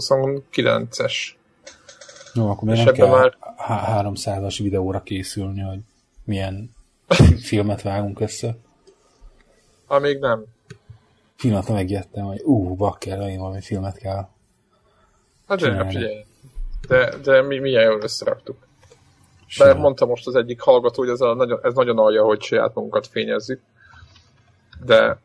229-es. Jó, akkor még nem kell már... 300-as videóra készülni, hogy milyen filmet vágunk össze. Amíg nem. Pillanatra megjettem, hogy ú, uh, bakker, én valami filmet kell. Hát de, figyelj. De, de mi milyen jól összeraktuk. De mondta most az egyik hallgató, hogy ez, a nagyon, ez nagyon alja, hogy saját magunkat fényezzük. De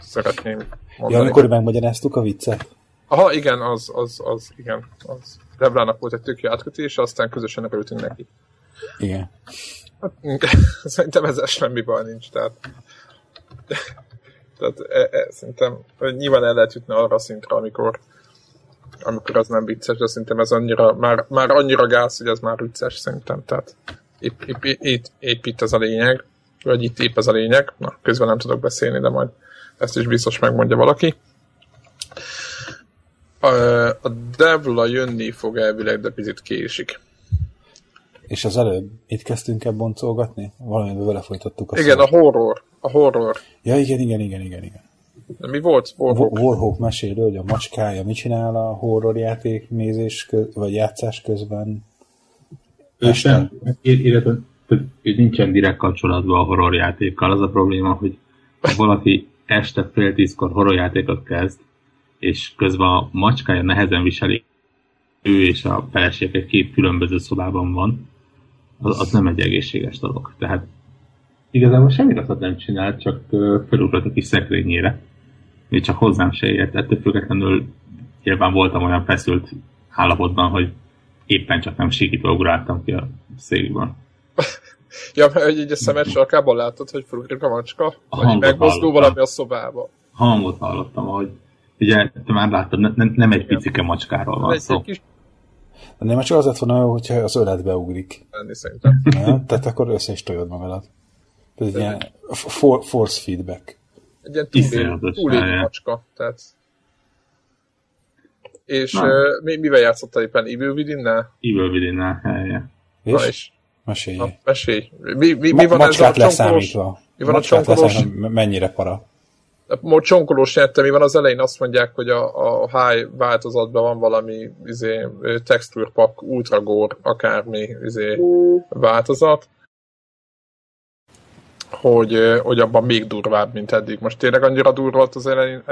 szeretném mondani. Ja, amikor megmagyaráztuk a viccet? Aha, igen, az, az, az, igen, az. Deblának volt egy tök jó átkötés, aztán közösen örültünk neki. Igen. Hát, szerintem ezzel semmi baj nincs, tehát... tehát e, e, szerintem nyilván el lehet jutni arra a szintre, amikor amikor az nem vicces, de szerintem ez annyira, már, már annyira gáz, hogy ez már vicces szerintem, tehát épp, épp, épp, épp itt ez a lényeg, vagy itt épp ez a lényeg, na közben nem tudok beszélni, de majd ezt is biztos megmondja valaki. A, a Devla jönni fog elvileg, de picit késik. És az előbb itt kezdtünk el boncolgatni? Valamiben vele folytattuk a Igen, szót. a horror. A horror. Ja, igen, igen, igen, igen, igen. De mi volt? Warhawk. Warhawk mesél, hogy a macskája mit csinál a horror játék nézés köz, vagy játszás közben. Ősen, illetve nincsen direkt kapcsolatban a horror játékkal. Az a probléma, hogy ha valaki este fél tízkor horror játékot kezd, és közben a macskája nehezen viseli, ő és a felesége két különböző szobában van, az, az nem egy egészséges dolog. Tehát igazából semmi rosszat nem csinált, csak felugrott a kis szekrényére, még csak hozzám se ért. Ettől függetlenül nyilván voltam olyan feszült állapotban, hogy éppen csak nem sikítva ugráltam ki a székből. ja, mert hogy így a szemet sarkában látod, hogy felugrik a macska? A vagy megmozdul valami a szobába? Hangot hallottam, hogy ugye te már láttad, ne, ne, nem egy picike macskáról van szó. Egy kis... De nem csak az lett volna, hogyha az öletbe ugrik. Lenni szerintem. Ja? Tehát akkor össze is tojod magadat. Ez egy ilyen for, force feedback. Egy ilyen túlégi macska. Tehát... És uh, mi, mivel játszottál éppen? Evil Within-nel? Evil Within-nel, helye. És? Na, és? Mesélj. Na, mesélj. Mi, mi, mi van ez a leszámítva. Mi van a csonkolós? Mennyire para? Most csonkolós nyerte, mi van az elején azt mondják, hogy a, a high változatban van valami izé, texture pack, ultra gore, akármi izé, változat hogy, hogy abban még durvább, mint eddig. Most tényleg annyira durva volt az elején,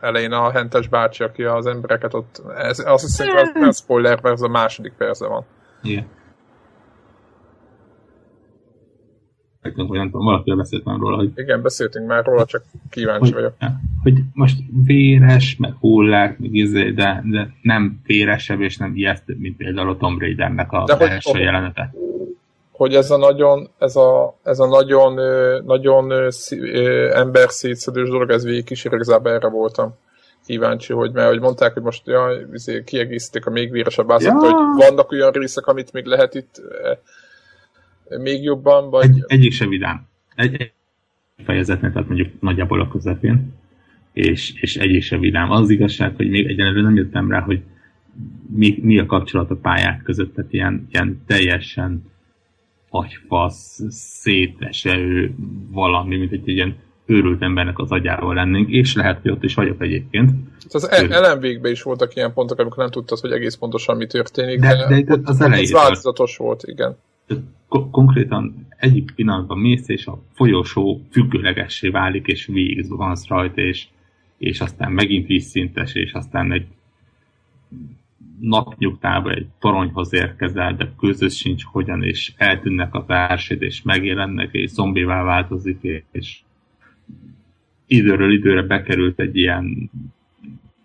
elején a hentes bácsi, aki az embereket ott... Ez, azt hiszem, hogy ez nem spoiler, mert ez a második persze van. Igen. Hogy nem tudom, valaki beszélt már róla, hogy... Igen, beszéltünk már róla, csak kíváncsi hogy, vagyok. Hogy most véres, meg hullák, meg izé, de, de nem véresebb és nem ijesztőbb, mint például a Tomb Raidernek a de első hogy, jelenete hogy ez a nagyon, ez a, ez a nagyon, nagyon ember szétszedős dolog, ez végigkísér, igazából erre voltam kíváncsi, hogy mert hogy mondták, hogy most ja, izé, kiegészítik a még véresebb ázat, ja. hogy vannak olyan részek, amit még lehet itt még jobban, vagy... Egy, egyik sem vidám. Egy, egy fejezetnek, tehát mondjuk nagyjából a közepén, és, és egyik sem vidám. Az igazság, hogy még egyenlően nem jöttem rá, hogy mi, mi a kapcsolat a pályák között, tehát ilyen, ilyen teljesen agyfasz, széteső valami, mint egy ilyen őrült embernek az agyával lennénk, és lehet, hogy ott is vagyok egyébként. Az LMV-kben is voltak ilyen pontok, amikor nem tudtad, hogy egész pontosan mi történik, de, de, de az. Ez változatos volt, igen. Konkrétan egyik pillanatban mész, és a folyosó függőlegessé válik, és végig zuhansz rajta, és, és aztán megint vízszintes, és aztán egy napnyugtába egy toronyhoz érkezel, de közös sincs hogyan, és eltűnnek a társid, és megjelennek, és zombivá változik, és időről időre bekerült egy ilyen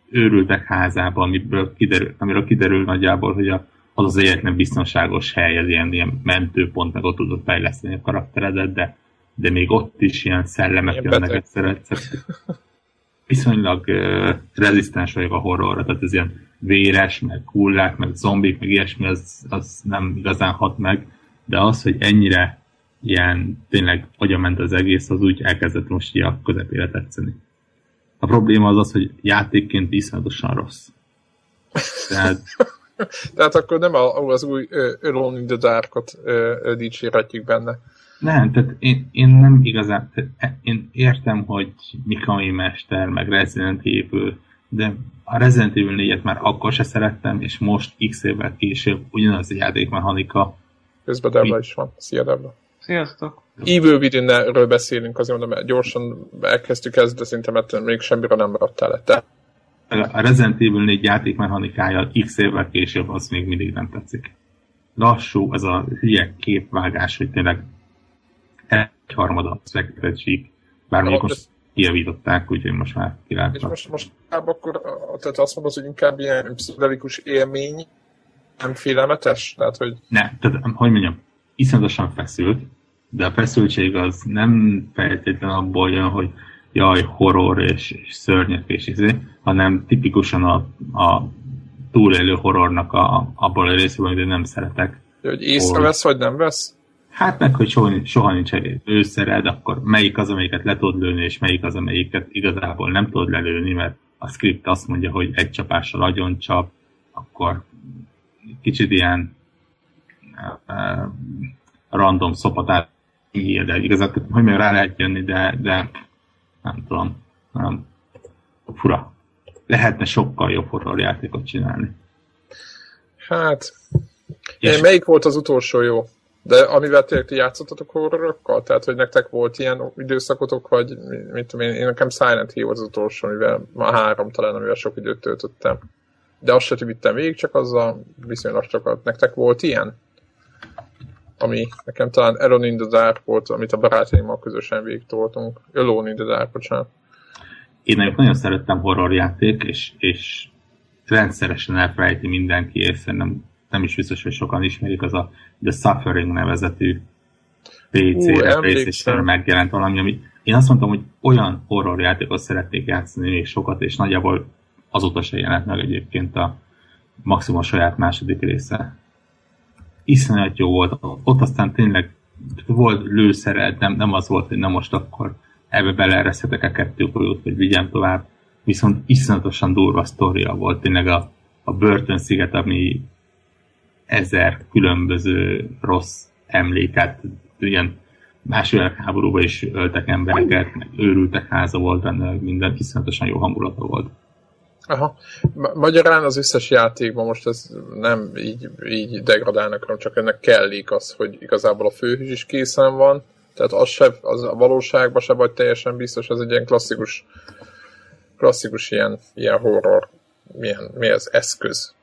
őrültek házába, amiből kiderül, amiről kiderül nagyjából, hogy a, az az egyetlen biztonságos hely, ez ilyen, ilyen mentőpont, meg ott tudod fejleszteni a karakteredet, de, de még ott is ilyen szellemek jönnek egyszer, egyszer. Viszonylag uh, rezisztens vagyok a horrorra, tehát ez ilyen véres, meg hullák, meg zombik, meg ilyesmi, az, az nem igazán hat meg, de az, hogy ennyire ilyen tényleg ment az egész, az úgy elkezdett most így a közepére tetszeni. A probléma az az, hogy játékként iszonyatosan rossz. Tehát... Tehát akkor nem az új Alone in the Dark-ot dicsérhetjük benne. Nem, tehát én, én nem igazán, tehát én értem, hogy Mikami Mester, meg Resident Evil, de a Resident Evil 4-et már akkor se szerettem, és most x évvel később ugyanaz a játékmechanika. Közben Debla is van. Szia Debla. Sziasztok! Evil within beszélünk, azért mondom, mert gyorsan elkezdtük ezt, de szinte mert még semmire nem maradtál le. Te? A Resident Evil 4 játékmechanikája x évvel később az még mindig nem tetszik. Lassú, az a hülye képvágás, hogy tényleg egyharmada szekret sík. Bár mondjuk most kijavították, úgyhogy most már kilátnak. És most, most akkor tehát azt mondod, hogy inkább ilyen pszichedelikus élmény, nem félelmetes? Tehát, hogy... Ne, tehát, hogy mondjam, iszonyatosan feszült, de a feszültség az nem feltétlenül abból jön, hogy jaj, horror és, és szörnyek és izé, hanem tipikusan a, a túlélő horrornak a, abból a részében, hogy nem szeretek. De, hogy észrevesz, vagy nem vesz? Hát meg, hogy soha, soha nincs őszered, akkor melyik az, amelyiket le tudod lőni, és melyik az, amelyiket igazából nem tudod lelőni, mert a script azt mondja, hogy egy csapással agyon csap, akkor kicsit ilyen uh, random szopatát ír, de igazából, hogy még rá lehet jönni, de, de nem tudom, nem, fura. Lehetne sokkal jobb horror játékot csinálni. Hát, és... melyik volt az utolsó jó? De amivel tényleg ti játszottatok horrorokkal? Tehát, hogy nektek volt ilyen időszakotok, vagy mit tudom én, én nekem Silent Hill az utolsó, amivel ma három talán, amivel sok időt töltöttem. De azt se vittem végig, csak azzal viszonylag sokat. Nektek volt ilyen? Ami nekem talán Alone in the Dark volt, amit a barátaimmal közösen végigtoltunk. Alone in the Dark, bocsánat. Én nagyon szerettem horrorjáték, és, és rendszeresen elfelejti mindenki, és szerintem nem is biztos, hogy sokan ismerik, az a The Suffering nevezetű PC-re, playstation megjelent valami, ami én azt mondtam, hogy olyan horror játékot szeretnék játszani még sokat, és nagyjából azóta se jelent meg egyébként a maximum a saját második része. Iszonyat jó volt. Ott aztán tényleg volt lőszered, nem, nem az volt, hogy na most akkor ebbe beleereszhetek a kettő folyót, hogy vigyem tovább. Viszont iszonyatosan durva sztoria volt tényleg a, a börtön sziget, ami ezer különböző rossz emléket, ilyen második háborúban is öltek embereket, meg őrültek háza volt benne, minden iszonyatosan jó hangulata volt. Aha. Magyarán az összes játékban most ez nem így, így degradálnak, hanem csak ennek kellik az, hogy igazából a főhős is készen van, tehát az, se, az a valóságban se vagy teljesen biztos, ez egy ilyen klasszikus klasszikus ilyen, ilyen horror, milyen, mi az eszköz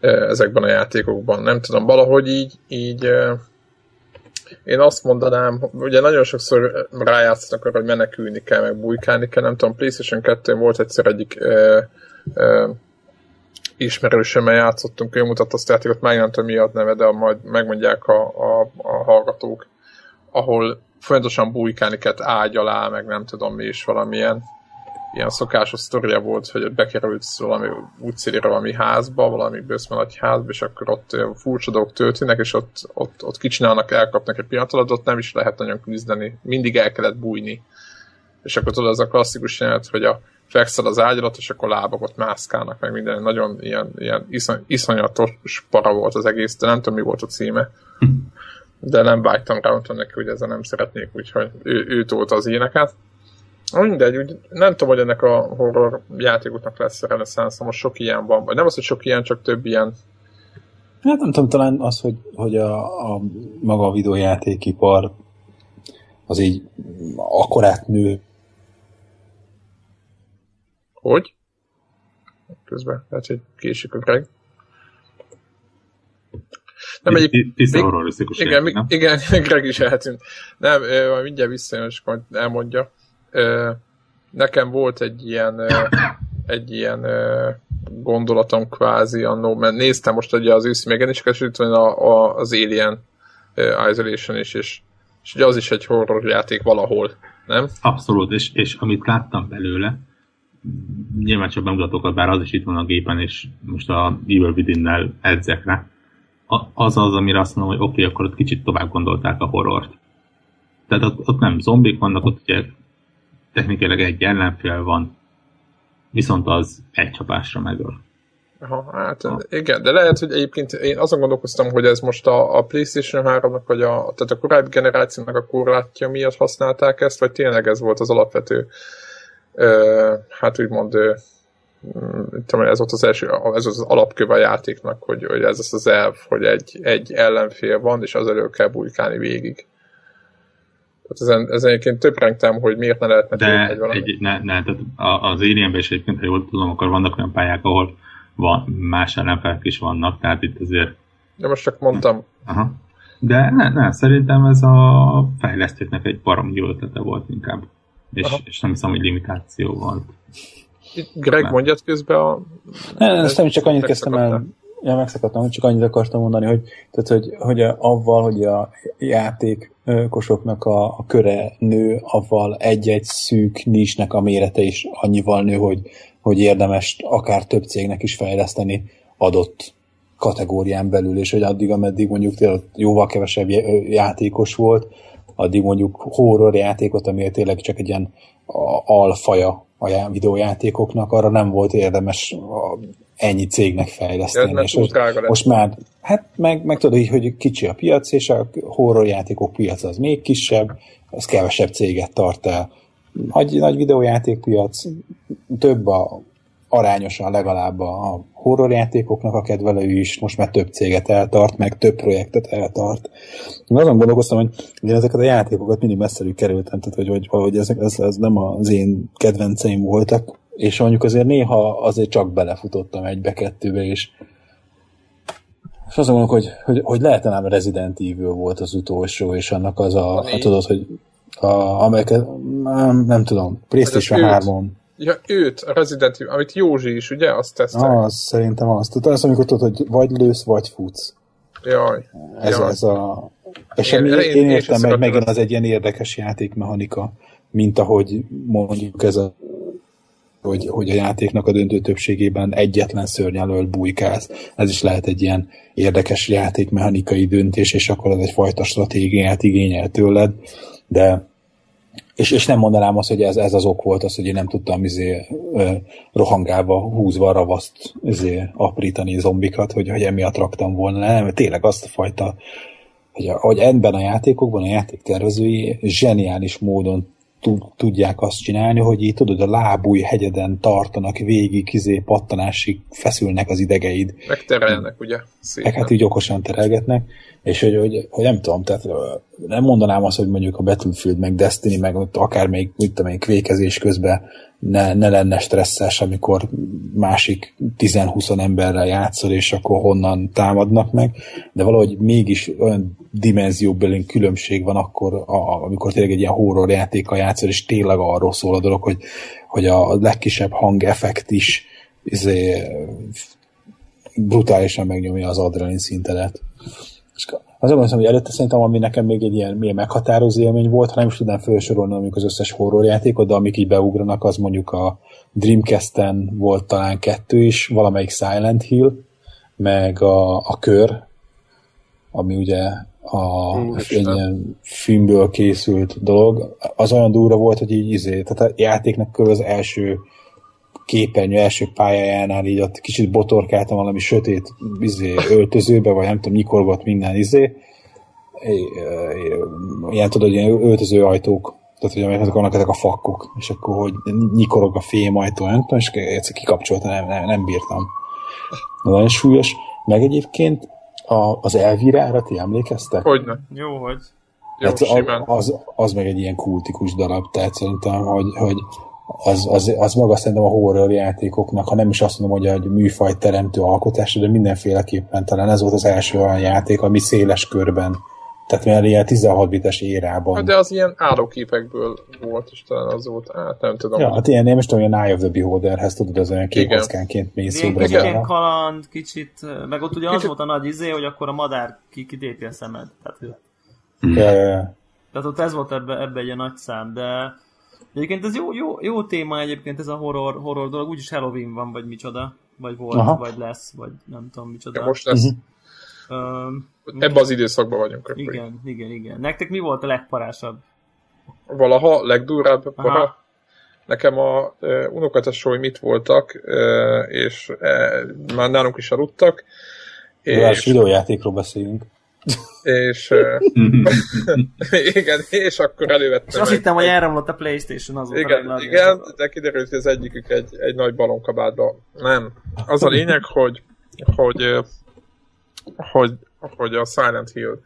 ezekben a játékokban. Nem tudom, valahogy így, így én azt mondanám, ugye nagyon sokszor rájátszanak arra, hogy menekülni kell, meg bujkálni kell, nem tudom, PlayStation 2 volt egyszer egyik ö, ö, ismerősömmel játszottunk, ő mutatta azt a játékot, meg nem tudom mi a neve, de majd megmondják a, a, a hallgatók, ahol folyamatosan bujkálni kellett ágy alá, meg nem tudom mi is valamilyen ilyen szokásos sztoria volt, hogy bekerülsz valami útszélére valami házba, valami bőszme nagy házba, és akkor ott furcsa dolgok történnek, és ott, ott, ott kicsinálnak, elkapnak egy pillanat alatt, ott nem is lehet nagyon küzdeni, mindig el kellett bújni. És akkor tudod, ez a klasszikus jelenet, hogy a fekszel az ágyalat, és akkor lábak ott mászkálnak, meg minden nagyon ilyen, ilyen iszony, iszonyatos para volt az egész, de nem tudom, mi volt a címe. De nem vágytam rá, mondtam neki, hogy ezzel nem szeretnék, úgyhogy ő, ő tolta az éneket. Mindegy, úgy nem tudom, hogy ennek a horror játékoknak lesz reneszánsz, most sok ilyen van, vagy nem az, hogy sok ilyen, csak több ilyen. Hát nem tudom, talán az, hogy, hogy a, a maga a videójátékipar az így akkorát nő. Hogy? Közben, lehet, hogy késik a Greg. Nem, egy, igen, igen, igen, Greg is eltűnt. Nem, majd mindjárt visszajön, és majd elmondja nekem volt egy ilyen egy ilyen gondolatom kvázi annó, mert néztem most ugye az őszi megjeleniseket, és itt van a, az Alien Isolation is, és, és ugye az is egy horror játék valahol, nem? Abszolút, és, és amit láttam belőle, nyilván csak bemutatókat, bár az is itt van a gépen, és most a Evil Within-nel edzek rá, az az, amire azt mondom, hogy oké, okay, akkor ott kicsit tovább gondolták a horrort. Tehát ott, ott nem zombik vannak, ott ugye technikailag egy ellenfél van, viszont az egy csapásra megöl. Aha, hát ha. igen, de lehet, hogy egyébként én azon gondolkoztam, hogy ez most a, a PlayStation 3-nak, vagy a, tehát a korábbi generációnak a korlátja miatt használták ezt, vagy tényleg ez volt az alapvető, ö, hát úgymond ö, tudom, ez volt az első, ez az alapköve a játéknak, hogy, hogy ez az az elv, hogy egy, egy ellenfél van, és az elő kell bujkálni végig. Ezen, ezen egyébként több rengtem, hogy miért ne lehetne De egy, egy ne, ne, tehát az alien is egyébként, ha jól tudom, akkor vannak olyan pályák, ahol van, más ellenfelek is vannak, tehát itt azért... De most csak mondtam. Aha. De ne, ne, szerintem ez a fejlesztőknek egy baromi ötlete volt inkább. És, és nem hiszem, hogy limitáció volt. Greg, mondjad közben a... Ne, ne, nem csak annyit kezdtem el, ja, megszakadtam, csak annyit akartam mondani, hogy, tehát, hogy, hogy avval, hogy a játékosoknak a, a köre nő, avval egy-egy szűk nisnek a mérete is annyival nő, hogy, hogy érdemes akár több cégnek is fejleszteni adott kategórián belül, és hogy addig, ameddig mondjuk jóval kevesebb játékos volt, addig mondjuk horror játékot, ami tényleg csak egy ilyen alfaja a videójátékoknak, arra nem volt érdemes ennyi cégnek fejleszteni. Ja, és most, most már, hát meg, meg tudod így, hogy kicsi a piac, és a horror játékok piac az még kisebb, az kevesebb céget tart el. Nagy, nagy videójátékpiac, több a arányosan legalább a horrorjátékoknak a kedvelő is, most már több céget eltart, meg több projektet eltart. Én azon gondolkoztam, hogy én ezeket a játékokat mindig messzelű kerültem, tehát hogy, hogy, hogy ezek, ez, ez nem az én kedvenceim voltak, és mondjuk azért néha azért csak belefutottam egybe-kettőbe, és és azon mondok, hogy, hogy, hogy lehet nem Resident Evil volt az utolsó, és annak az a, a tudod, hogy a, amelyeket, nem, nem tudom, PlayStation 3-on Ja, őt, a Resident Evil, amit Józsi is, ugye? Azt tesztel. Ah, az, szerintem azt. Tudod, azt, amikor tudod, hogy vagy lősz, vagy futsz. Jaj. Ez, jaj. ez a... És én, én, én, értem, hogy megint az egy ilyen érdekes játékmechanika, mint ahogy mondjuk ez a hogy, hogy a játéknak a döntő többségében egyetlen szörnyelől bujkálsz. Ez is lehet egy ilyen érdekes játékmechanikai döntés, és akkor ez egyfajta stratégiát igényel tőled, de és, és nem mondanám azt, hogy ez, ez az ok volt az, hogy én nem tudtam izé, rohangálva, húzva a ravaszt izé, aprítani zombikat, hogy, hogy emiatt raktam volna. Nem, tényleg azt a fajta, hogy, hogy ebben a játékokban a játéktervezői zseniális módon tudják azt csinálni, hogy így tudod, a lábúj hegyeden tartanak végig, izé, pattanásig feszülnek az idegeid. Megterelnek, ugye? Szépen. Meg hát így okosan terelgetnek, és hogy, hogy, hogy, nem tudom, tehát nem mondanám azt, hogy mondjuk a Battlefield, meg Destiny, meg akár még, mit tudom én, kvékezés közben ne, ne lenne stresszes, amikor másik 10-20 emberrel játszol, és akkor honnan támadnak meg, de valahogy mégis olyan dimenzióbeli különbség van akkor, a, amikor tényleg egy ilyen horror játékkal játszol, és tényleg arról szól a dolog, hogy, hogy a legkisebb hangeffekt is izé, brutálisan megnyomja az adrenalin szintedet. És azért mondom, hogy előtte szerintem, ami nekem még egy ilyen milyen meghatározó élmény volt, ha nem is tudnám felsorolni mondjuk az összes horrorjátékot, de amik így beugranak, az mondjuk a Dreamcast-en volt talán kettő is, valamelyik Silent Hill, meg a, a Kör, ami ugye a, egy ilyen filmből készült dolog, az olyan durva volt, hogy így izé, tehát a játéknak kb. az első képernyő első pályájánál így ott kicsit botorkáltam valami sötét izé, öltözőbe, vagy nem tudom, nyikorgott minden izé. Ilyen tudod, ilyen öltöző ajtók, tehát hogy amelyek vannak ezek a fakkok, és akkor hogy nyikorog a fém ajtó, nem tudom, és egyszer kikapcsolta, nem, nem, nem bírtam. Nagyon súlyos. Meg egyébként a, az Elvirára ti emlékeztek? Hogyne. Jó, hogy. Jó, hát az, az, az, meg egy ilyen kultikus darab, tehát szerintem, hogy, hogy az, az, az maga szerintem a horror játékoknak, ha nem is azt mondom, hogy egy műfaj teremtő alkotás, de mindenféleképpen talán ez volt az első olyan játék, ami széles körben tehát mert ilyen 16 bites érában. Hát de az ilyen állóképekből volt, és talán az volt, hát nem tudom. Ja, hát ilyen, nem is tudom, ilyen Eye of the Beholderhez tudod, az olyan kék kockánként mész jobbra kaland, kicsit, meg ott ugye kicsit... az volt a nagy izé, hogy akkor a madár kidépi a szemed. Tehát, ja, ja, ja. Tehát ott ez volt ebbe, ebbe egy nagy szám, de Egyébként ez jó, jó, jó téma egyébként ez a horror, horror dolog, úgyis Halloween van, vagy micsoda, vagy volt, Aha. vagy lesz, vagy nem tudom micsoda. Ja, most lesz. Uh-huh. Um, Ebben az időszakban vagyunk. Akkor. Igen, igen, igen. Nektek mi volt a legparásabb? Valaha, legdurább para? Nekem a uh, unokatesói mit voltak, uh, és uh, már nálunk is aludtak. És... videójátékról beszélünk. És igen, és akkor elővettem. És azt hittem, hogy elromlott a Playstation az Igen, igen de kiderült, hogy az egyikük egy, egy nagy balonkabátba. Nem. Az a lényeg, hogy, hogy, hogy, hogy a Silent Hill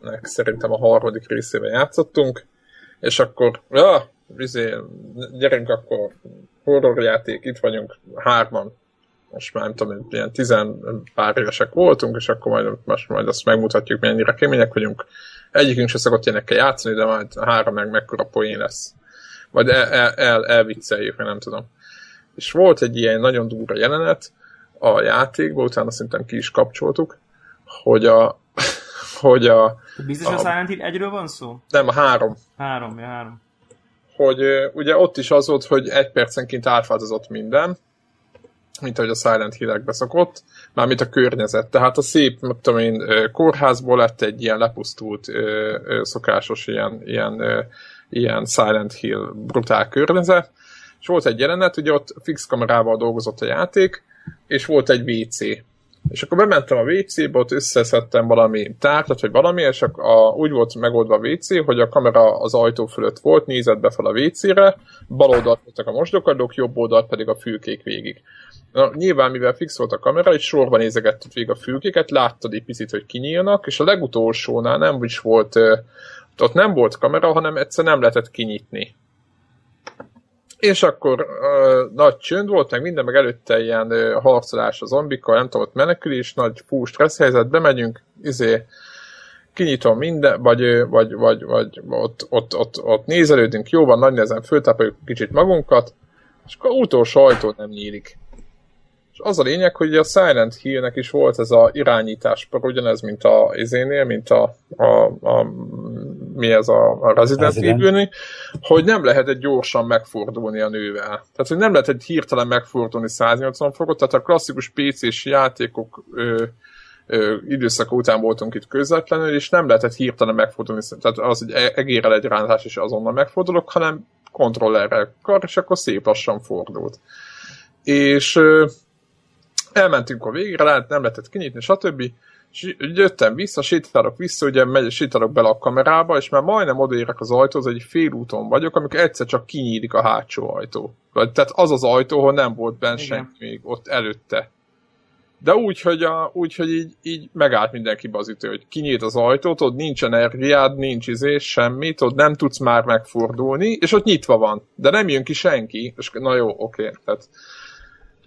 nek szerintem a harmadik részében játszottunk, és akkor, ja, vizé, gyerünk akkor horrorjáték, itt vagyunk hárman, most már nem tudom, ilyen tizen pár évesek voltunk, és akkor majd, most majd azt megmutatjuk, mennyire kemények vagyunk. Egyikünk se szokott ilyenekkel játszani, de majd három meg mekkora poén lesz. Vagy el, el, el, elvicceljük, nem tudom. És volt egy ilyen nagyon durva jelenet a játékból, utána szerintem ki is kapcsoltuk, hogy a, hogy a... Biztos a, a Silent Hill egyről van szó? Nem, a három. Három, ja, három. Hogy ugye ott is az volt, hogy egy percenként átváltozott minden, mint ahogy a Silent Hill-ekbe szokott, mármint a környezet. Tehát a szép, nem tudom én, kórházból lett egy ilyen lepusztult, szokásos ilyen, ilyen, ilyen Silent Hill brutál környezet, és volt egy jelenet, ugye ott fix kamerával dolgozott a játék, és volt egy WC. És akkor bementem a WC-be, ott összeszedtem valami tárgyat, vagy valami, és a, a, úgy volt megoldva a WC, hogy a kamera az ajtó fölött volt, nézett be fel a WC-re, bal oldalt voltak a mosdókadók, jobb oldalt pedig a fülkék végig. Na, nyilván, mivel fix volt a kamera, egy sorban nézegettük végig a fülkéket, láttad egy picit, hogy kinyílnak, és a legutolsónál nem is volt, ott nem volt kamera, hanem egyszer nem lehetett kinyitni. És akkor uh, nagy csönd volt, meg minden, meg előtte ilyen uh, harcolás a zombikkal, nem tudom, ott menekülés, nagy fú, stressz helyzet, bemegyünk, izé, kinyitom minden, vagy, vagy, vagy, vagy ott, ott, ott, ott nézelődünk, jó van, nagy nehezen föltápoljuk kicsit magunkat, és akkor utolsó ajtó nem nyílik. És az a lényeg, hogy a Silent Hill-nek is volt ez a irányítás, ugyanez, mint a izénél, mint a, a, a mi ez a, a Resident Evil hogy nem lehet egy gyorsan megfordulni a nővel. Tehát, hogy nem lehet egy hirtelen megfordulni 180 fokot, tehát a klasszikus PC-s játékok ö, ö, időszaka után voltunk itt közvetlenül, és nem lehetett hirtelen megfordulni, tehát az, hogy e-, egérel egy rántás, és azonnal megfordulok, hanem kontrollerrel kar, és akkor szép lassan fordult. És ö, elmentünk a végre, lehet, nem lehetett kinyitni, stb. És jöttem vissza, sétálok vissza, ugye megy, sétálok bele a kamerába, és már majdnem odaérek az ajtóhoz, egy félúton vagyok, amikor egyszer csak kinyílik a hátsó ajtó. Tehát az az ajtó, ahol nem volt benne senki még ott előtte. De úgy, hogy, a, úgy, hogy így, így megállt mindenki bazítő, hogy kinyílt az ajtót, ott nincs energiád, nincs izé, semmit, ott nem tudsz már megfordulni, és ott nyitva van. De nem jön ki senki, és na jó, oké. Okay. Tehát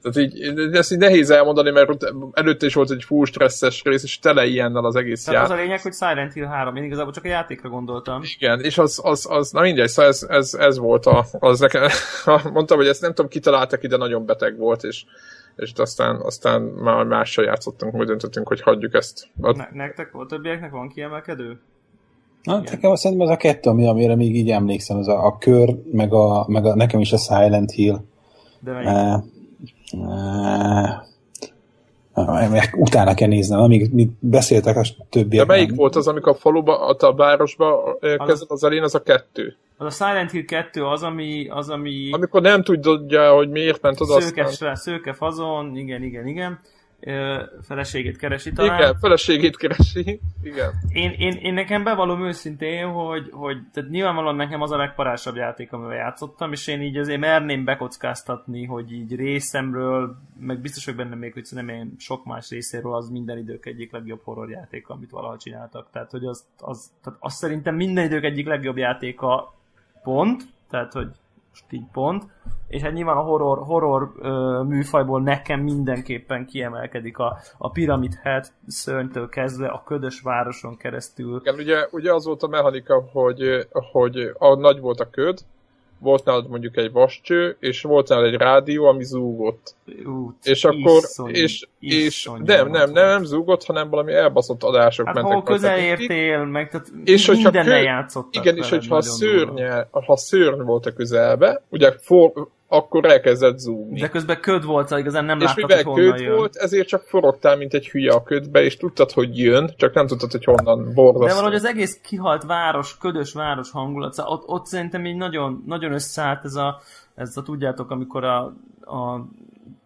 tehát így, ezt így nehéz elmondani, mert előtte is volt egy full stresszes rész, és tele ilyennel az egész Tehát játék. az a lényeg, hogy Silent Hill 3, én igazából csak a játékra gondoltam. Igen, és az, az, az na mindegy, szóval ez, ez, ez volt a, az nekem, mondtam, hogy ezt nem tudom, kitaláltak ide, nagyon beteg volt, és, és aztán, aztán már mással játszottunk, hogy döntöttünk, hogy hagyjuk ezt. Ne, nektek volt, többieknek van kiemelkedő? Na, nekem azt szerintem ez a kettő, ami, amire még így emlékszem, az a, a kör, meg, a, meg a, nekem is a Silent Hill. De melyik? Utána kell néznem, amíg mi beszéltek a többi. De melyik volt az, amikor a faluba, a városba kezdett az elén, az a kettő? Az a Silent Hill 2 az, ami... Az, ami... Amikor nem tudja, hogy miért ment oda. Szőke, aztán... szőke fazon, igen, igen, igen feleségét keresi talán. Igen, feleségét keresi, igen. Én, én, én nekem bevallom őszintén, hogy, hogy tehát nyilvánvalóan nekem az a legparásabb játék, amivel játszottam, és én így azért merném bekockáztatni, hogy így részemről, meg biztos, hogy benne még, hogy nem én sok más részéről az minden idők egyik legjobb horrorjáték, amit valaha csináltak. Tehát, hogy az, az, tehát az szerintem minden idők egyik legjobb játéka pont, tehát, hogy így pont, és hát nyilván a horror, horror ö, műfajból nekem mindenképpen kiemelkedik a, a Pyramid Head szörnytől kezdve a ködös városon keresztül. Igen, ugye, ugye az volt a mechanika, hogy, hogy a nagy volt a köd, volt nálad mondjuk egy vascső, és volt nálad egy rádió, ami zúgott. Út, és akkor, iszony, és, és nem, nem, nem, nem zúgott, hanem valami elbaszott adások hát, mentek. Hát közel értél, meg tehát és minden kö... Igen, és hogyha a szörny, ha szörny volt a közelbe, ugye for, akkor elkezdett zoomni. De közben köd volt, igazán nem és láttad, mivel hogy köd jön. volt, ezért csak forogtál, mint egy hülye a ködbe, és tudtad, hogy jön, csak nem tudtad, hogy honnan borzasztó. De valahogy az egész kihalt város, ködös város hangulat, szóval ott, ott szerintem így nagyon, nagyon összeállt ez a, ez a tudjátok, amikor a, a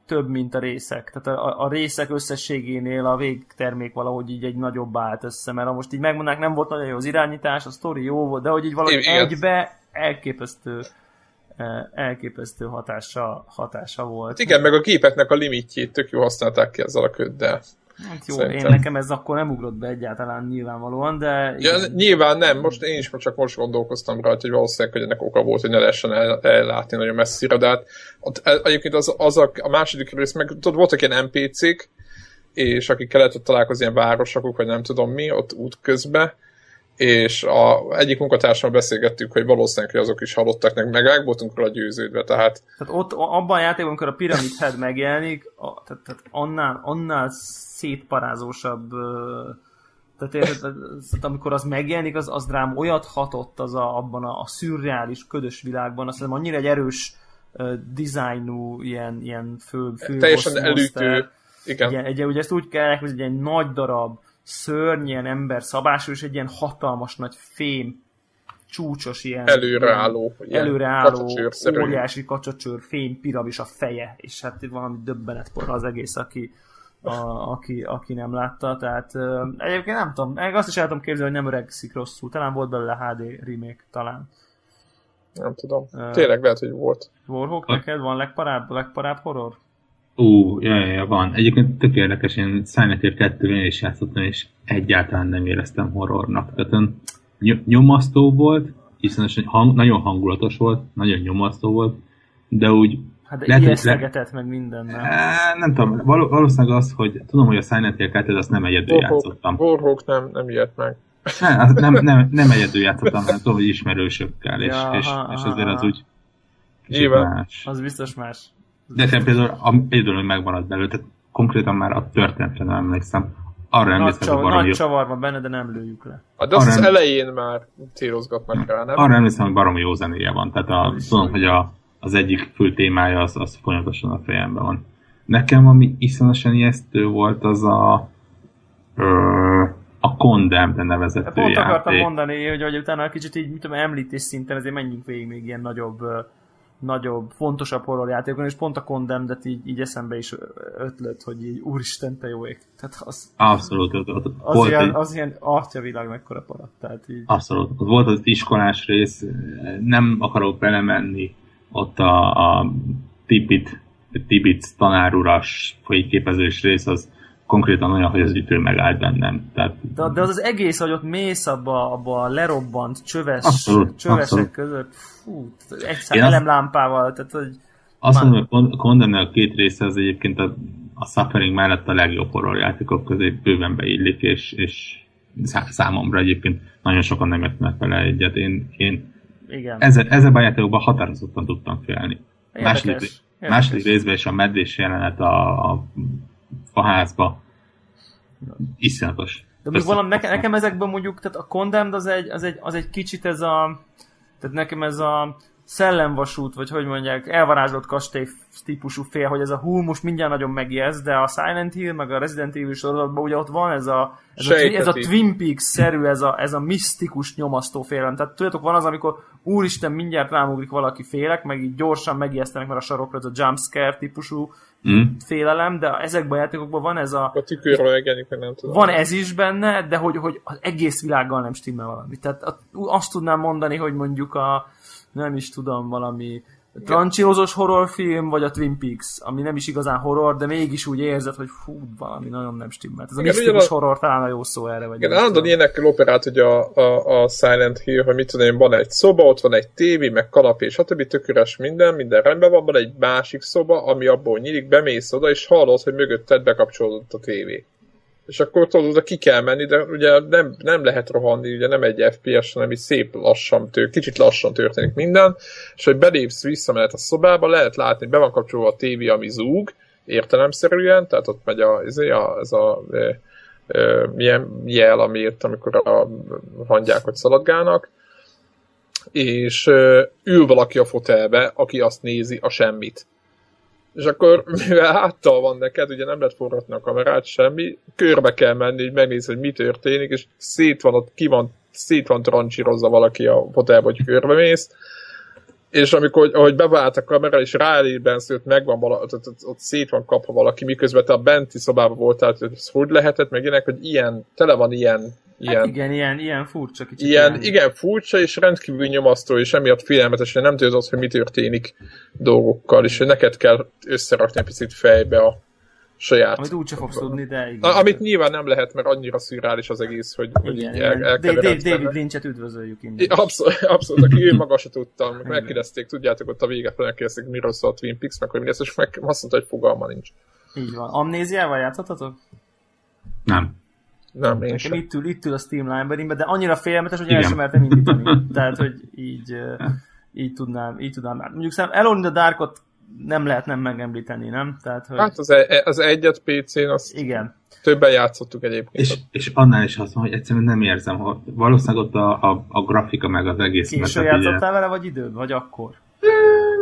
több, mint a részek. Tehát a, a részek összességénél a végtermék valahogy így egy nagyobb állt össze, mert ha most így megmondnák, nem volt nagyon jó az irányítás, a sztori jó volt, de hogy így valahogy egybe elképesztő elképesztő hatása, hatása volt. Igen, meg a gépeknek a limitjét tök jó használták ki ezzel a köddel. Hát jó, Szerintem. én nekem ez akkor nem ugrott be egyáltalán nyilvánvalóan, de... Ja, nyilván nem, most én is csak most gondolkoztam rá, hogy valószínűleg, hogy ennek oka volt, hogy ne lehessen el, ellátni nagyon messzire, de hát ott, egyébként az, az a, a második rész, meg tudod, voltak ilyen NPC-k, és akik kellett találkozni ilyen városokok, vagy nem tudom mi, ott út közben, és a, egyik munkatársammal beszélgettük, hogy valószínűleg hogy azok is halottak, meg, meg meg voltunk róla győződve, tehát... Tehát ott, abban a játékban, amikor a Pyramid Head megjelenik, a, tehát, tehát annál, annál szétparázósabb tehát érted, tehát amikor az megjelenik, az, az rám olyat hatott az a, abban a, a szürreális, ködös világban, azt hiszem annyira egy erős uh, dizájnú ilyen, ilyen fő, fő Teljesen elütő. Igen. Ilyen, egy, ugye ezt úgy kell hogy egy nagy darab, szörny, ilyen ember szabású, és egy ilyen hatalmas nagy fém csúcsos ilyen előreálló, ilyen előreálló óriási kacsacsőr fém piramis a feje, és hát valami döbbenet az egész, aki, a, aki, aki nem látta, tehát uh, egyébként nem tudom, meg azt is el tudom képzelni, hogy nem öregszik rosszul, talán volt belőle HD remake, talán. Nem tudom. Tényleg lehet, hogy volt. Warhawk, neked van legparább, legparább horror? Ú, ja, ja, van. Egyébként tök érdekes, én Silent Hill 2 én is játszottam, és egyáltalán nem éreztem horrornak. Tehát ny- nyomasztó volt, hiszen hang, nagyon hangulatos volt, nagyon nyomasztó volt, de úgy Hát de lehet, ijesztegetett le... meg minden, nem? nem tudom, való, valószínűleg az, hogy tudom, hogy a Silent Hill 2 azt nem egyedül Warhawk, játszottam. Warhawk nem, nem ilyet meg. Nem, nem, nem, nem egyedül játszottam, hanem tudom, hogy ismerősökkel, és, ja, és, és azért az úgy más. Az biztos más. De szerintem például, a, például, hogy megmaradt belőle, tehát konkrétan már a történetre nem emlékszem. Arra emlékszem, hogy baromi... Nagy csavar van benne, de nem lőjük le. Hát de azt az elején már célozgatnak rá, nem? Arra emlékszem, hogy baromi jó zenéje van. Tehát a, tudom, hogy a, az egyik fő témája az, az folyamatosan a fejemben van. Nekem, ami iszonyatosan ijesztő volt, az a ö, a Condemned nevezető Pont játék. akartam mondani, hogy, hogy utána kicsit így, mit tudom, említés szinten, ezért menjünk végig még ilyen nagyobb nagyobb, fontosabb horrorjátékon, és pont a Condemned-et így, így eszembe is ötlött, hogy így úristen, te jó ég. Tehát az, Abszolút. Ott, ott az, volt ilyen, egy... az ilyen atyavilág mekkora parat. Tehát így... Abszolút. Ott volt az iskolás rész, nem akarok belemenni, ott a, a Tibit, Tibit tanáruras fényképezős rész, az konkrétan olyan, hogy az ütő megállt bennem. Tehát... De, de az az egész, hogy ott mész abba, abba a lerobbant csöves, abszolút, csövesek abszolút. között, fú, egy elemlámpával, tehát hogy... Azt mondom, hogy a condemn a két része az egyébként a, a Suffering mellett a legjobb horror játékok közé bőven beillik, és, és számomra egyébként nagyon sokan nem értenek vele egyet. Én, én Igen. Ezzel, ezzel a játékokban határozottan tudtam félni. Érdekes. Második, Érdekes. második részben is a medvés jelenet a, a faházba. Iszonyatos. De még valami, nekem, nekem ezekben mondjuk, tehát a Condemned az egy, az egy, az egy kicsit ez a, tehát nekem ez a szellemvasút, vagy hogy mondják, elvarázsolt kastély típusú fél, hogy ez a hú, most mindjárt nagyon megjesz, de a Silent Hill, meg a Resident Evil sorozatban ugye ott van ez a, ez a, ez a Twin Peaks-szerű, ez a, ez a misztikus nyomasztó félelem. Tehát tudjátok, van az, amikor úristen, mindjárt rámugrik valaki félek, meg így gyorsan megijesztenek, mert a sarokra ez a jumpscare típusú mm. félelem, de ezekben a játékokban van ez a... A tükörről megjelenik, nem tudom. Van ez is benne, de hogy, hogy az egész világgal nem stimmel valami. Tehát azt tudnám mondani, hogy mondjuk a nem is tudom, valami trancsírozós horrorfilm, vagy a Twin Peaks, ami nem is igazán horror, de mégis úgy érzed, hogy fú, valami nagyon nem stimmelt. Ez a misztikus a... horror talán a jó szó erre. Vagy igen, állandóan ilyenekkel operált, hogy a, a, a Silent Hill, hogy mit tudom van egy szoba, ott van egy tévé, meg kanapé, stb. tök üres minden, minden rendben van, van egy másik szoba, ami abból nyílik, bemész oda, és hallod, hogy mögötted bekapcsolódott a tévé és akkor tudod, oda ki kell menni, de ugye nem, nem lehet rohanni, ugye nem egy FPS, hanem így szép lassan, tő, kicsit lassan történik minden, és hogy belépsz visszamenet a szobába, lehet látni, be van kapcsolva a tévé, ami zúg, értelemszerűen, tehát ott megy a, ez a, ez a e, e, milyen jel, ami írt, amikor a hangyák hogy szaladgálnak, és e, ül valaki a fotelbe, aki azt nézi a semmit és akkor, mivel háttal van neked, ugye nem lehet forgatni a kamerát, semmi, körbe kell menni, hogy megnézni, hogy mi történik, és szét van ott, ki van, szét van trancsírozza valaki a fotelba, hogy körbe mész. és amikor, ahogy bevált a kamera, és ráelér bennszült, megvan vala, ott, ott, ott, szét van kapva valaki, miközben te a benti szobában voltál, hogy ez hogy lehetett, meg ilyenek, hogy ilyen, tele van ilyen, ilyen Hát igen, ilyen, ilyen furcsa kicsit. ilyen, igen, furcsa és rendkívül nyomasztó, és emiatt félelmetes, hogy nem tudod azt, hogy mi történik dolgokkal, és hogy neked kell összerakni egy picit fejbe a saját. Amit úgyse fogsz tudni, de igen. A, amit nyilván nem lehet, mert annyira szürreális az egész, hogy, hogy igen, így igen. el, elkeveredsz David. Lynchet üdvözöljük innen. Abszolút, abszolút, aki ő maga se tudtam, megkérdezték, tudjátok, ott a vége felé megkérdezték, miről szól a Twin Peaks, meg hogy mi lesz, és meg azt mondta, hogy fogalma nincs. Így van. Amnéziával játszottatok? Nem. Nem, én sem. itt ül, itt ül a Steam Library-ben, de annyira félelmetes, hogy Igen. el sem mertem indítani. Tehát, hogy így, így tudnám, így tudnám. Mondjuk szerintem Alone in the Darkot nem lehet nem megemlíteni, nem? Tehát, hogy Hát az, e- az egyet PC-n, azt igen. többen játszottuk egyébként. És, és annál is azt mondom, hogy egyszerűen nem érzem, hogy valószínűleg ott a, a, a grafika meg az egész. Késő mert hát játszottál vele, vagy időd? Vagy akkor?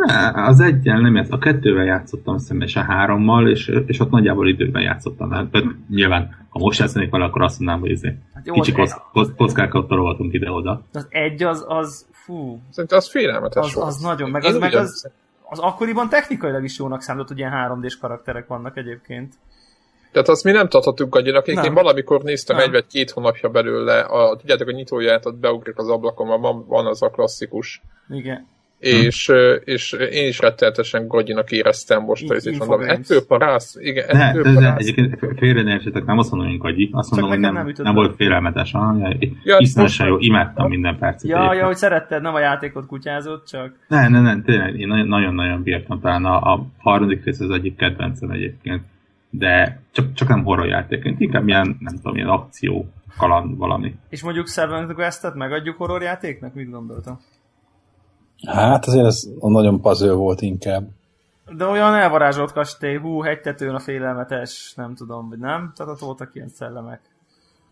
Ne, Az egyen nem játsz, a kettővel játszottam szemben, és a hárommal, és, és ott nagyjából időben játszottam. Hát, nyilván, ha most játszanék vele, akkor azt mondanám, hogy izé, Hát jó, kicsi kock, kock, kockákat tologatunk ide-oda. az egy az, az fú, Szerintem az félelmetes Az- volt. az nagyon, meg Én az- meg ugyan- az- az akkoriban technikailag is jónak számított, hogy ilyen 3D-s karakterek vannak egyébként. Tehát azt mi nem tartottuk agyinak, én, én valamikor néztem Nem. egy vagy két hónapja belőle, a, tudjátok, a nyitóját ott beugrik az ablakon, van, van az a klasszikus, Igen. És, ö, és én is rettenetesen gagyinak éreztem most, In- és mondom, ettől parász, igen, De, ettől de parász. egyébként félre ne értsetek, nem azt mondom, hogy agyi, azt mondom, hogy nem, nem nem, volt félelmetes. Ah, ja, iszonyatosan jó, imádtam minden percet. Ja, ja, hogy szeretted, nem a játékot kutyázott, csak... Ne, ne, ne, tényleg, én nagyon- nagyon-nagyon bírtam, talán a, a harmadik rész az egyik kedvencem egyébként, de csak, csak nem horror játékként, inkább ilyen, nem tudom, ilyen akció, kaland valami. És mondjuk Seven Quest-et megadjuk horror játéknak? Mit gondoltam? Hát azért ez nagyon puzzle volt inkább. De olyan elvarázsolt kastély, hú, hegytetőn a félelmetes, nem tudom, vagy nem? Tehát ott voltak ilyen szellemek.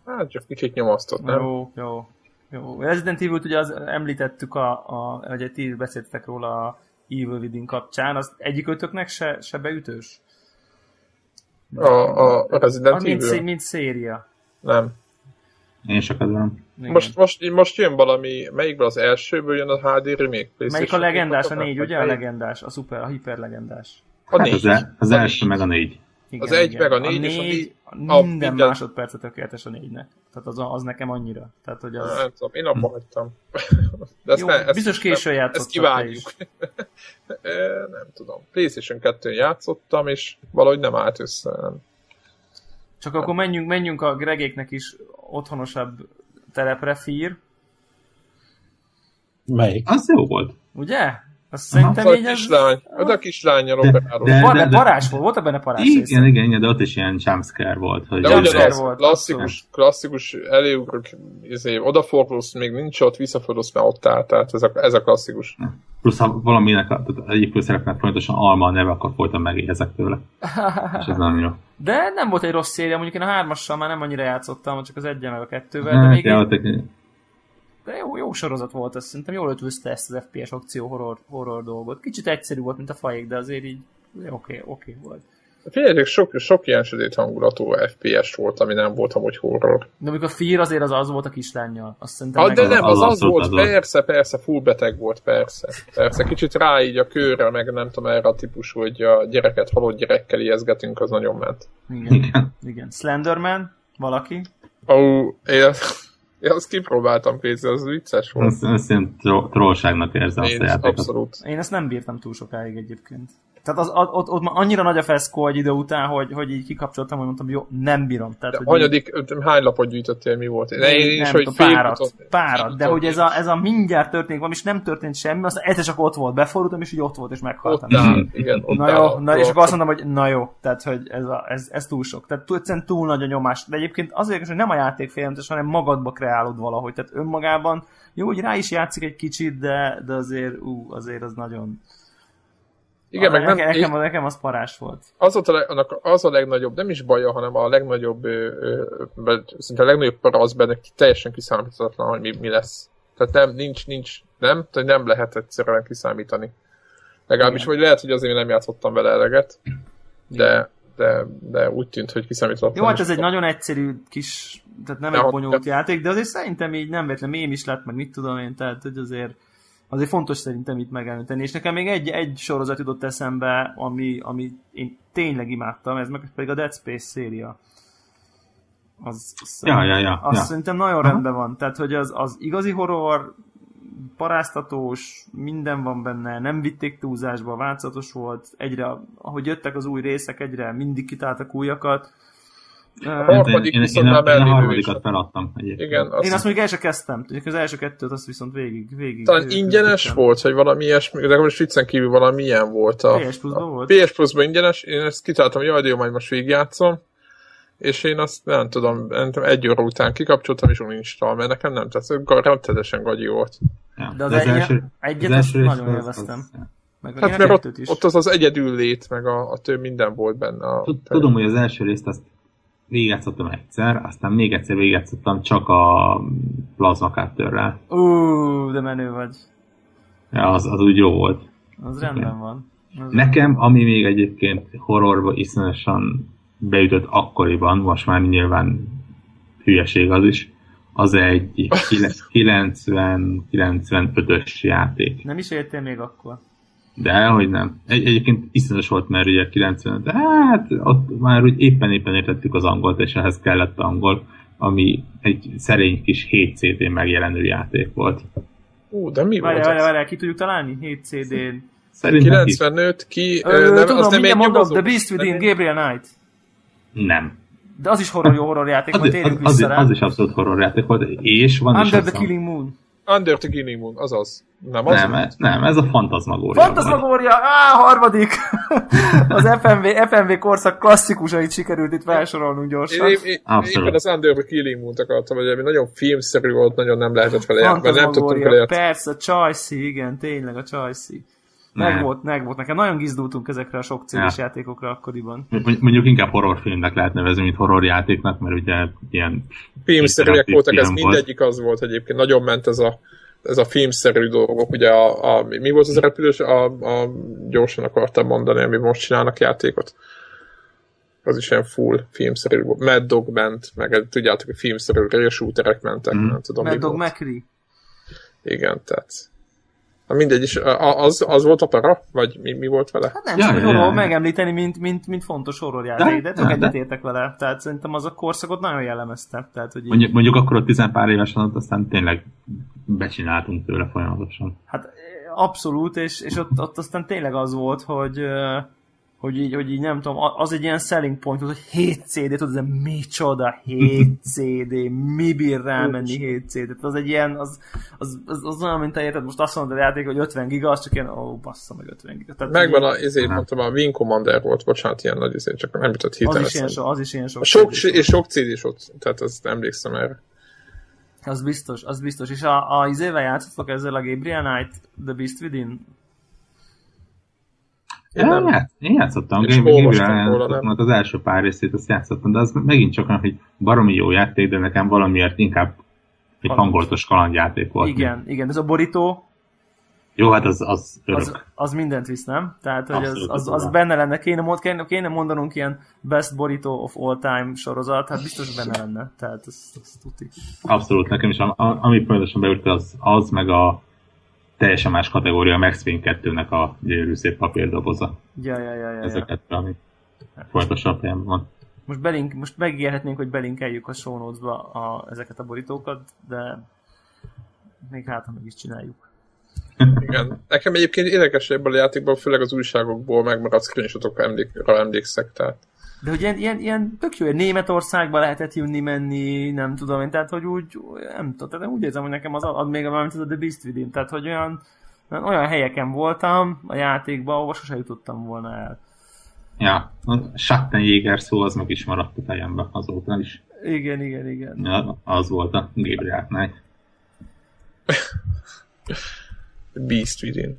Hát csak kicsit nyomasztott, nem? Jó, jó. Jó. Resident Evil-t ugye az, említettük, a, a, hogy ti beszéltek róla a Evil Within kapcsán, az egyik ötöknek se, se beütős? A, a Resident A, mint, Evil? mint széria. Nem. Én se kedvelem. Most, most, most jön valami, melyikből az elsőből jön a HD remake? Melyik a legendás? A négy, négy, ugye? A legendás, a szuper, a hiperlegendás. A Hát négy. az, el, az A első négy. meg a négy. Igen, Az egy igen. meg a négy, és a négy négy- a a minden, minden- másodperc tökéletes a négynek. Tehát az, az nekem annyira. Tehát, hogy az... Nem tudom, én abba hagytam. De ezt Jó, ne, ezt biztos későn nem- játszottad Ezt kivágjuk. Ö, nem tudom. PlayStation 2-n játszottam, és valahogy nem állt össze. Nem. Csak akkor menjünk, menjünk a Gregéknek is otthonosabb telepre, Fear, Melyik? Az jó volt. ugye? Azt Aha. szerintem Az a így ez... kislány, az a kislányjal De- operálós. de- parás volt, voltak benne parás Igen, részek. igen, igen, de ott is ilyen jumpscare volt. Hogy De Jumpscare ugyanaz, volt, klasszikus, klasszikus eléugrok, izé, odafordulsz, még nincs ott, visszafordulsz, már ott áll, tehát ez a, ez a klasszikus. Plusz ha valaminek, tehát egyik főszerepnek folyamatosan alma a neve, akkor folyton megéhezek tőle. És ez nem jó. De nem volt egy rossz széria, mondjuk én a hármassal már nem annyira játszottam, csak az egyen meg a kettővel, de Hát, még ja, egy- de jó, jó sorozat volt, ez szerintem jól ötvözte ezt az FPS akció horror, horror dolgot. Kicsit egyszerű volt, mint a fajék, de azért így oké, okay, oké okay volt. Figyeljetek, sok, sok ilyen sötét hangulatú FPS volt, ami nem volt amúgy horror. De amikor a Fear azért az az volt a kislányjal. Azt szerintem Ah, de az- nem, az az az volt, az persze, persze, full beteg volt, persze. Persze, kicsit rá így a körrel, meg nem tudom, erre a típusú, hogy a gyereket halott gyerekkel ijeszgetünk, az nagyon ment. Igen, Igen. igen. Slenderman, valaki. Ó, én, én azt kipróbáltam kézzel, az vicces volt. Azt, azt tro- trollságnak érzem azt Én a is, játékot. abszolút. Én ezt nem bírtam túl sokáig egyébként. Tehát az, ott, ott, ott már annyira nagy a feszkó egy idő után, hogy, hogy így kikapcsoltam, hogy mondtam, jó, nem bírom. Tehát, De hogy hanyadik, hány lapot gyűjtöttél, mi volt? így, Ne, én is, nem hogy tudom, párat, félfutott- párat, de hogy ez a, ez a mindjárt történik valami, és nem történt semmi, aztán egyszer csak ott volt, befordultam, és így ott volt, és meghaltam. Ott áll, igen, ott Na jó, a na, és akkor azt mondom, hogy na jó, tehát hogy ez, a, ez, ez túl sok. Tehát túl, egyszerűen túl nagy a nyomás. De egyébként az érdekes, hogy nem a játék félelmetes, hanem magadba kreálod valahogy. Tehát önmagában jó, hogy rá is játszik egy kicsit, de, de azért, ú, azért az nagyon... Igen, meg nem, nekem, nekem, nekem az parás volt. az, volt a leg, annak az a legnagyobb, nem is baja, hanem a legnagyobb, ö, ö, ö, szinte a legnagyobb para az benne, teljesen kiszámíthatatlan, hogy mi, mi lesz. Tehát nem, nincs, nincs, nem, tehát nem lehet egyszerűen kiszámítani. Legalábbis, Igen. vagy lehet, hogy azért nem játszottam vele eleget, de, de, de úgy tűnt, hogy kiszámíthatatlan. Jó, hát ez egy nagyon egyszerű kis, tehát nem Ja, egy bonyolult játék, de azért szerintem így nem véletlen mém is lett, meg mit tudom én, tehát hogy azért azért fontos szerintem itt megemlíteni. És nekem még egy, egy sorozat jutott eszembe, ami, ami én tényleg imádtam, ez meg pedig a Dead Space széria. Az, az, Ja, ja, ja, azt ja. szerintem nagyon Aha. rendben van. Tehát, hogy az, az igazi horror, paráztatós, minden van benne, nem vitték túlzásba, változatos volt, egyre, ahogy jöttek az új részek, egyre mindig kitáltak újakat. A Ö, harmadik én, én, viszont én, már a, én a mellé harmadikat feladtam egyébként. Igen, Én azt, azt mondjuk el sem kezdtem. Tudjuk, az első kettőt azt viszont végig, végig. talán végig ingyenes követtem. volt, vagy valami ilyesmi, de most viccen kívül valami ilyen volt. A, PS Plus-ban volt? PS Plus-ban ingyenes, én ezt kitaláltam, jaj, de jó, majd most végigjátszom, és én azt nem tudom, nem tudom, egy óra után kikapcsoltam, és uninstall, mert nekem nem tetszett, rettenetesen gagyi volt. Ja. De az, az egy, első, egyet az első nagyon az- élveztem. az- Meg Hát mert ott, is. ott az az egyedül lét, meg a, a több minden volt benne. A, Tud- Tudom, hogy az első részt azt végigjátszottam egyszer, aztán még egyszer végigjátszottam csak a Plasma Cutterrel. Ú, de menő vagy. Ja, az, az úgy jó volt. Az rendben van. Az Nekem, ami még egyébként horrorba iszonyosan beütött akkoriban, most már nyilván hülyeség az is, az egy 90-95-ös játék. Nem is értél még akkor. De hogy nem. Egy, egyébként iszonyatos volt, mert ugye 95, de hát ott már úgy éppen-éppen értettük az angolt, és ehhez kellett angol, ami egy szerény kis 7 CD megjelenő játék volt. Ú, de mi Várjál, volt várjál, ez? várjál, ki tudjuk találni? 7 CD-n. Szerintem is 95, ki... Ö, ö, nem, tudom, az nem mondom? The Beast Within, Gabriel Knight. Nem. De az is horror, jó horror játék, Az, majd az, térjünk az, vissza rá. az is abszolút horror játék volt, és van is Under az the a- Killing Moon. Under the Killing Moon, azaz. Nem, az Nem, ez- nem, ez a Fantasmagoria. volt. Fantasmagoria! Á, harmadik! az FMV, FMV korszak klasszikusait sikerült itt felsorolnunk gyorsan. én, én Abszolút. éppen az Under the Killing Moon-t akartam, hogy ami nagyon filmszerű volt, nagyon nem lehetett vele mert nem tudtunk vele persze, a Csajci, igen, tényleg a Csajci. Meg Nem. volt, meg volt. Nekem nagyon gizdultunk ezekre a sok céges Ja. játékokra akkoriban. Mondjuk mondjuk inkább horrorfilmnek lehet nevezni, mint horrorjátéknak, mert ugye ilyen Filmszerűek voltak, ez volt. mindegyik az volt egyébként, nagyon ment ez a ez a filmszerű dolgok, ugye a, a, mi volt az repülős, a, a, gyorsan akartam mondani, ami most csinálnak játékot. Az is ilyen full filmszerű volt. Mad Dog ment, meg tudjátok, hogy filmszerű rail shooterek mentek, Mm. nem tudom Mad mi Dog volt. McCree. Igen, tehát. Mindegy is, a- az, az volt a para? Vagy mi, mi volt vele? Hát nem Ja, csak ja, ja, megemlíteni, mint, mint, mint fontos horrorjáték, De- de tök de- egyet de- értek vele. Tehát szerintem az a korszakot nagyon jellemezte. Tehát, hogy így, Mondjuk, mondjuk akkor a tizenpár évesen ott aztán tényleg becsináltunk tőle folyamatosan. Hát abszolút, és, és ott, ott aztán tényleg az volt, hogy hogy így, hogy így nem tudom, az egy ilyen selling point hogy 7 CD, tudod, ez micsoda 7 CD, mi bír rámenni 7 CD, az egy ilyen, az, az, az, az olyan, mint te érted, most azt mondod a játék, hogy 50 giga, az csak ilyen, ó, bassza meg 50 giga. Tehát Megvan így- a, ezért Aha. mondtam, a Wing Commander volt, bocsánat, ilyen nagy ezért, csak nem jutott az hirtelen is, ilyen so, az is ilyen sok. Sok, CD és sok CD is ott, tehát azt emlékszem erre. Az biztos, az biztos. És a, a izével játszottak ezzel a Gabriel Knight, The Beast Within? Én nem. Ját, én játszottam, És Game róla, játszottam, hát az első pár részét azt játszottam, de az megint csak olyan, hogy baromi jó játék, de nekem valamiért inkább egy hangoltos kalandjáték volt. Igen, igen, ez a borító, Jó, hát az, az örök. az, az mindent visz, nem? Tehát, hogy az, az, az benne lenne, kéne, mond, kéne, kéne mondanunk ilyen Best Burrito of All Time sorozat, hát biztos benne lenne, tehát ez, ez tuti. Abszolút, nekem is, ami pontosan beült, az, az meg a teljesen más kategória, a Max Payne 2-nek a gyönyörű szép papírdoboza. Ja, ja, ja, ja, Ez a ja. ami fontosabb helyen van. Most, belink, most megígérhetnénk, hogy belinkeljük a show notes-ba a, ezeket a borítókat, de még hát, ha meg is csináljuk. Igen. Nekem egyébként érdekes ebből a játékban, főleg az újságokból megmaradt screenshotokra emlék, emlékszek, tehát De hogy ilyen, ilyen, ilyen tök jó, Németországba lehetett jönni, menni, nem tudom én, tehát hogy úgy, nem tudom, tehát úgy érzem, hogy nekem az ad még valamit az a The Beast Within, tehát hogy olyan, olyan helyeken voltam a játékban, ahova sose jutottam volna el. Ja, a Schattenjäger szó az meg is maradt a fejembe azóta is. Igen, igen, igen. Ja, az volt a Gabriel Knight. Beast Within.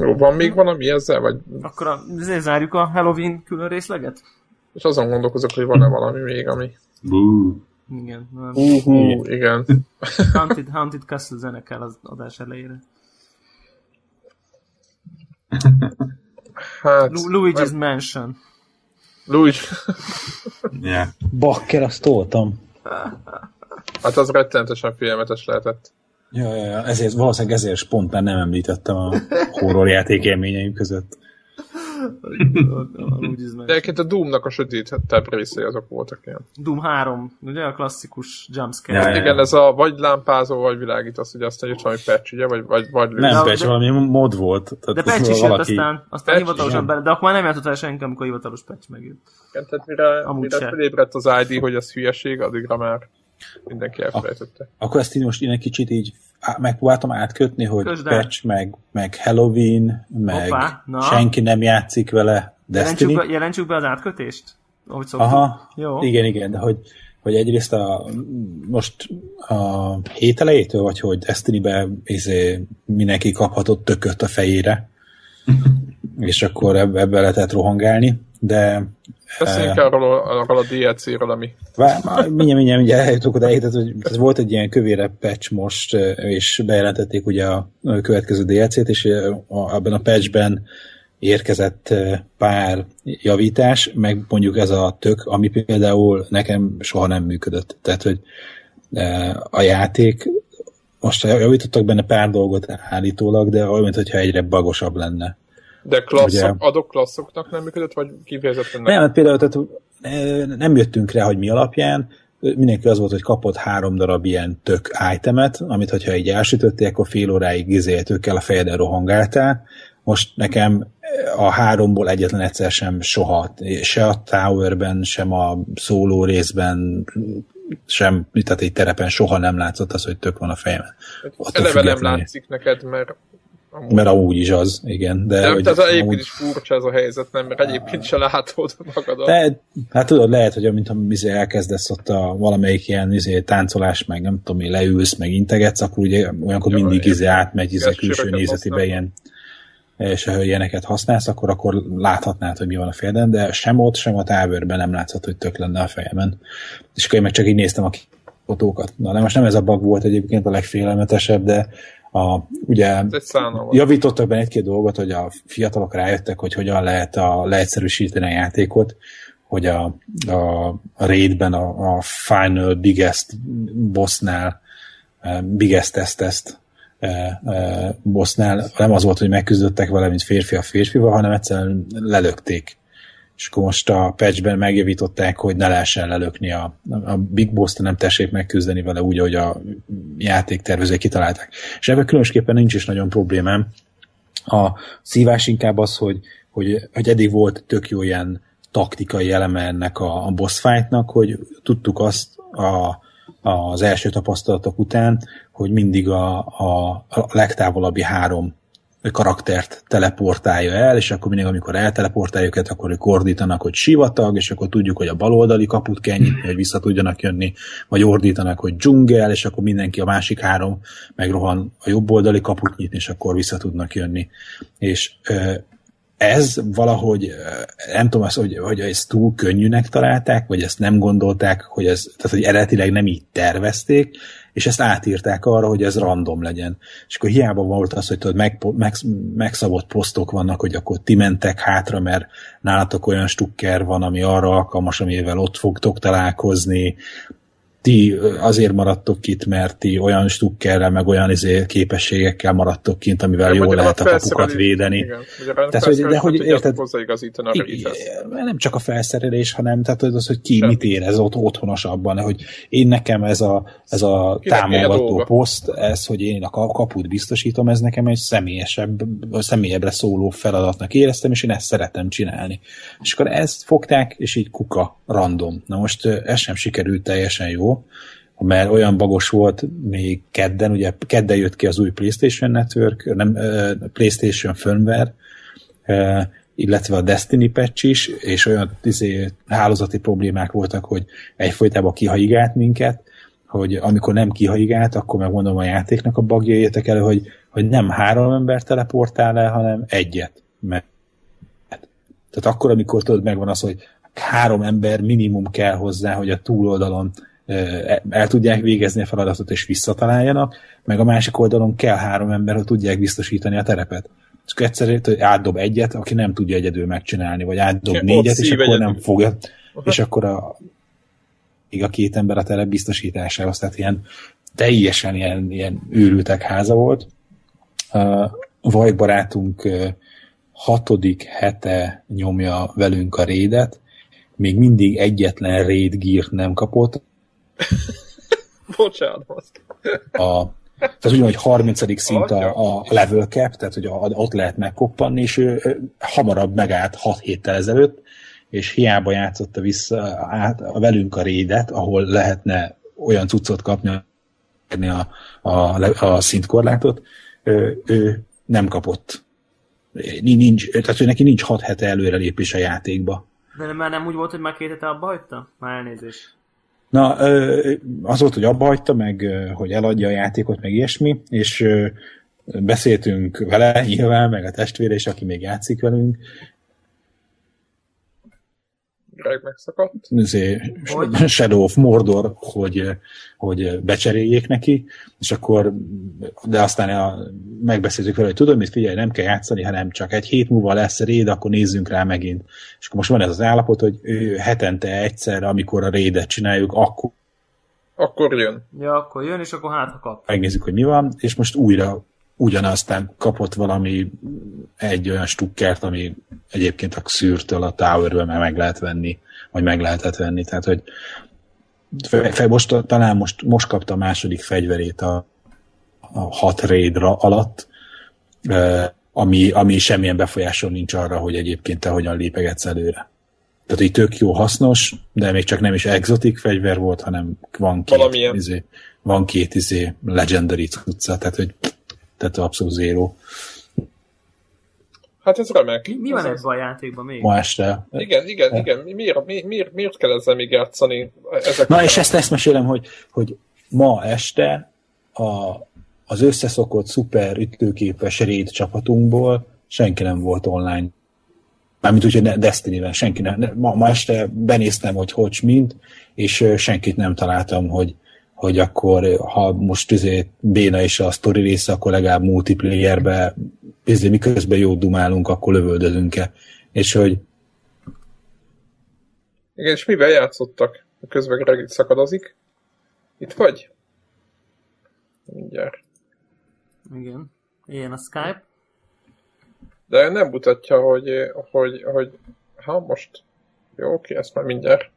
Jó, van még valami ezzel? Vagy, Akkor a, ezért zárjuk a Halloween külön részleget? és azon gondolkozok, hogy van-e valami még, ami... Bú. Igen. nem. Igen. Haunted, Haunted Castle zenekel az adás elejére. Hát... Lu- Luigi's Mansion. Luigi. Yeah. Bakker, azt toltam. Hát az rettenetesen félelmetes lehetett. Ja, ja, ja, ezért, valószínűleg ezért spontán nem említettem a horror játék élményeim között. De egyébként a Doom-nak a sötétebb részei azok voltak ilyen. Doom 3, ugye a klasszikus jumpscare. Ja, ja, igen, ez a vagy lámpázó, vagy világítasz, ugye aztán jött valami patch, ugye? Vagy, vagy, vagy nem patch, valami mod volt. Tehát de patch is jött aztán, aztán hivatalosan bele, de akkor már nem játszott el senki, amikor hivatalos patch megjött. Igen, tehát mire, mire felébredt az ID, hogy ez hülyeség, addigra már mindenki elfelejtette. Akkor ezt így most én egy kicsit így megpróbáltam átkötni, hogy patch, meg, meg Halloween, meg Hoppá, senki nem játszik vele Destiny. Jelentsük be, jelentsük be az átkötést? Ahogy Aha, Jó. igen, igen, de hogy, hogy egyrészt a, most a hét elejétől, vagy hogy Destiny-be izé, mindenki kaphatott tököt a fejére, és akkor ebbe lehetett rohangálni, de Beszéljünk arról, arról a DLC-ről, ami... Mindjárt, mindjárt, mindjárt eljutok oda, tehát, hogy ez volt egy ilyen kövére patch most, és bejelentették ugye a következő DLC-t, és abban a patchben érkezett pár javítás, meg mondjuk ez a tök, ami például nekem soha nem működött. Tehát, hogy a játék, most javítottak benne pár dolgot állítólag, de olyan, mintha egyre bagosabb lenne. De klasszok, Ugye, adok klasszoknak nem működött, vagy kifejezetten nem? Nem, hát például tehát, nem jöttünk rá, hogy mi alapján, mindenki az volt, hogy kapott három darab ilyen tök itemet, amit hogyha így elsütötték, akkor fél óráig gizéltőkkel a fejeden rohangáltál. Most nekem a háromból egyetlen egyszer sem soha, se a Towerben, sem a szóló részben, sem, tehát egy terepen soha nem látszott az, hogy tök van a fejemen. Eleve nem látszik neked, mert Amúgy. Mert amúgy is az, igen. De nem, hogy tehát egyébként amúgy... is furcsa ez a helyzet, nem? Mert egyébként se látod magadat. De, hát tudod, lehet, hogy amint izé elkezdesz ott a valamelyik ilyen izé, táncolás, meg nem tudom, én leülsz, meg integetsz, akkor ugye olyankor ja, mindig izé átmegy izé külső nézetibe ilyen és ha ilyeneket használsz, akkor, akkor láthatnád, hogy mi van a fejeden, de sem ott, sem a távolban nem látszott, hogy tök lenne a fejemen. És akkor én meg csak így néztem a fotókat. Na, de most nem ez a bug volt egyébként a legfélelmetesebb, de a, ugye javítottak benne egy-két dolgot, hogy a fiatalok rájöttek, hogy hogyan lehet a, leegyszerűsíteni a játékot, hogy a, a, a raidben a, a final biggest bossnál uh, biggest test uh, uh, bossnál nem az volt, hogy megküzdöttek vele, mint férfi a férfival, hanem egyszerűen lelökték és akkor most a patchben megjavították, hogy ne lehessen lelökni a, a Big Boss-t, nem tessék megküzdeni vele úgy, ahogy a játéktervezők kitalálták. És ebben különösképpen nincs is nagyon problémám. A szívás inkább az, hogy, hogy, hogy eddig volt tök jó ilyen taktikai eleme ennek a, a boss fightnak, hogy tudtuk azt a, az első tapasztalatok után, hogy mindig a, a, a legtávolabbi három karaktert teleportálja el, és akkor mindig, amikor elteleportálja őket, akkor ők ordítanak, hogy sivatag, és akkor tudjuk, hogy a baloldali kaput kell nyitni, hogy vissza tudjanak jönni, vagy ordítanak, hogy dzsungel, és akkor mindenki a másik három megrohan a jobb oldali kaput nyitni, és akkor vissza tudnak jönni. És ez valahogy, nem tudom azt, hogy, hogy ezt túl könnyűnek találták, vagy ezt nem gondolták, hogy ez, tehát hogy eredetileg nem így tervezték, és ezt átírták arra, hogy ez random legyen. És akkor hiába volt az, hogy tudod, meg, meg, megszabott posztok vannak, hogy akkor ti mentek hátra, mert nálatok olyan stukker van, ami arra alkalmas, amivel ott fogtok találkozni, ti azért maradtok itt, mert ti olyan stukkerrel, meg olyan izé képességekkel maradtok kint, amivel jól lehet a kapukat védeni. Igen, tehát, hogy, de hogy érted, nem csak a felszerelés, hanem tehát az, hogy ki Sem. mit érez ott otthonosabban, hogy én nekem ez a, ez a támogató poszt, ez, hogy én a kaput biztosítom, ez nekem egy személyesebb, személyebbre szóló feladatnak éreztem, és én ezt szeretem csinálni. És akkor ezt fogták, és így kuka, random. Na most ez sem sikerült teljesen jó, mert olyan bagos volt még kedden, ugye kedden jött ki az új PlayStation Network, nem, PlayStation firmware, illetve a Destiny patch is, és olyan izé, hálózati problémák voltak, hogy egyfolytában kihaigált minket, hogy amikor nem kihaigált, akkor megmondom a játéknak a bagja jöttek elő, hogy, hogy nem három ember teleportál el, hanem egyet. Mert, tehát akkor, amikor tudod, megvan az, hogy három ember minimum kell hozzá, hogy a túloldalon el tudják végezni a feladatot és visszataláljanak, meg a másik oldalon kell három ember, hogy tudják biztosítani a terepet. És akkor egyszerűen hogy átdob egyet, aki nem tudja egyedül megcsinálni, vagy átdob négyet, és akkor nem fogja. És akkor a, a két ember a telep biztosításához, tehát ilyen teljesen ilyen, ilyen őrültek háza volt. Uh, Vaj barátunk uh, hatodik hete nyomja velünk a rédet, még mindig egyetlen raid gírt nem kapott. Bocsánat. A, tehát ugyan, hogy 30. szint a, a level cap, tehát hogy a, ott lehet megkoppanni, és ő, ő hamarabb megállt 6 héttel ezelőtt, és hiába játszotta vissza át a velünk a rédet, ahol lehetne olyan cuccot kapni a, a, a szintkorlátot, ő, ő nem kapott. Nincs, tehát ő neki nincs 6 hete előrelépés a játékba. De már nem úgy volt, hogy már két hete abba hagyta? Már elnézést. Na, az volt, hogy abba hagyta, meg hogy eladja a játékot, meg ilyesmi, és beszéltünk vele nyilván, meg a testvére is, aki még játszik velünk, Greg megszakadt. Shadow of Mordor, hogy, hogy becseréljék neki, és akkor, de aztán a, megbeszéltük vele, hogy tudom, mit figyelj, nem kell játszani, hanem csak egy hét múlva lesz réd, akkor nézzünk rá megint. És akkor most van ez az állapot, hogy ő hetente egyszer, amikor a rédet csináljuk, akkor akkor jön. Ja, akkor jön, és akkor hát ha kap. Megnézzük, hogy mi van, és most újra ugyanaztán kapott valami egy olyan stukkert, ami egyébként a szűrtől a tower már meg lehet venni, vagy meg lehetett venni. Tehát, hogy most, talán most, most kapta a második fegyverét a, a hat raidra alatt, ami, ami semmilyen befolyáson nincs arra, hogy egyébként te hogyan lépegetsz előre. Tehát így tök jó, hasznos, de még csak nem is exotik fegyver volt, hanem van két, izé, van két izé legendary cucca, tehát hogy tehát abszolút zéró. Hát ez remek. Mi, mi van ebben a játékban még? Ma este. Igen, igen, igen. Miért, miért, miért, miért kell ezzel még játszani? Ezek Na, és ezt, ezt mesélem, hogy, hogy ma este a, az összeszokott szuper ütőképes raid csapatunkból senki nem volt online. Mármint úgy, hogy Destiny-ben senki nem. Ma, ma este benéztem, hogy hogy mint, és senkit nem találtam, hogy, hogy akkor, ha most izé béna is a sztori része, akkor legalább multiplayerbe izé, miközben jó dumálunk, akkor lövöldözünk-e. És hogy igen, és mivel játszottak? Közben Greg szakadozik. Itt vagy? Mindjárt. Igen. Ilyen a Skype. De nem mutatja, hogy, hogy, hogy ha most jó, oké, ezt már mindjárt.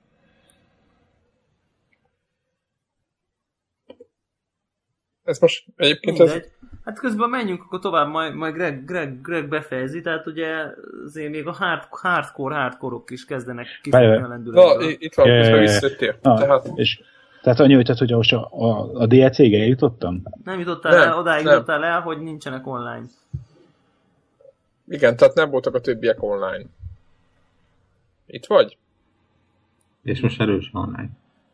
Ez most egyébként Mindegy. ez... Hát közben menjünk akkor tovább, majd, majd Greg, Greg, Greg befejezi, tehát ugye azért még a hard, hardcore hardcore is kezdenek kiszedni a lendületből. Na, itt van, közben visszatér. Tehát... És, tehát annyi, hogy, tehát, hogy most a, a, a DLC-ge jutottam? Nem jutottál nem, el, odáig nem. jutottál el, hogy nincsenek online. Igen, tehát nem voltak a többiek online. Itt vagy? És most erős online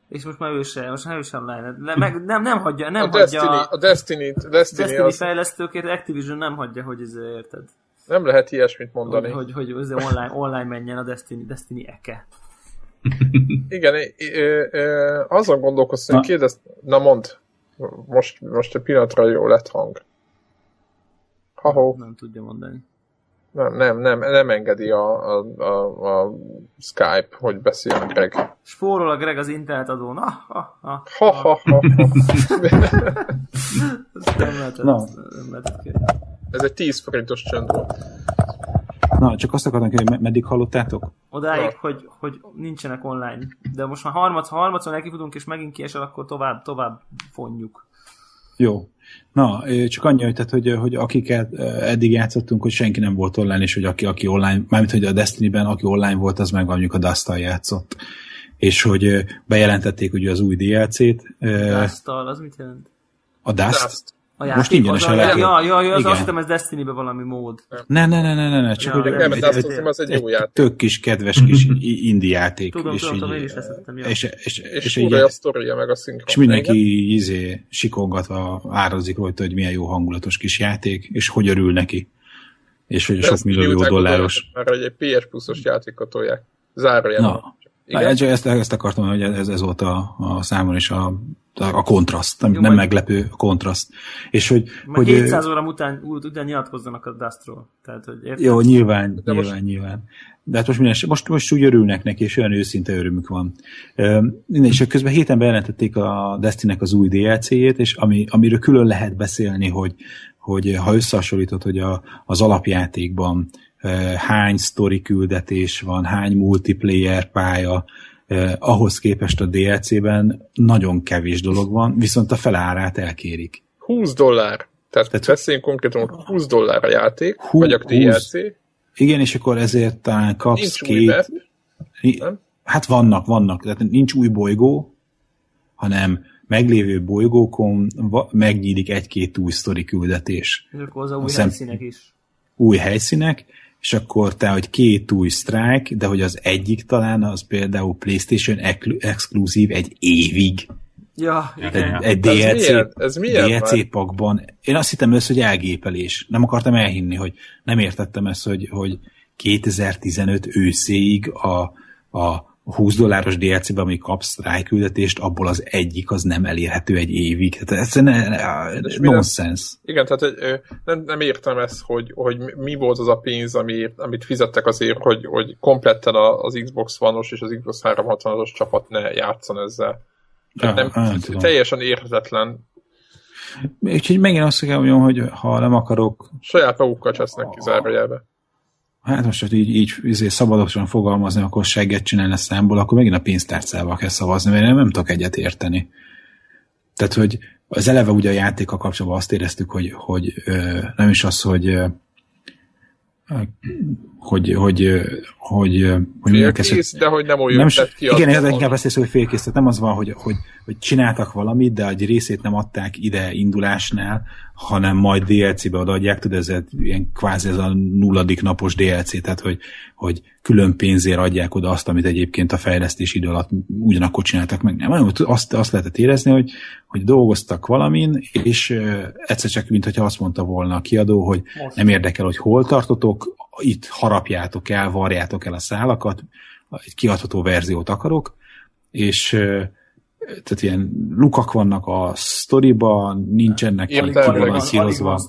és most már ő sem, most már ő sem online. Meg, nem, nem hagyja, nem a hagyja Destiny, a Destiny, a Destiny, Destiny az... fejlesztőkét Activision nem hagyja, hogy ez érted. Nem lehet ilyesmit mondani. Hogy, hogy, hogy online, online menjen a Destiny, Destiny eke. Igen, ö, ö, azon gondolkoztam, hogy kérdezt, na mond, most, most egy pillanatra jó lett hang. Ha-ho. Nem tudja mondani. Nem, nem, nem, nem engedi a, a, a, a Skype, hogy beszéljen Greg. Spórol a Greg az internet adón. Ah, ha, ha, ha, ha. nem lehetett, no. nem lehetett Ez egy 10 forintos csönd volt. Na, csak azt akartam hogy meddig hallottátok? Odáig, ja. hogy, hogy nincsenek online. De most már harmad, ha harmadszor nekifudunk, és megint kiesel, akkor tovább, tovább fonjuk. Jó. Na, csak annyi, hogy, tehát, hogy, hogy akiket eddig játszottunk, hogy senki nem volt online, és hogy aki, aki online, mármint, hogy a Destiny-ben, aki online volt, az meg mondjuk a dust játszott. És hogy bejelentették ugye az új DLC-t. dust az mit jelent? A Dust? Dust. A Most ingyenesen lehet. Ja, ja, ja, az azt hittem, ez Destiny-be valami mód. Ne, ne, ne, ne, ne, ne csak ja, hogy nem, egy, egy, egy, az egy jó játék. Tök kis, kedves kis indie játék. Tudom, és tudom, így, én is leszettem, És, és, és, és, a sztoria, meg a szinkron. És mindenki izé, sikongatva árazik rajta, hogy milyen jó hangulatos kis játék, és hogy örül neki. És hogy sok millió dolláros. Mert egy PS Plus-os játékot tolják. Zárójelben. Igen? Na, ezt, ezt akartam, hogy ez, ez volt a, a számon is a, a kontraszt, nem, Jó, nem meglepő kontraszt. És hogy, hogy 200 óra után, után nyilatkozzanak a Dustról. Tehát, hogy Jó, nyilván, De nyilván, most... nyilván. De hát most, minden, most, most úgy örülnek neki, és olyan őszinte örömük van. Minden, és közben héten bejelentették a Destiny-nek az új DLC-jét, és ami, amiről külön lehet beszélni, hogy, hogy ha összehasonlítod, hogy a, az alapjátékban hány story küldetés van, hány multiplayer pálya, eh, ahhoz képest a DLC-ben nagyon kevés dolog van, viszont a felárát elkérik. 20 dollár. Tehát, Tehát beszéljünk konkrétan, 20 dollár a játék, 20, vagy a DLC. 20, igen, és akkor ezért talán kapsz nincs két... Map, nem? Hát vannak, vannak. Tehát nincs új bolygó, hanem meglévő bolygókon megnyílik egy-két új sztori küldetés. És akkor az a új helyszínek is. Új helyszínek, és akkor te, hogy két új strike, de hogy az egyik talán az például PlayStation exkluzív egy évig. Ja, igen. Egy, egy DLC, ez milyen? Ez milyen DLC pakban. Én azt hittem össze, hogy elgépelés. Nem akartam elhinni, hogy nem értettem ezt, hogy, hogy 2015 őszéig a, a 20 dolláros DLC-ben, ami kapsz rájküldetést, abból az egyik az nem elérhető egy évig. Tehát ez nonsense. Igen, tehát nem, nem értem ezt, hogy, hogy mi volt az a pénz, ami, amit fizettek azért, hogy, hogy kompletten az Xbox One-os és az Xbox 360-os csapat ne játszon ezzel. Tehát ja, nem, nem teljesen érhetetlen. Úgyhogy megint azt kell mondjam, hogy ha nem akarok... Saját magukkal csesznek ki zárójelbe hát most, hogy így, így így szabadosan fogalmazni, akkor segget csinálni a számból, akkor megint a pénztárcával kell szavazni, mert én nem tudok egyet érteni. Tehát, hogy az eleve ugye a játéka kapcsolatban azt éreztük, hogy, hogy ö, nem is az, hogy ö, hogy, hogy, hogy, hogy félkész, de hogy nem olyan nem is, ki Igen, ez inkább ezt hogy félkész, tehát nem az van, hogy, hogy, hogy csináltak valamit, de egy részét nem adták ide indulásnál, hanem majd DLC-be odaadják, tudod, ez ilyen kvázi ez a nulladik napos DLC, tehát hogy, hogy külön pénzért adják oda azt, amit egyébként a fejlesztés idő alatt ugyanakkor csináltak meg. Nem, azt, azt lehetett érezni, hogy, hogy dolgoztak valamin, és egyszer csak, mint hogyha azt mondta volna a kiadó, hogy Most. nem érdekel, hogy hol tartotok, itt harapjátok el, varjátok el a szálakat, egy kiadható verziót akarok, és tehát ilyen lukak vannak a sztoriban, nincsenek kibalanszírozva.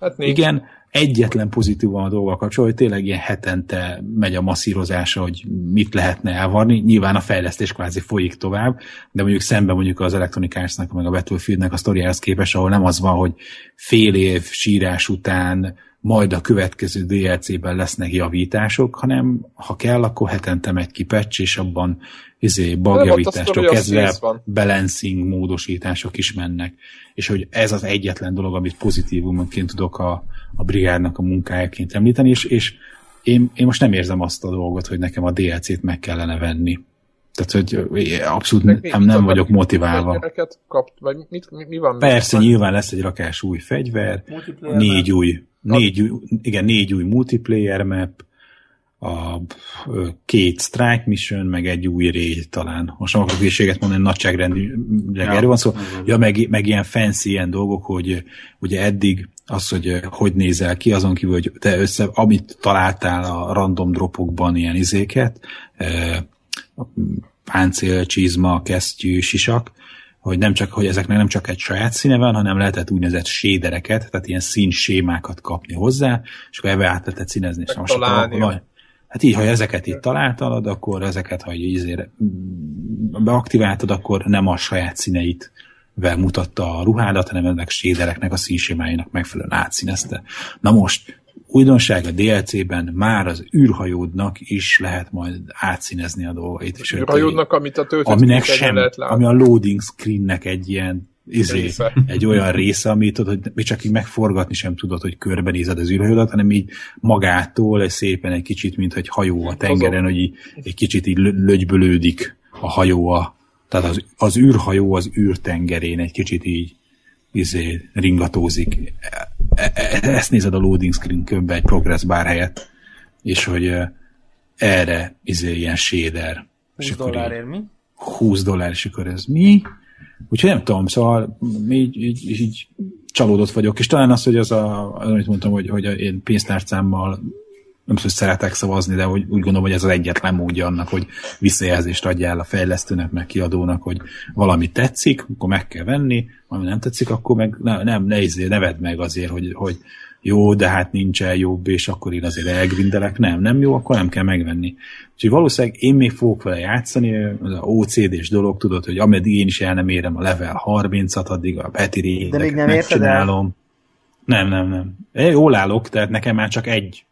Hát Igen, egyetlen pozitív van a dolga kapcsolatban, hogy tényleg ilyen hetente megy a masszírozása, hogy mit lehetne elvarni. Nyilván a fejlesztés kvázi folyik tovább, de mondjuk szemben mondjuk az Electronic Arts-nak, meg a Battlefieldnek a sztoriához képest, ahol nem az van, hogy fél év sírás után majd a következő DLC-ben lesznek javítások, hanem ha kell, akkor hetente megy ki patch, és abban izé, bugjavítástól kezdve balancing módosítások is mennek. És hogy ez az egyetlen dolog, amit pozitívumként tudok a, a brigádnak a munkájaként említeni, és, és én, én most nem érzem azt a dolgot, hogy nekem a DLC-t meg kellene venni. Tehát, hogy abszolút nem, nem, nem vagyok motiválva. Kapt, vagy mit, mi, mi van? Persze, mit nyilván lesz egy rakás új fegyver, négy új, négy új, igen, négy új multiplayer map, a két strike mission, meg egy új raid talán. Most nem akarok hülyeséget mondani, nagyságrendileg ja, erről van szó. Ja, meg, meg ilyen fancy ilyen dolgok, hogy ugye eddig az, hogy hogy nézel ki, azon kívül, hogy te össze, amit találtál a random dropokban ilyen izéket, páncél, csizma, kesztyű, sisak, hogy nem csak, hogy ezeknek nem csak egy saját színe van, hanem lehetett úgynevezett sédereket, tehát ilyen színsémákat kapni hozzá, és akkor ebbe át lehetett színezni. És most akkor, Hát így, ha ezeket itt találtalad, akkor ezeket, ha így beaktiváltad, akkor nem a saját színeit vel mutatta a ruhádat, hanem ennek sédereknek a színsémáinak megfelelően átszínezte. Na most, újdonság a DLC-ben már az űrhajódnak is lehet majd átszínezni a dolgait. Az űrhajódnak, amit a aminek sem, lehet ami a loading screennek egy ilyen izé, egy olyan része, amit tudod, hogy még csak így megforgatni sem tudod, hogy körbenézed az űrhajódat, hanem így magától egy szépen egy kicsit, mint egy hajó a tengeren, hogy így, egy kicsit így lögybölődik a hajó a, tehát az, az űrhajó az űrtengerén egy kicsit így izé, ringatózik. E, e, ezt nézed a loading screen könyvbe egy progress bar helyett, és hogy erre izé ilyen shader. 20 dollárért mi? 20 dollár, és akkor ez mi? Úgyhogy nem tudom, szóval így, így, így csalódott vagyok, és talán az, hogy az, a, az amit mondtam, hogy, hogy én pénztárcámmal nem hogy szeretek szavazni, de hogy úgy gondolom, hogy ez az egyetlen módja annak, hogy visszajelzést adjál a fejlesztőnek, meg kiadónak, hogy valami tetszik, akkor meg kell venni, ami nem tetszik, akkor meg ne, nem, ne, izé, ne vedd meg azért, hogy, hogy jó, de hát nincsen jobb, és akkor én azért elgrindelek. Nem, nem jó, akkor nem kell megvenni. Úgyhogy valószínűleg én még fogok vele játszani, az OCD-s dolog, tudod, hogy ameddig én is el nem érem a level 30-at, addig a Peti rédeket megcsinálom. Nem, nem, nem. Én jól állok, tehát nekem már csak egy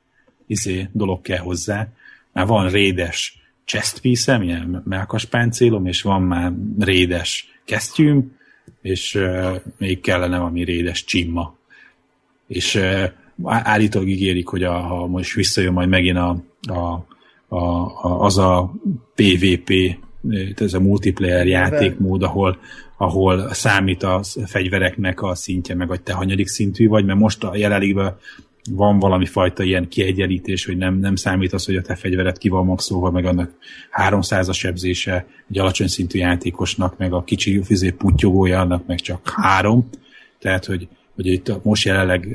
izé, dolog kell hozzá. Már van rédes chest piece ilyen melkaspáncélom, és van már rédes kesztyűm, és uh, még kellene valami rédes csimma. És uh, állítólag ígérik, hogy a, ha most visszajön majd megint a, a, a, a, az a PvP, ez a multiplayer játékmód, ahol, ahol számít a fegyvereknek a szintje, meg hogy te hanyadik szintű vagy, mert most a jelenlegben van valami fajta ilyen kiegyenlítés, hogy nem, nem számít az, hogy a te fegyveret ki van maxolva, meg annak 300-as sebzése egy alacsony szintű játékosnak, meg a kicsi fizé putyogója annak meg csak három. Tehát, hogy, hogy itt most jelenleg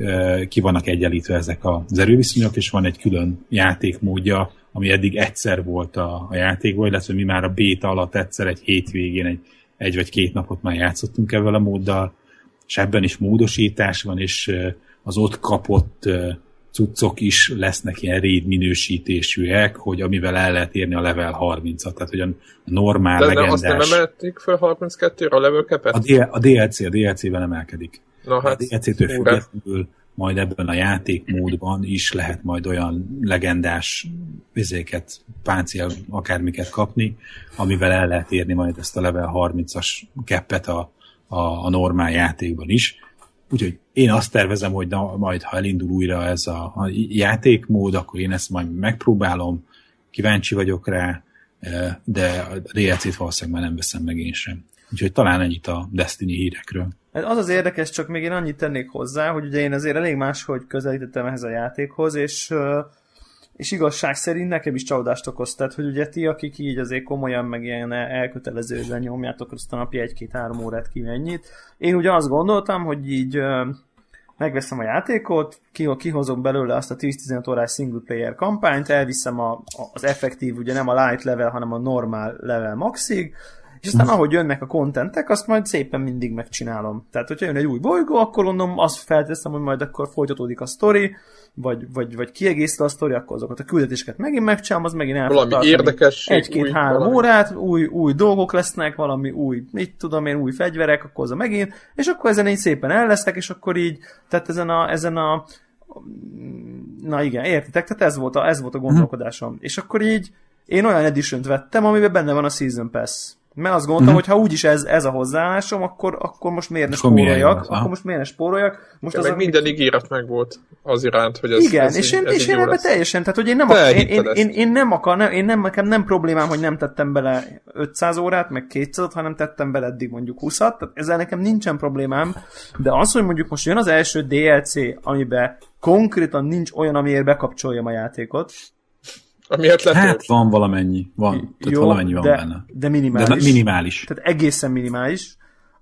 ki vannak egyenlítve ezek az erőviszonyok, és van egy külön játékmódja, ami eddig egyszer volt a, a játékban, illetve mi már a béta alatt egyszer egy hétvégén egy, egy vagy két napot már játszottunk ezzel a móddal, és ebben is módosítás van, és az ott kapott cuccok is lesznek ilyen raid minősítésűek, hogy amivel el lehet érni a level 30-at, tehát hogy a normál De legendás... De azt nem emelték fel 32-re a level cap-et? A, D- a DLC, a DLC-ben emelkedik. Na hát, a DLC-től függetlenül majd ebben a játékmódban is lehet majd olyan legendás vizéket, páncél, akármiket kapni, amivel el lehet érni majd ezt a level 30-as keppet a, a, a normál játékban is. Úgyhogy én azt tervezem, hogy na, majd ha elindul újra ez a, a játékmód, akkor én ezt majd megpróbálom, kíváncsi vagyok rá, de a DLC-t valószínűleg már nem veszem meg én sem. Úgyhogy talán ennyit a Destiny hírekről. Hát az az érdekes, csak még én annyit tennék hozzá, hogy ugye én azért elég máshogy közelítettem ehhez a játékhoz, és és igazság szerint nekem is csalódást okoz, tehát hogy ugye ti, akik így azért komolyan meg ilyen elkötelezően nyomjátok azt a napi egy-két-három órát ki mennyit. Én ugye azt gondoltam, hogy így megveszem a játékot, kihozom belőle azt a 10-15 órás single player kampányt, elviszem a, az effektív, ugye nem a light level, hanem a normál level maxig, és aztán ahogy jönnek a kontentek, azt majd szépen mindig megcsinálom. Tehát, hogyha jön egy új bolygó, akkor mondom, azt felteszem, hogy majd akkor folytatódik a sztori, vagy, vagy, vagy kiegészítő a sztori, akkor azokat a küldetéseket megint megcsinálom, az megint el Valami érdekes. Egy-két-három órát, új, új dolgok lesznek, valami új, mit tudom én, új fegyverek, akkor az a megint, és akkor ezen így szépen el lesznek, és akkor így, tehát ezen a, ezen a na igen, értitek, tehát ez volt a, ez volt a gondolkodásom. Hmm. És akkor így én olyan edition vettem, amiben benne van a Season Pass mert azt gondoltam, mm-hmm. hogy ha úgyis ez, ez a hozzáállásom, akkor, akkor most miért ne spóroljak? Akkor most miért ne spóroljak? Most az, meg minden amit... ígéret meg volt az iránt, hogy ez Igen, ez és én, ez és én ebben teljesen, tehát hogy én nem, akar, én, én, én, én, nem akar, nem, én nem, nekem nem problémám, hogy nem tettem bele 500 órát, meg 200 hanem tettem bele eddig mondjuk 20 tehát ezzel nekem nincsen problémám, de az, hogy mondjuk most jön az első DLC, amiben konkrétan nincs olyan, amiért bekapcsoljam a játékot, Amiért Hát van valamennyi, van. Tehát Jó, valamennyi van de, benne. De minimális. De minimális. Tehát egészen minimális.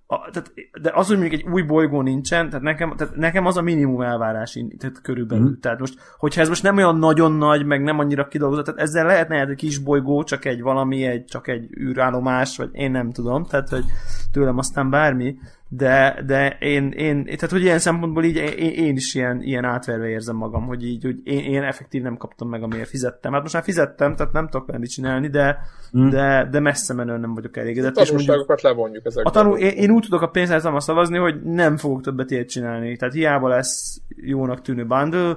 A, tehát, de az, hogy mondjuk egy új bolygó nincsen, tehát nekem, tehát nekem az a minimum elvárás tehát körülbelül. Mm. Tehát most, hogyha ez most nem olyan nagyon nagy, meg nem annyira kidolgozott, tehát ezzel lehetne egy kis bolygó, csak egy valami, egy, csak egy űrállomás, vagy én nem tudom, tehát hogy tőlem aztán bármi, de, de én, én, tehát hogy ilyen szempontból így én, én is ilyen, ilyen átverve érzem magam, hogy így, hogy én, én effektív nem kaptam meg, amiért fizettem. Hát most már fizettem, tehát nem tudok mit csinálni, de, mm. de, de messze menően nem vagyok elégedett. A tanulságokat levonjuk ezekből. A tanul, én, én, úgy tudok a pénzzel szavazni, hogy nem fogok többet ilyet csinálni. Tehát hiába lesz jónak tűnő bundle,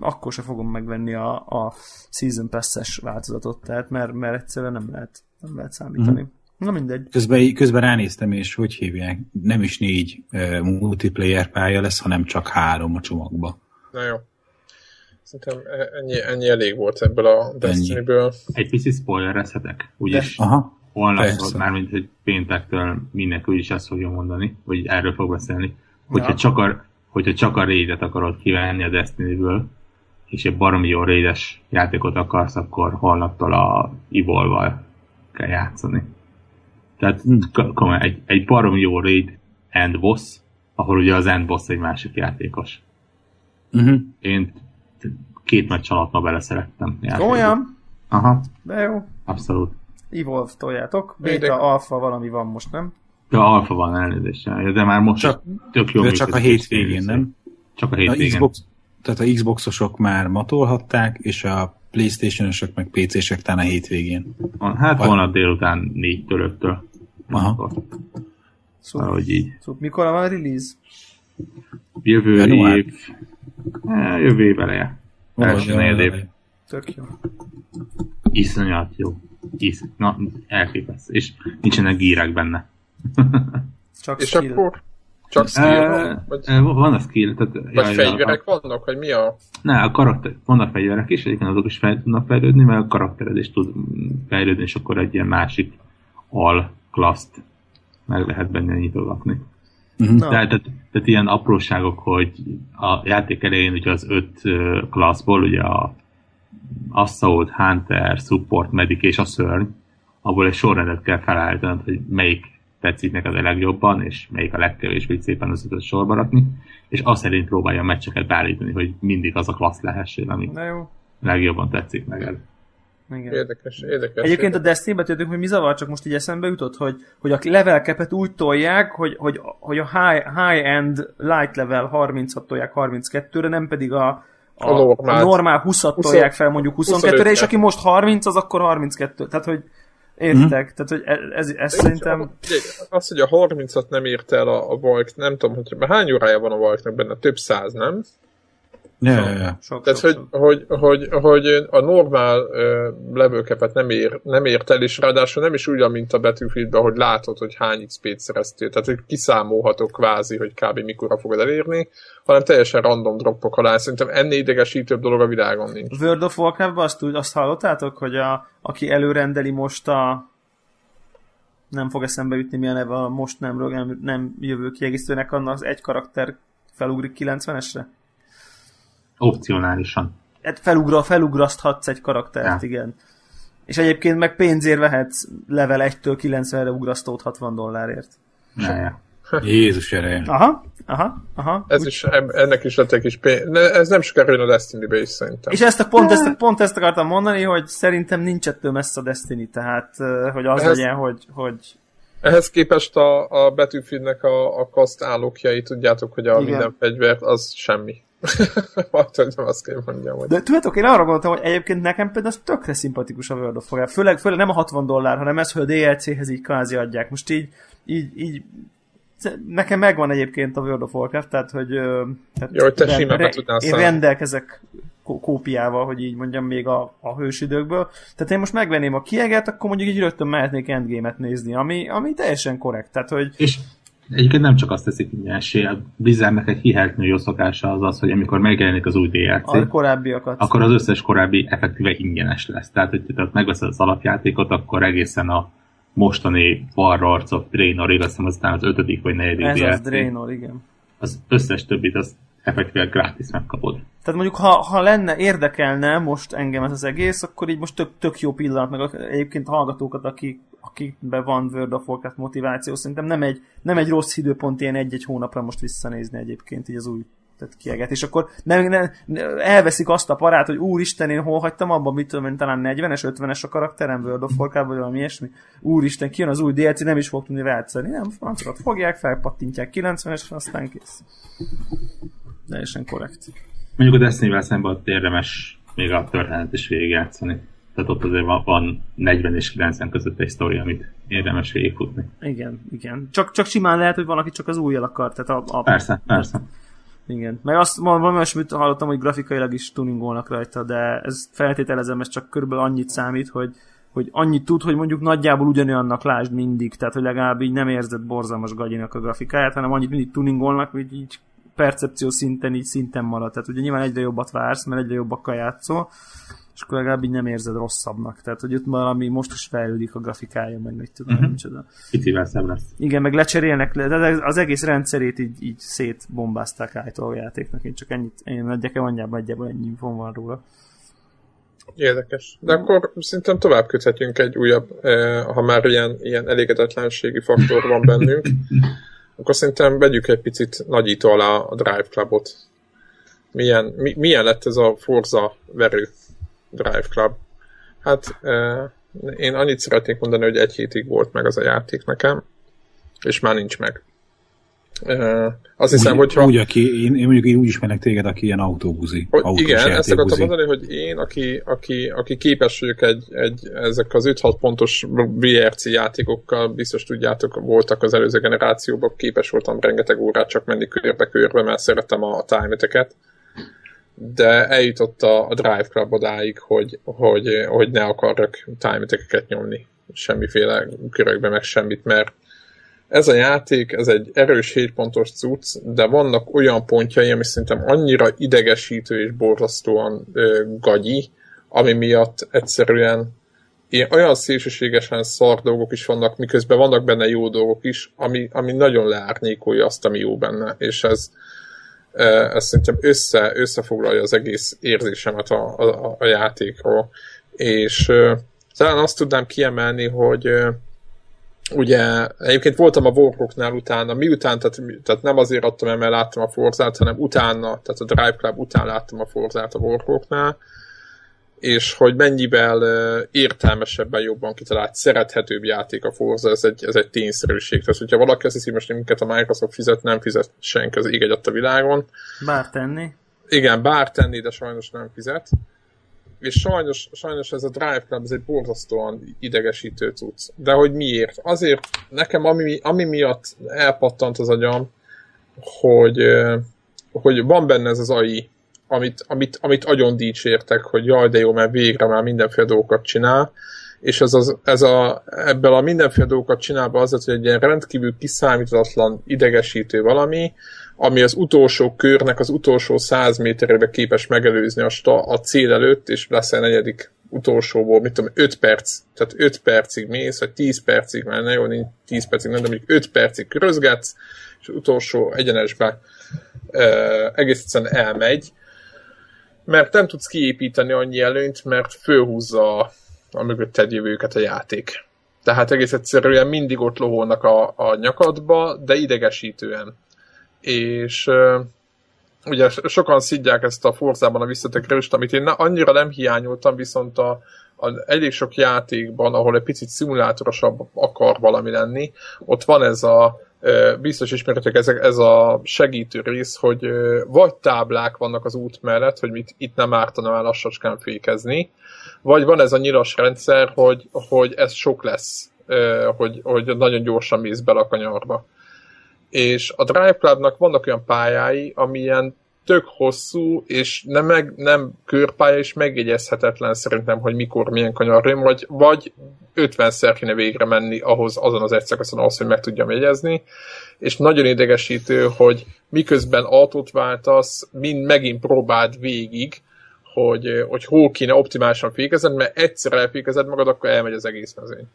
akkor se fogom megvenni a, a Season Pass-es változatot, tehát mert, mert egyszerűen nem lehet, nem lehet számítani. Mm. Na mindegy. Közben, közben ránéztem, és hogy hívják, nem is négy uh, multiplayer pálya lesz, hanem csak három a csomagba. Na jó. Szerintem e- ennyi, ennyi elég volt ebből a Destiny-ből. Egy picit spoilerezhetek, úgyis Aha. holnap, mármint hogy péntektől mindenki úgyis ezt fogja mondani, hogy erről fog beszélni. Hogyha, ja. csak, a, hogyha csak a raidet akarod kivenni a Destiny-ből, és egy baromi jó raides játékot akarsz, akkor holnaptól a Evolve-val kell játszani. Tehát hm. egy, egy barom jó raid End Boss, ahol ugye az End Boss egy másik játékos. Uh-huh. Én két meccs alatt ma beleszerettem. Olyan? Aha. De jó. Abszolút. Evolve toljátok. Beta, alfa valami van most, nem? Ja, alfa van elnézést, de már most csak, tök jó. De csak a hétvégén, nem? Csak a hétvégén. A Xbox, tehát a Xboxosok már matolhatták, és a Playstation-osok meg PC-sek talán a hétvégén. Hát volna délután négy töröktől. Aha. Szóval, hogy így. Szóval mikor van a release? Jövő Január. év. Eh, jövő év eleje. Első negyed év. Tök jó. Iszonyat jó. Isz, na, elképesz. És nincsenek gírek benne. Csak és skill. akkor csak skill uh, van? Vagy... Van a skill. Tehát, vagy jaj, fegyverek a... vannak, vagy mi a... Ne, a karakter, vannak fegyverek is, egyébként azok is fel tudnak fejlődni, mert a karaktered is tud fejlődni, és akkor egy ilyen másik al klaszt meg lehet benne nyitogatni. Uh-huh. Tehát, tehát, tehát ilyen apróságok, hogy a játék elején ugye az öt klasszból, ugye a Assault, Hunter, Support, Medic és a Szörny, abból egy sorrendet kell felállítanod, hogy melyik tetszik neked a legjobban, és melyik a legkevésbé szépen összetett sorba rakni, és azt szerint próbálja a meccseket beállítani, hogy mindig az a klassz lehessél, ami legjobban tetszik neked. Igen. Érdekes, érdekes. Egyébként a Destiny-be tudjuk, hogy mi zavar, csak most így eszembe jutott, hogy, hogy a level cap úgy tolják, hogy, hogy, hogy a high, high-end light level 36 tolják 32-re, nem pedig a, a, a normál, a normál 20-at tolják fel mondjuk 22-re, és aki most 30, az akkor 32. Tehát, hogy Értek, hmm. tehát hogy ez, ez, ez szerintem... Az, hogy a 30-at nem írt el a, a Valk, nem tudom, hogy hány órája van a Valknak benne, több száz, nem? Ja, ja, ja. Sok, Tehát, sok, hogy, sok. Hogy, hogy, hogy a normál uh, level nem, ér, nem ért el, és ráadásul nem is úgy, mint a Battlefieldben, hogy látod, hogy hány XP-t szereztél. Tehát, hogy kiszámolhatok kvázi, hogy kb. mikorra fogod elérni, hanem teljesen random droppok alá. Szerintem ennél idegesítőbb dolog a világon nincs. World of Warcraft-ban azt, azt hallottátok, hogy a, aki előrendeli most a nem fog eszembe jutni, milyen neve a most nem, nem, nem jövő kiegészítőnek, annak az egy karakter felugrik 90-esre? Opcionálisan. Hát felugra, felugraszthatsz egy karaktert, ja. igen. És egyébként meg pénzért vehetsz level 1-től 90-re ugrasztót 60 dollárért. Ja. Jézus ereje. Aha, aha, aha. Ez Úgy... is, ennek is lett egy kis pénz. Ez nem jön a Destiny-be is szerintem. És ezt a pont, ezt, pont ezt akartam mondani, hogy szerintem nincs ettől messze a Destiny, tehát hogy az ehhez, legyen, hogy, hogy... Ehhez képest a, a Battlefieldnek a, a kaszt állókjai, tudjátok, hogy a Igen. minden fegyvert az semmi. hogy nem azt kell mondjam. Hogy... De tudjátok, én arra gondoltam, hogy egyébként nekem például az tökre szimpatikus a World of Warcraft. Főleg, főleg nem a 60 dollár, hanem ez, hogy a DLC-hez így kvázi adják. Most így, így, így nekem megvan egyébként a World of Warcraft, tehát hogy, tehát Jó, hogy te simán re, Én rendelkezek kópiával, hogy így mondjam, még a, a hősidőkből. Tehát én most megvenném a kieget, akkor mondjuk így rögtön mehetnék endgame-et nézni, ami, ami teljesen korrekt. Tehát, hogy... És Egyébként nem csak azt teszik ingyenesé, a Blizzardnek egy hihetetlenül jó szokása az az, hogy amikor megjelenik az új DLC, a korábbiakat. akkor az összes korábbi effektíve ingyenes lesz. Tehát, hogy tehát megveszed az alapjátékot, akkor egészen a mostani Warlords of Draenor, azt hiszem aztán az ötödik vagy negyedik Ez DLC. az Draenor, igen. Az összes többit az effektíve gratis megkapod. Tehát mondjuk, ha, ha lenne, érdekelne most engem ez az egész, akkor így most tök, tök jó pillanat, meg egyébként hallgatókat, akik, akikben van World of Warcraft motiváció, szerintem nem egy, nem egy rossz időpont ilyen egy-egy hónapra most visszanézni egyébként így az új tehát kieget, és akkor nem, nem, elveszik azt a parát, hogy úristen, én hol hagytam abban, mit tudom én, talán 40-es, 50-es a karakterem World of Warcraft, vagy valami ilyesmi. Úristen, kijön az új DLC, nem is fog tudni rátszani. Nem, francokat fogják, felpattintják 90-es, aztán kész. Teljesen korrekt. Mondjuk a Destiny-vel szemben ott érdemes még a történet is végigjátszani. Tehát ott azért van, van 40 és 90 között egy sztori, amit érdemes végigfutni. Igen, igen. Csak, csak simán lehet, hogy van, aki csak az újjal akar. Tehát a, a, persze, persze. Igen. Meg azt valami olyasmit hallottam, hogy grafikailag is tuningolnak rajta, de ez feltételezem, ez csak körülbelül annyit számít, hogy, hogy annyit tud, hogy mondjuk nagyjából ugyanolyannak lásd mindig, tehát hogy legalább így nem érzed borzalmas gagyinak a grafikáját, hanem annyit mindig tuningolnak, hogy így percepció szinten így szinten marad. Tehát ugye nyilván egyre jobbat vársz, mert egyre jobbakkal játszol, és akkor legalább így nem érzed rosszabbnak. Tehát, hogy ott valami most is fejlődik a grafikája, meg meg tudom, uh-huh. micsoda. Kicsivel szebb lesz. Igen, meg lecserélnek, de az egész rendszerét így, így szétbombázták állítva a játéknak. Én csak ennyit, én nagyjából anyjában egyébként ennyi infom van róla. Érdekes. De akkor szerintem tovább köthetjünk egy újabb, eh, ha már ilyen, ilyen elégedetlenségi faktor van bennünk, akkor szerintem vegyük egy picit nagyító alá a Drive Clubot. milyen, mi, milyen lett ez a Forza verő Drive Club. Hát én annyit szeretnék mondani, hogy egy hétig volt meg az a játék nekem, és már nincs meg. Uh, azt hiszem, úgy, hogyha... Úgy, aki, én, én mondjuk én úgy ismerek téged, aki ilyen autóbuzi. Hogy igen, ezt akartam mondani, hogy én, aki, aki, aki képes vagyok egy, egy, ezek az 5-6 pontos VRC játékokkal, biztos tudjátok, voltak az előző generációban, képes voltam rengeteg órát csak menni körbe-körbe, mert szerettem a, a time de eljutott a, a Drive Club odáig, hogy, hogy, hogy ne akarok time nyomni semmiféle körökbe, meg semmit, mert ez a játék, ez egy erős 7 pontos cucc, de vannak olyan pontjai, ami szerintem annyira idegesítő és borzasztóan ö, gagyi, ami miatt egyszerűen ilyen, olyan szélsőségesen szar dolgok is vannak, miközben vannak benne jó dolgok is, ami, ami nagyon leárnyékolja azt, ami jó benne, és ez, ez szerintem össze, összefoglalja az egész érzésemet a, a, a játékról. És talán azt tudnám kiemelni, hogy ugye egyébként voltam a Warhawknál utána, miután, tehát, tehát nem azért adtam el, mert láttam a Forzát, hanem utána, tehát a Drive Club után láttam a Forzát a Warhawknál, és hogy mennyivel értelmesebben jobban kitalált, szerethetőbb játék a Forza, ez egy, ez egy tényszerűség. Tehát, hogyha valaki azt hiszi, most minket a Microsoft fizet, nem fizet senki az ég a világon. Bár tenni. Igen, bár tenni, de sajnos nem fizet. És sajnos, sajnos ez a Drive Club, ez egy borzasztóan idegesítő cucc. De hogy miért? Azért nekem ami, ami miatt elpattant az agyam, hogy, hogy van benne ez az AI amit, amit, amit agyon dicsértek, hogy jaj, de jó, mert végre már mindenféle dolgokat csinál, és ez, az, ez a, ebből a mindenféle dolgokat csinálva az, hogy egy ilyen rendkívül kiszámítatlan, idegesítő valami, ami az utolsó körnek az utolsó száz méterébe képes megelőzni a, sta, a cél előtt, és lesz a negyedik utolsóból, mit tudom, 5 perc, tehát 5 percig mész, vagy 10 percig, ne jó, nincs 10 percig, nem, de mondjuk 5 percig körözgetsz, és utolsó egyenesbe uh, egész egyszerűen elmegy, mert nem tudsz kiépíteni annyi előnyt, mert fölhúzza a, a mögötted jövőket a játék. Tehát egész egyszerűen mindig ott loholnak a, a nyakadba, de idegesítően. És ugye sokan szidják ezt a Forzában a visszatekerést, amit én annyira nem hiányoltam, viszont a, a, elég sok játékban, ahol egy picit szimulátorosabb akar valami lenni, ott van ez a biztos ismertek ez, ez a segítő rész, hogy vagy táblák vannak az út mellett, hogy mit, itt nem ártana el lassacskán fékezni, vagy van ez a nyilas rendszer, hogy, hogy ez sok lesz, hogy, hogy nagyon gyorsan mész bele a kanyarba. És a Drive Clubnak vannak olyan pályái, amilyen tök hosszú, és nem, meg, nem körpálya, és megjegyezhetetlen szerintem, hogy mikor milyen kanyar vagy, vagy 50-szer kéne végre menni ahhoz, azon az egy ahhoz, hogy meg tudjam jegyezni, és nagyon idegesítő, hogy miközben autót váltasz, mind megint próbáld végig, hogy, hogy hol kéne optimálisan fékezed, mert egyszer elfékezed magad, akkor elmegy az egész mezőny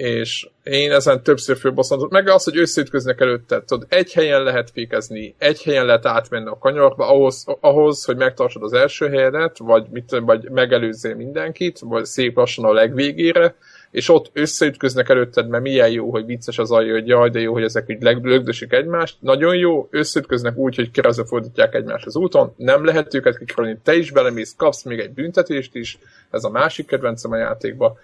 és én ezen többször fölbosszantott, meg az, hogy összeütköznek előtte, tudod, egy helyen lehet fékezni, egy helyen lehet átmenni a kanyarba, ahhoz, ahhoz hogy megtartsad az első helyedet, vagy, mit, vagy megelőzzél mindenkit, vagy szép lassan a legvégére, és ott összeütköznek előtted, mert milyen jó, hogy vicces az alja, hogy jaj, de jó, hogy ezek így lögdösik egymást. Nagyon jó, összeütköznek úgy, hogy keresztül fordítják egymást az úton, nem lehet őket kikerülni, te is belemész, kapsz még egy büntetést is, ez a másik kedvencem a játékban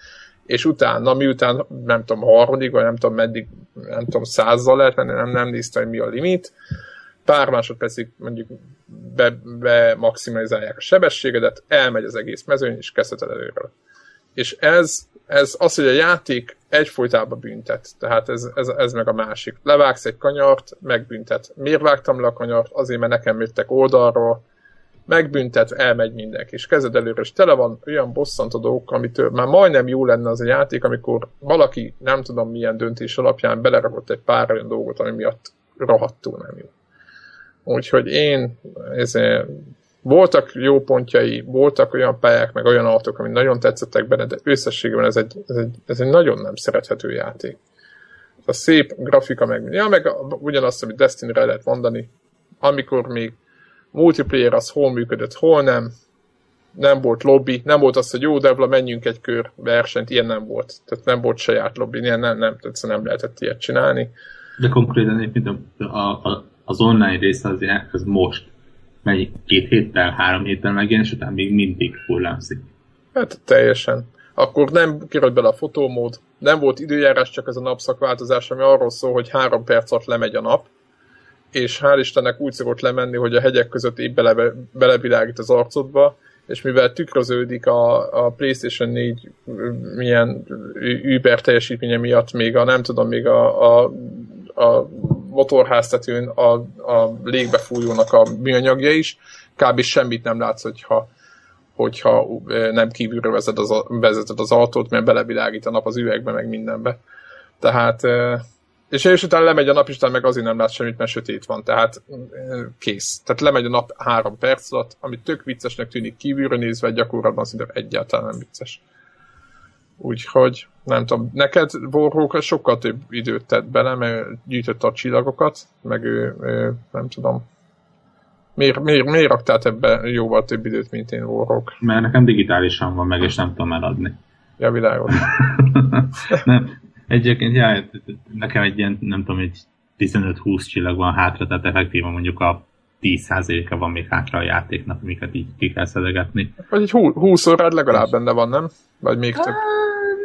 és utána, miután nem tudom, harmadik, vagy nem tudom meddig, nem tudom, százzal lehet menni, nem, nem néztem, hogy mi a limit, pár másodpercig mondjuk be, be maximalizálják a sebességedet, elmegy az egész mezőny, és kezdheted előre. És ez, ez az, hogy a játék egyfolytában büntet. Tehát ez, ez, ez meg a másik. Levágsz egy kanyart, megbüntet. Miért vágtam le a kanyart? Azért, mert nekem jöttek oldalról, megbüntet, elmegy mindenki, és kezed előre, és tele van olyan bosszantó dolgok, amitől már majdnem jó lenne az a játék, amikor valaki nem tudom milyen döntés alapján belerakott egy pár olyan dolgot, ami miatt rohadtul nem jó. Úgyhogy én ezért voltak jó pontjai, voltak olyan pályák, meg olyan autók, ami nagyon tetszettek benne, de összességében ez egy, ez egy, ez egy nagyon nem szerethető játék. A szép grafika meg, ja, meg ugyanazt, amit Destiny-re lehet mondani, amikor még multiplayer az hol működött, hol nem, nem volt lobby, nem volt az, hogy jó, Devla, menjünk egy kör versenyt, ilyen nem volt. Tehát nem volt saját lobby, ilyen nem, nem, tehát nem lehetett ilyet csinálni. De konkrétan egyébként a, a, az online része az, az most mennyi, két héttel, három héttel megjelenés után még mindig hullámzik. Hát teljesen. Akkor nem került bele a fotómód, nem volt időjárás, csak ez a napszakváltozás, ami arról szól, hogy három perc alatt lemegy a nap, és hál' Istennek úgy szokott lemenni, hogy a hegyek között épp bele, belevilágít az arcodba, és mivel tükröződik a, a PlayStation 4 milyen über teljesítménye miatt még a, nem tudom, még a, a, a motorháztetőn a, a légbe fújónak a műanyagja is, kb. semmit nem látsz, hogyha, hogyha nem kívülről vezeted az, vezeted az autót, mert belevilágít a nap az üvegbe, meg mindenbe. Tehát és, és utána lemegy a nap, és utána meg azért nem lát semmit, mert sötét van, tehát kész. Tehát lemegy a nap három perc alatt, ami tök viccesnek tűnik kívülről nézve, gyakorlatban szinte egyáltalán nem vicces. Úgyhogy nem tudom, neked Warhawk sokkal több időt tett bele, mert gyűjtötte a csillagokat, meg ő, ő nem tudom, Miért, miért, miért raktál ebbe jóval több időt, mint én Warhawk? Mert nekem digitálisan van meg, és nem tudom eladni. Ja, világos. nem, Egyébként, ja, nekem egy ilyen, nem tudom, egy 15-20 csillag van hátra, tehát effektívan mondjuk a 10%-a van még hátra a játéknak, amiket így ki kell szedegetni. Vagy egy 20 órád legalább benne van, nem? Vagy még több?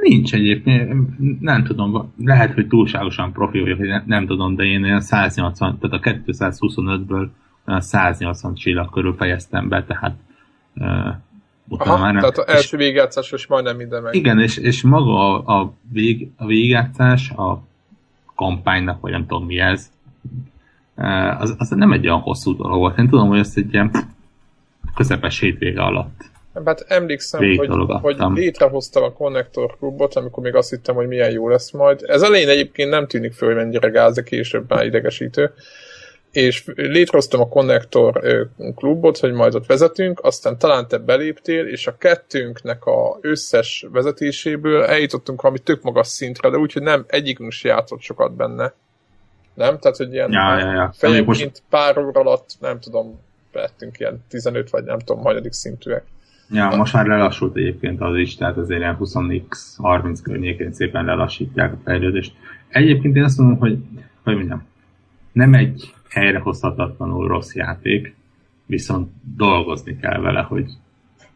Nincs egyébként, nem tudom, lehet, hogy túlságosan profi vagyok, nem, nem tudom, de én olyan 180, tehát a 225-ből olyan 180 csillag körül fejeztem be, tehát Utána Aha, már nem. Tehát az első végjátszás és majdnem minden meg. Igen, és, és maga a, a, vég, a végjátszás, a kampánynak, vagy nem tudom mi ez, e, az, az nem egy olyan hosszú dolog volt. Én tudom, hogy ezt egy ilyen közepes hétvége alatt Hát emlékszem, hogy, hogy létrehoztam a Connector klubot, amikor még azt hittem, hogy milyen jó lesz majd. Ez elején egyébként nem tűnik föl, hogy mennyire gáz, de később már idegesítő és létrehoztam a Connector klubot, hogy majd ott vezetünk, aztán talán te beléptél, és a kettőnknek a összes vezetéséből eljutottunk valami tök magas szintre, de úgyhogy nem, egyikünk se játszott sokat benne. Nem? Tehát, hogy ilyen ja, ja, ja. fejenként most... pár óra alatt, nem tudom, lettünk ilyen 15 vagy nem tudom, hanyadik szintűek. Ja, most már lelassult egyébként az is, tehát azért ilyen 20x, 30 környékén szépen lelassítják a fejlődést. Egyébként én azt mondom, hogy, hogy mondjam, nem egy helyrehozhatatlanul rossz játék, viszont dolgozni kell vele, hogy,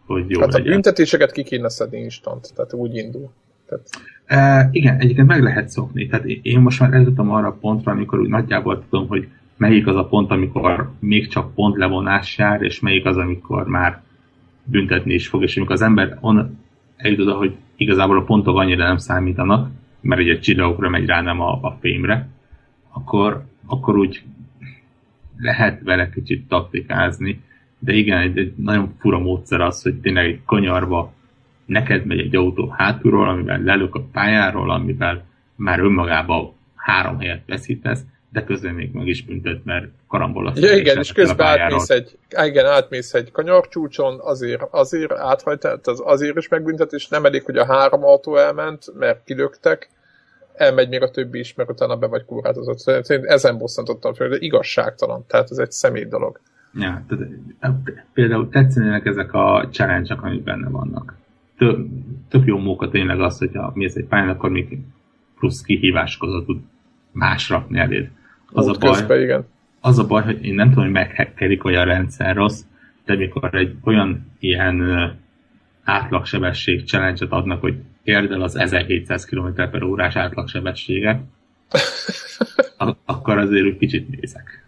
hogy jó hát legyen. a büntetéseket ki kéne szedni instant, tehát úgy indul. Tehát... E, igen, egyébként meg lehet szokni. Tehát én most már eljutottam arra a pontra, amikor úgy nagyjából tudom, hogy melyik az a pont, amikor még csak pont levonás jár, és melyik az, amikor már büntetni is fog, és amikor az ember on, eljut oda, hogy igazából a pontok annyira nem számítanak, mert egy csillagokra megy rá, nem a, a fémre, akkor, akkor úgy lehet vele kicsit taktikázni, de igen, egy, egy nagyon fura módszer az, hogy tényleg egy kanyarba neked megy egy autó hátulról, amivel lelök a pályáról, amivel már önmagában három helyet veszítesz, de közben még meg is büntet, mert karambol Ja, igen, és közben átmész egy, igen, átmész egy kanyarcsúcson, azért, azért áthajt, az azért is megbüntet, és nem elég, hogy a három autó elment, mert kilöktek, elmegy még a többi is, mert utána be vagy kurvátozott. Szerintem ezen bosszantottam fel, de igazságtalan. Tehát ez egy személy dolog. Ja, tehát, például tetszenének ezek a challenge amik benne vannak. Tök, tök jó móka tényleg az, hogyha mész egy pályán, akkor még plusz kihíváskozott tud más rakni eléd. Az a, baj, közben, igen. az a baj, hogy én nem tudom, hogy meghekkelik, vagy a rendszer rossz, de mikor egy olyan ilyen átlagsebesség challenge adnak, hogy érd el az 1700 km per órás átlagsebességet, akkor azért úgy kicsit nézek.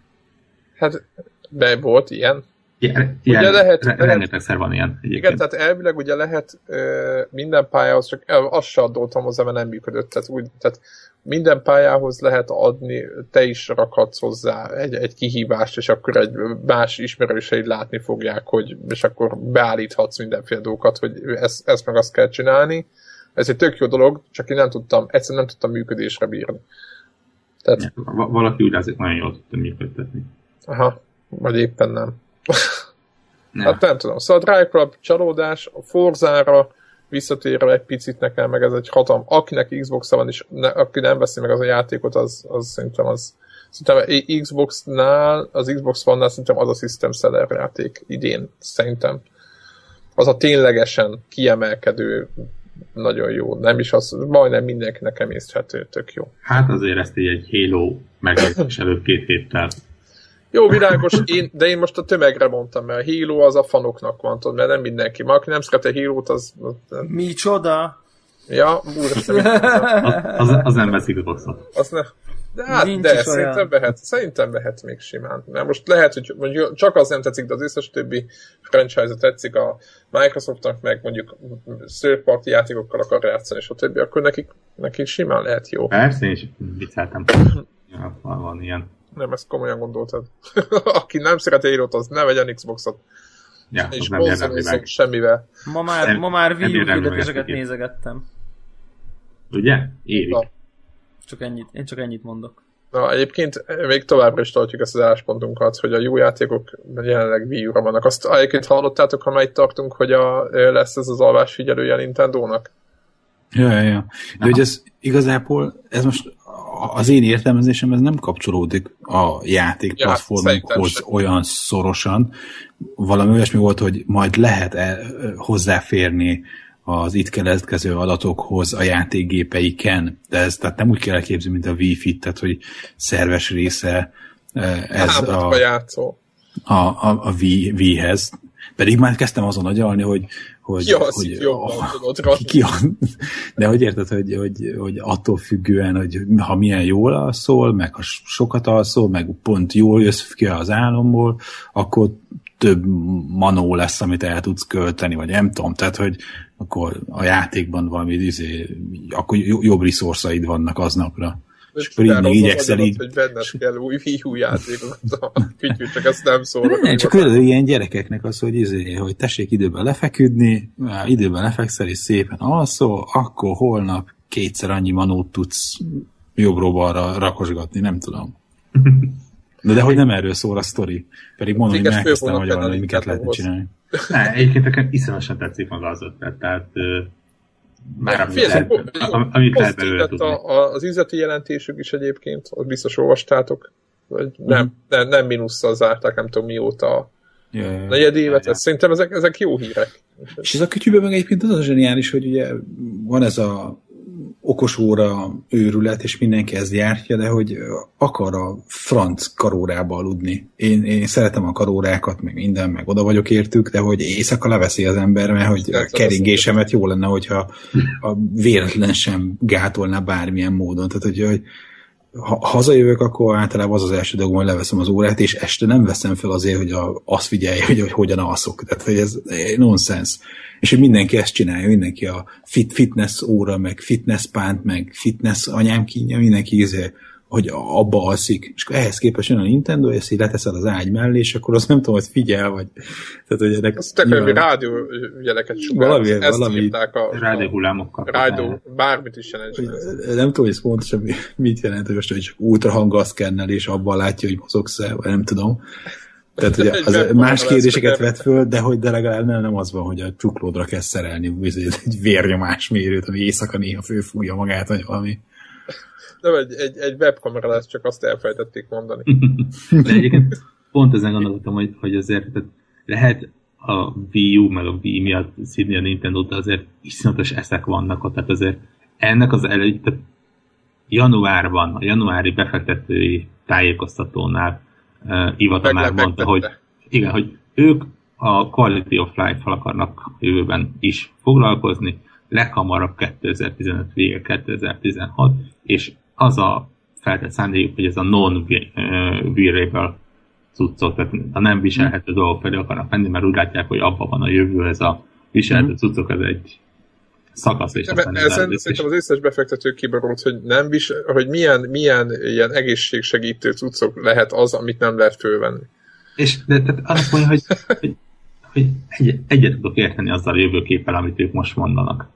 Hát, de volt ilyen. Ilyen, ugye lehet, re- rengetegszer van ilyen. Egyébként. Igen, tehát elvileg ugye lehet ö, minden pályához, csak azt se adottam hozzá, mert nem működött. Tehát, úgy, tehát minden pályához lehet adni, te is rakhatsz hozzá egy, egy kihívást, és akkor egy más ismerőseid látni fogják, hogy, és akkor beállíthatsz mindenféle dolgokat, hogy ezt, ezt meg azt kell csinálni. Ez egy tök jó dolog, csak én nem tudtam, egyszerűen nem tudtam működésre bírni. Tehát... Ja, valaki úgy látszik nagyon jól tudta működtetni. Aha, vagy éppen nem. Ja. hát nem tudom. Szóval a Drive Club csalódás, a Forzára visszatérve egy picit nekem, meg ez egy hatalom, akinek Xbox van, és ne, aki nem veszi meg az a játékot, az, az szerintem az Szerintem Xbox-nál, az Xbox One-nál szerintem az a System Seller játék idén, szerintem. Az a ténylegesen kiemelkedő, nagyon jó. Nem is az, majdnem mindenkinek emészthető, tök jó. Hát azért ezt így egy Halo megjelenés előtt két héttel Jó, világos, én, de én most a tömegre mondtam, mert a Halo az a fanoknak van, tudod, mert nem mindenki. Ma aki nem szereti Halo-t, az... az Micsoda? Ja, úristen, Az, az nem veszik a boxot. az ne... De hát, Nincs de szerintem olyan. vehet, szerintem vehet még simán. Mert most lehet, hogy mondjuk csak az nem tetszik, de az összes többi franchise tetszik a Microsoftnak, meg mondjuk third party játékokkal akar játszani, és a többi, akkor nekik, nekik simán lehet jó. Persze, én is vicceltem. Ja, van, van ilyen. Nem, ezt komolyan gondoltad. Aki nem szereti Halo-t, az ne vegyen Xboxot. Ja, És nem meg. semmivel. Ma már, ma már Wii U nézegettem. Ugye? Érik. Na. Csak ennyit, én csak ennyit mondok. Na, egyébként még továbbra is tartjuk ezt az álláspontunkat, hogy a jó játékok jelenleg Wii U-ra vannak. Azt egyébként hallottátok, ha megy tartunk, hogy a, lesz ez az alvás figyelője Nintendo-nak? Ja, ja, ja. De hogy ez igazából, ez most az én értelmezésem, ez nem kapcsolódik a játék Ja, platformokhoz olyan szorosan. Valami olyasmi volt, hogy majd lehet -e hozzáférni az itt keletkező adatokhoz a játékgépeiken, de ez tehát nem úgy kell elképzelni, mint a Wi-Fi, tehát hogy szerves része eh, ez a, Háborúba játszó. a, a, a Wii- Wii-hez. Pedig már kezdtem azon agyalni, hogy, hogy, Ki az, hogy jobban tudod ki, rakni. ki, de hogy érted, hogy, hogy, hogy attól függően, hogy ha milyen jól alszol, meg ha sokat alszol, meg pont jól jössz ki az álomból, akkor több manó lesz, amit el tudsz költeni, vagy nem tudom, tehát, hogy akkor a játékban valami izé, akkor jo- jobb resourcaid vannak aznapra. És akkor így igyekszel így- hogy benned kell új Wii U játékokat. A Kütyű, csak ezt nem szól. Nem, csak például ilyen gyerekeknek az, hogy, izé, hogy tessék időben lefeküdni, időben lefekszel és szépen alszol, akkor holnap kétszer annyi manót tudsz jobbról balra rakosgatni, nem tudom. De, de hogy nem erről szól a sztori. Pedig mondom, hogy fővonat magyarul, hogy miket lehetne csinálni. Ne, egyébként nekem iszonyosan tetszik maga az ötlet, tehát már amit lehet, amit lehet belőle tudni. az üzleti jelentésük is egyébként, azt biztos olvastátok. Vagy nem, Mhm. nem, nem mínusszal zárták, nem tudom mióta a Ja, ja, ja. negyed évet. Ja. Ez, szerintem ezek, ezek jó hírek. És ez a kütyűben meg egyébként az a zseniális, hogy ugye van ez a okos óra őrület, és mindenki ezt gyártja, de hogy akar a franc karórába aludni. Én, én szeretem a karórákat, meg minden, meg oda vagyok értük, de hogy éjszaka leveszi az ember, mert hogy a keringésemet jó lenne, hogyha a véletlen sem gátolná bármilyen módon. Tehát, hogy, hogy ha hazajövök, akkor általában az az első dolgom, hogy leveszem az órát, és este nem veszem fel azért, hogy a, azt figyelje, hogy, hogy hogyan alszok. Tehát, hogy ez nonsens. És hogy mindenki ezt csinálja, mindenki a fit, fitness óra, meg fitness pánt, meg fitness anyám kínja, mindenki izé, hogy abba alszik. És akkor ehhez képest jön a Nintendo, és így leteszed az ágy mellé, és akkor azt nem tudom, hogy figyel, vagy... Tehát, hogy ennek Azt tök, hogy rádió jeleket sugároz. Valami- Ezt valami- írták a, Rádió hullámokkal. rádió, bármit is jelentsen. ez. nem tudom, hogy ez pontosan mi- mit jelent, hogy most hogy csak ultrahanggal szkennel, és abban látja, hogy mozogsz-e, vagy nem tudom. Tehát, hogy az más kérdéseket hogy vet föl, de hogy de legalább nem, nem az van, hogy a csuklódra kell szerelni egy vérnyomásmérőt, ami éjszaka néha főfújja magát, vagy valami. Nem, egy, egy, egy webkamera lesz, csak azt elfelejtették mondani. De egyébként pont ezen gondolkodtam, hogy, hogy azért tehát lehet a Wii U meg a Wii miatt szídni a nintendo de azért iszonyatos eszek vannak ott, tehát azért ennek az elejét, tehát januárban, a januári befektetői tájékoztatónál uh, Ivata már mondta, hogy igen, hogy ők a Quality of Life-val akarnak jövőben is foglalkozni, leghamarabb 2015 vége, 2016, és az a feltett szándékuk, hogy ez a non-wearable cuccok, tehát a nem viselhető dolgok felé akarnak menni, mert úgy látják, hogy abban van a jövő, ez a viselhető cuccok, ez egy szakasz, és aztán ez Ezen szerintem az összes befektető kiborult, hogy, nem vis, hogy milyen, milyen ilyen egészségsegítő cuccok lehet az, amit nem lehet fölvenni. És de, tehát azt mondja, hogy, hogy, hogy egy, egyet tudok érteni azzal a jövőképpel, amit ők most mondanak.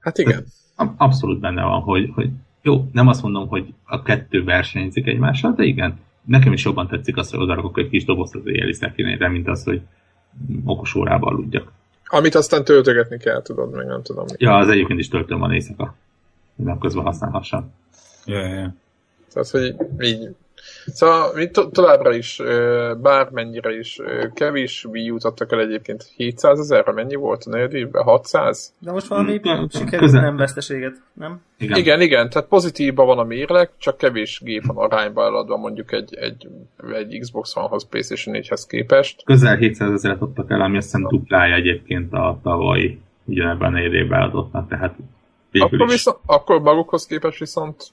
Hát igen. A- Abszolút benne van, hogy, hogy jó, nem azt mondom, hogy a kettő versenyzik egymással, de igen, nekem is jobban tetszik az, hogy odarakok egy kis dobozt az éjjeli szekrényre, mint az, hogy okos órába aludjak. Amit aztán töltögetni kell, tudod, meg nem tudom mi. Ja, az egyébként is töltőm van éjszaka. Nem közben használhassam. Ja, ja, ja. Tehát, hogy így Szóval mi to- továbbra is, bármennyire is kevés Wii U-t adtak el egyébként 700 ezerre, mennyi volt a negyed évben? 600? De most valami sikerült nem veszteséget, nem? Igen. igen, igen, tehát pozitívban van a mérleg, csak kevés gép van arányba eladva mondjuk egy, egy, egy Xbox One-hoz, PlayStation 4-hez képest. Közel 700 ezeret adtak el, ami azt hiszem duplája egyébként a tavalyi ugyanebben a negyed évben adottnak, tehát akkor, viszont, akkor magukhoz képest viszont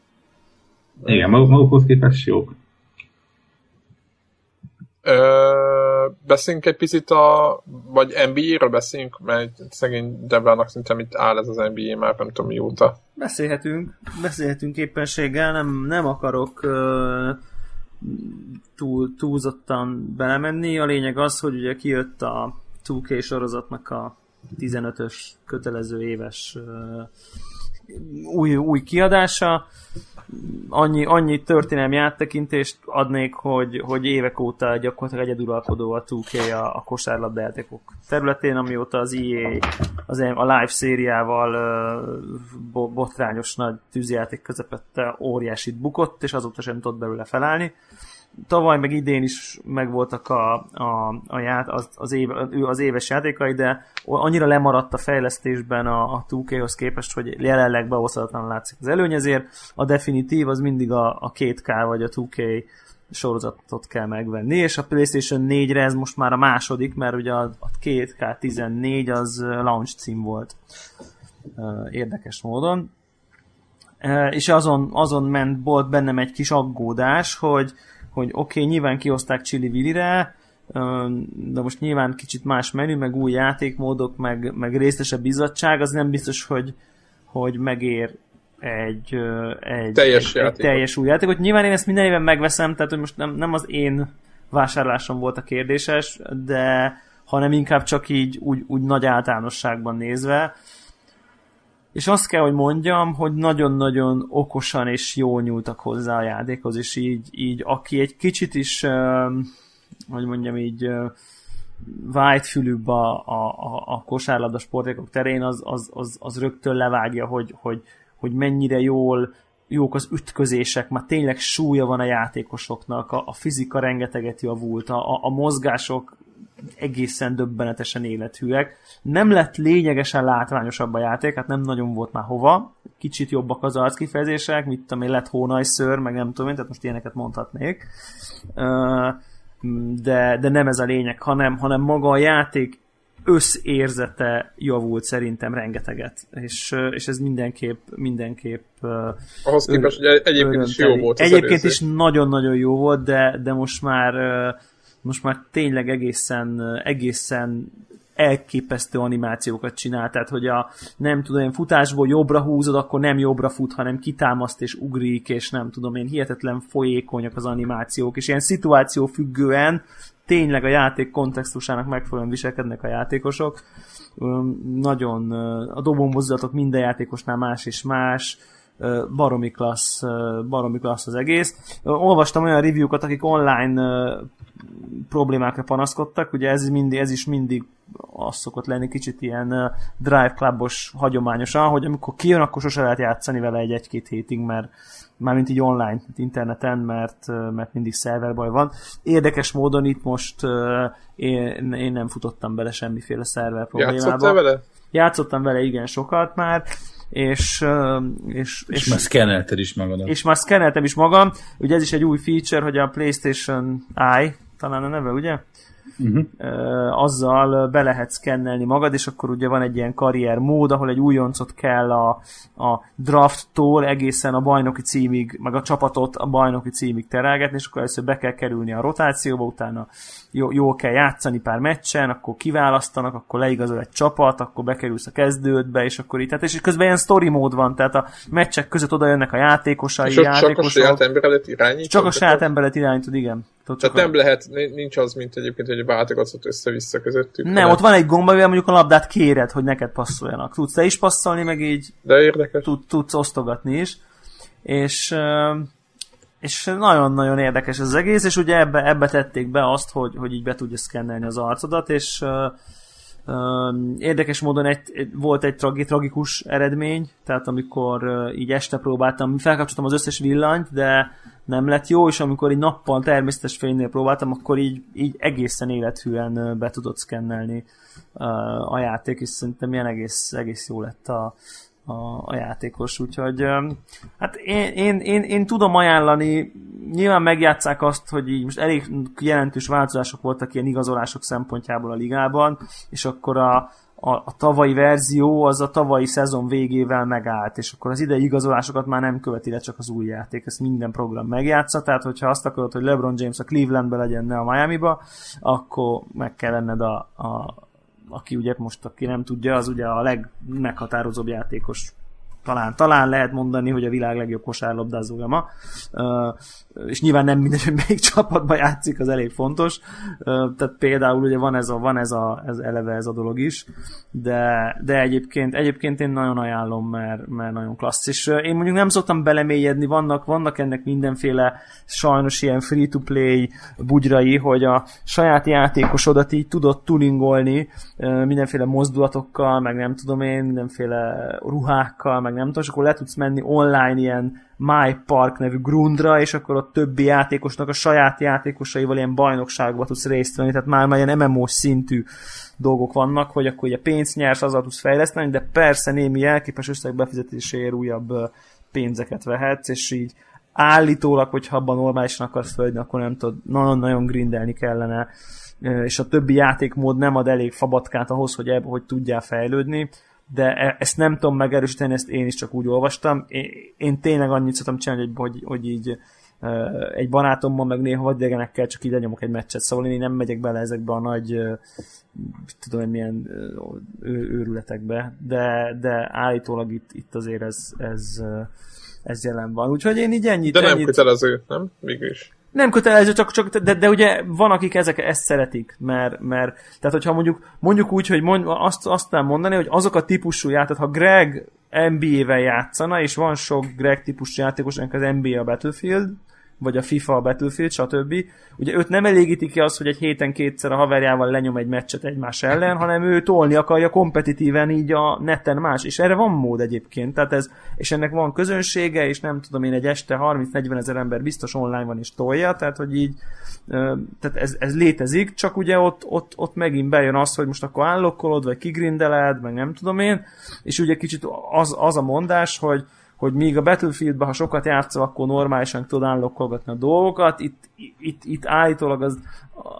igen, magukhoz képest jók. Ö, beszéljünk egy picit a, vagy NBA-ről beszéljünk, mert szegény Deblának szinte mit áll ez az NBA már nem tudom mióta. Beszélhetünk, beszélhetünk éppenséggel, nem, nem akarok uh, túl, túlzottan belemenni. A lényeg az, hogy ugye kijött a 2K sorozatnak a 15-ös kötelező éves uh, új, új kiadása annyi, annyi történelmi áttekintést adnék, hogy, hogy évek óta gyakorlatilag egyeduralkodó a 2K a, a kosárlabdajátékok területén, amióta az EA az a live szériával uh, botrányos nagy tűzjáték közepette óriásit bukott, és azóta sem tudott belőle felállni tavaly meg idén is megvoltak a, a, a ját, az, az, év, az éves játékai, de annyira lemaradt a fejlesztésben a, a 2K-hoz képest, hogy jelenleg beosztatlan látszik az előny, ezért a definitív az mindig a, a 2K vagy a 2K sorozatot kell megvenni, és a PlayStation 4-re ez most már a második, mert ugye a, a 2K14 az launch cím volt érdekes módon. És azon, azon ment, volt bennem egy kis aggódás, hogy, hogy oké, okay, nyilván kihozták Chili Villire, de most nyilván kicsit más menü, meg új játékmódok, meg, meg részesebb bizottság, az nem biztos, hogy, hogy megér egy, egy, teljes, egy, egy teljes új játékot. Nyilván én ezt minden éven megveszem, tehát hogy most nem, nem az én vásárlásom volt a kérdéses, de hanem inkább csak így úgy, úgy nagy általánosságban nézve. És azt kell, hogy mondjam, hogy nagyon-nagyon okosan és jól nyúltak hozzá a játékhoz, és így, így aki egy kicsit is, hogy mondjam így, vágyfülűbb a, a, a, a kosárlabda sportékok terén, az, az, az, az rögtön levágja, hogy, hogy, hogy mennyire jól jók az ütközések, már tényleg súlya van a játékosoknak, a, a fizika rengeteget javult, a, a mozgások egészen döbbenetesen élethűek. Nem lett lényegesen látványosabb a játék, hát nem nagyon volt már hova. Kicsit jobbak az arckifejezések, mit tudom én, lett hónajször, meg nem tudom én, tehát most ilyeneket mondhatnék. De, de nem ez a lényeg, hanem, hanem maga a játék összérzete javult szerintem rengeteget, és, és ez mindenképp, mindenképp ahhoz képest, hogy egyébként is jó volt. Egyébként is nagyon-nagyon jó volt, de, de most már most már tényleg egészen, egészen elképesztő animációkat csinál, tehát hogy a nem tudom én futásból jobbra húzod, akkor nem jobbra fut, hanem kitámaszt és ugrik, és nem tudom én hihetetlen folyékonyak az animációk, és ilyen szituáció függően tényleg a játék kontextusának megfelelően viselkednek a játékosok. Nagyon a dobómozdulatok minden játékosnál más és más, baromi klassz, baromi klassz az egész. Olvastam olyan review-kat, akik online problémákra panaszkodtak, ugye ez, mindig, ez is mindig az szokott lenni kicsit ilyen Drive Clubos hagyományosan, hogy amikor kijön, akkor sose lehet játszani vele egy-egy-két hétig, mert mármint így online, interneten, mert, mert mindig szerverbaj van. Érdekes módon itt most én, én nem futottam bele semmiféle szerver problémába. Játszottál vele? Játszottam vele igen sokat már, és, és, és, és már szkennelted is magadat. És már szkenneltem is magam. Ugye ez is egy új feature, hogy a PlayStation Eye, talán a neve, ugye? Uh-huh. azzal be lehet szkennelni magad, és akkor ugye van egy ilyen karrier mód, ahol egy újoncot kell a, a drafttól egészen a bajnoki címig, meg a csapatot a bajnoki címig terelgetni, és akkor először be kell kerülni a rotációba, utána jó, jól kell játszani pár meccsen, akkor kiválasztanak, akkor leigazol egy csapat, akkor bekerülsz a kezdődbe, és akkor itt, tehát és közben ilyen story mód van, tehát a meccsek között oda jönnek a játékosai, és játékosok. Csak a saját emberedet irányítod? Csak a saját emberet irányítod, igen. Tehát, Tehát nem lehet, nincs az, mint egyébként, hogy váltogatsz össze-vissza közöttük. Nem, hanem... ott van egy gomba, amivel mondjuk a labdát kéred, hogy neked passzoljanak. Tudsz te is passzolni, meg így De érdekes. Tud, tudsz osztogatni is. És, és nagyon-nagyon érdekes az egész, és ugye ebbe, ebbe tették be azt, hogy, hogy így be tudja szkennelni az arcodat, és Érdekes módon egy, volt egy tragi, tragikus eredmény, tehát amikor így este próbáltam, felkapcsoltam az összes villanyt, de nem lett jó, és amikor egy nappal természetes fénynél próbáltam, akkor így, így egészen élethűen be tudott szkennelni a játék, és szerintem ilyen egész, egész jó lett a, a, a játékos, úgyhogy hát én, én, én, én tudom ajánlani, nyilván megjátszák azt, hogy így most elég jelentős változások voltak ilyen igazolások szempontjából a ligában, és akkor a, a, a tavalyi verzió az a tavalyi szezon végével megállt, és akkor az idei igazolásokat már nem követi le csak az új játék, ezt minden program megjátsza, tehát hogyha azt akarod, hogy LeBron James a Clevelandbe legyen, ne a Miami-ba, akkor meg kell lenned a, a, aki ugye most, aki nem tudja, az ugye a legmeghatározóbb játékos talán, talán lehet mondani, hogy a világ legjobb kosárlabdázója ma. És nyilván nem mindegy, hogy melyik csapatban játszik, az elég fontos. Tehát például ugye van ez a, van ez a, ez eleve ez a dolog is, de, de egyébként, egyébként én nagyon ajánlom, mert, mert nagyon klassz. És én mondjuk nem szoktam belemélyedni, vannak, vannak ennek mindenféle sajnos ilyen free-to-play bugyrai, hogy a saját játékosodat így tudod tuningolni mindenféle mozdulatokkal, meg nem tudom én, mindenféle ruhákkal, meg nem tudom, és akkor le tudsz menni online ilyen My Park nevű grundra, és akkor a többi játékosnak a saját játékosaival ilyen bajnokságba tudsz részt venni, tehát már, már ilyen MMO szintű dolgok vannak, hogy akkor ugye pénzt nyersz, azzal tudsz fejleszteni, de persze némi elképes összeg befizetéséért újabb pénzeket vehetsz, és így állítólag, hogyha abban normálisan akarsz földni, akkor nem tudod, nagyon-nagyon grindelni kellene, és a többi játékmód nem ad elég fabatkát ahhoz, hogy, ebb, hogy tudjál fejlődni, de e, ezt nem tudom megerősíteni, ezt én is csak úgy olvastam. Én, én tényleg annyit szoktam csinálni, hogy, hogy így egy barátommal, meg néha vadidegenekkel csak így lenyomok egy meccset, szóval én nem megyek bele ezekbe a nagy tudom milyen őrületekbe, de, de állítólag itt, itt azért ez, ez, ez jelen van. Úgyhogy én így ennyit... De nem ennyit... kötelező, nem? Mégis. Nem kötelező, csak, csak de, de ugye van, akik ezek, ezt szeretik, mert, mert tehát hogyha mondjuk, mondjuk úgy, hogy mond, azt, azt nem mondani, hogy azok a típusú játék, ha Greg NBA-vel játszana, és van sok Greg típusú játékos, az NBA a Battlefield, vagy a FIFA, a Battlefield, stb. Ugye őt nem elégíti ki az, hogy egy héten kétszer a haverjával lenyom egy meccset egymás ellen, hanem ő tolni akarja kompetitíven így a neten más, és erre van mód egyébként, tehát ez, és ennek van közönsége, és nem tudom én, egy este 30-40 ezer ember biztos online van és tolja, tehát hogy így, tehát ez, ez létezik, csak ugye ott, ott, ott megint bejön az, hogy most akkor állokkolod, vagy kigrindeled, meg nem tudom én, és ugye kicsit az, az a mondás, hogy hogy míg a Battlefieldben, ha sokat játszol, akkor normálisan tudod unlockolgatni a dolgokat, itt, itt, itt állítólag az,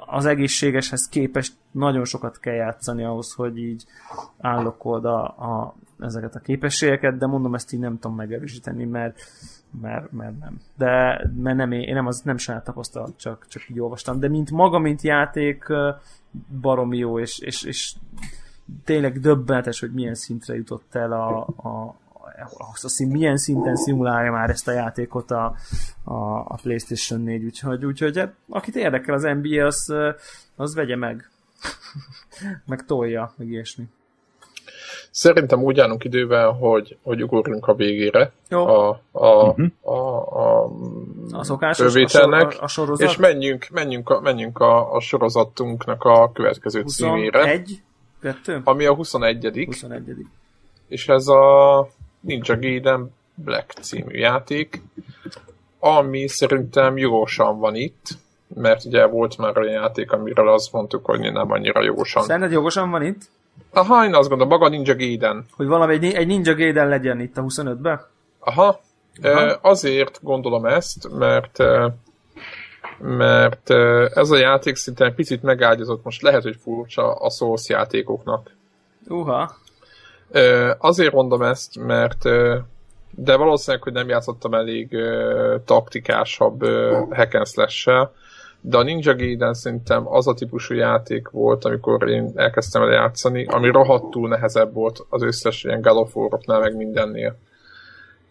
az egészségeshez képest nagyon sokat kell játszani ahhoz, hogy így unlockold a, a, ezeket a képességeket, de mondom, ezt így nem tudom megerősíteni, mert, mert, mert nem. De mert nem, én nem, az nem saját tapasztalat, csak, csak így olvastam. De mint maga, mint játék, baromi jó, és, és, és tényleg döbbenetes, hogy milyen szintre jutott el a, a, azt a szín, milyen szinten szimulálja már ezt a játékot a, a, a PlayStation 4, úgyhogy, úgyhogy hát, akit érdekel az NBA, az, az vegye meg. meg tolja, meg ilyesmi. Szerintem úgy állunk idővel, hogy, hogy ugorjunk a végére Jó. a, a, uh-huh. a, a, a szokásos, a, sor, a, a sorozat. és menjünk, menjünk, a, menjünk a, a sorozatunknak a következő 21, címére. 21? Kettő? Ami a 21. 21. És ez a Ninja Gaiden Black című játék, ami szerintem jogosan van itt, mert ugye volt már olyan játék, amiről azt mondtuk, hogy nem annyira jogosan. Szerinted jogosan van itt? Aha, én azt gondolom, maga Ninja Gaiden. Hogy valami egy, egy Ninja Gaiden legyen itt a 25-ben? Aha, Aha. azért gondolom ezt, mert mert ez a játék szinte picit megágyazott, most lehet, hogy furcsa a Source játékoknak. Uha. Azért mondom ezt, mert de valószínűleg, hogy nem játszottam elég taktikásabb hack and slash de a Ninja Gaiden szerintem az a típusú játék volt, amikor én elkezdtem el játszani, ami rohadtul nehezebb volt az összes ilyen galoforoknál, meg mindennél.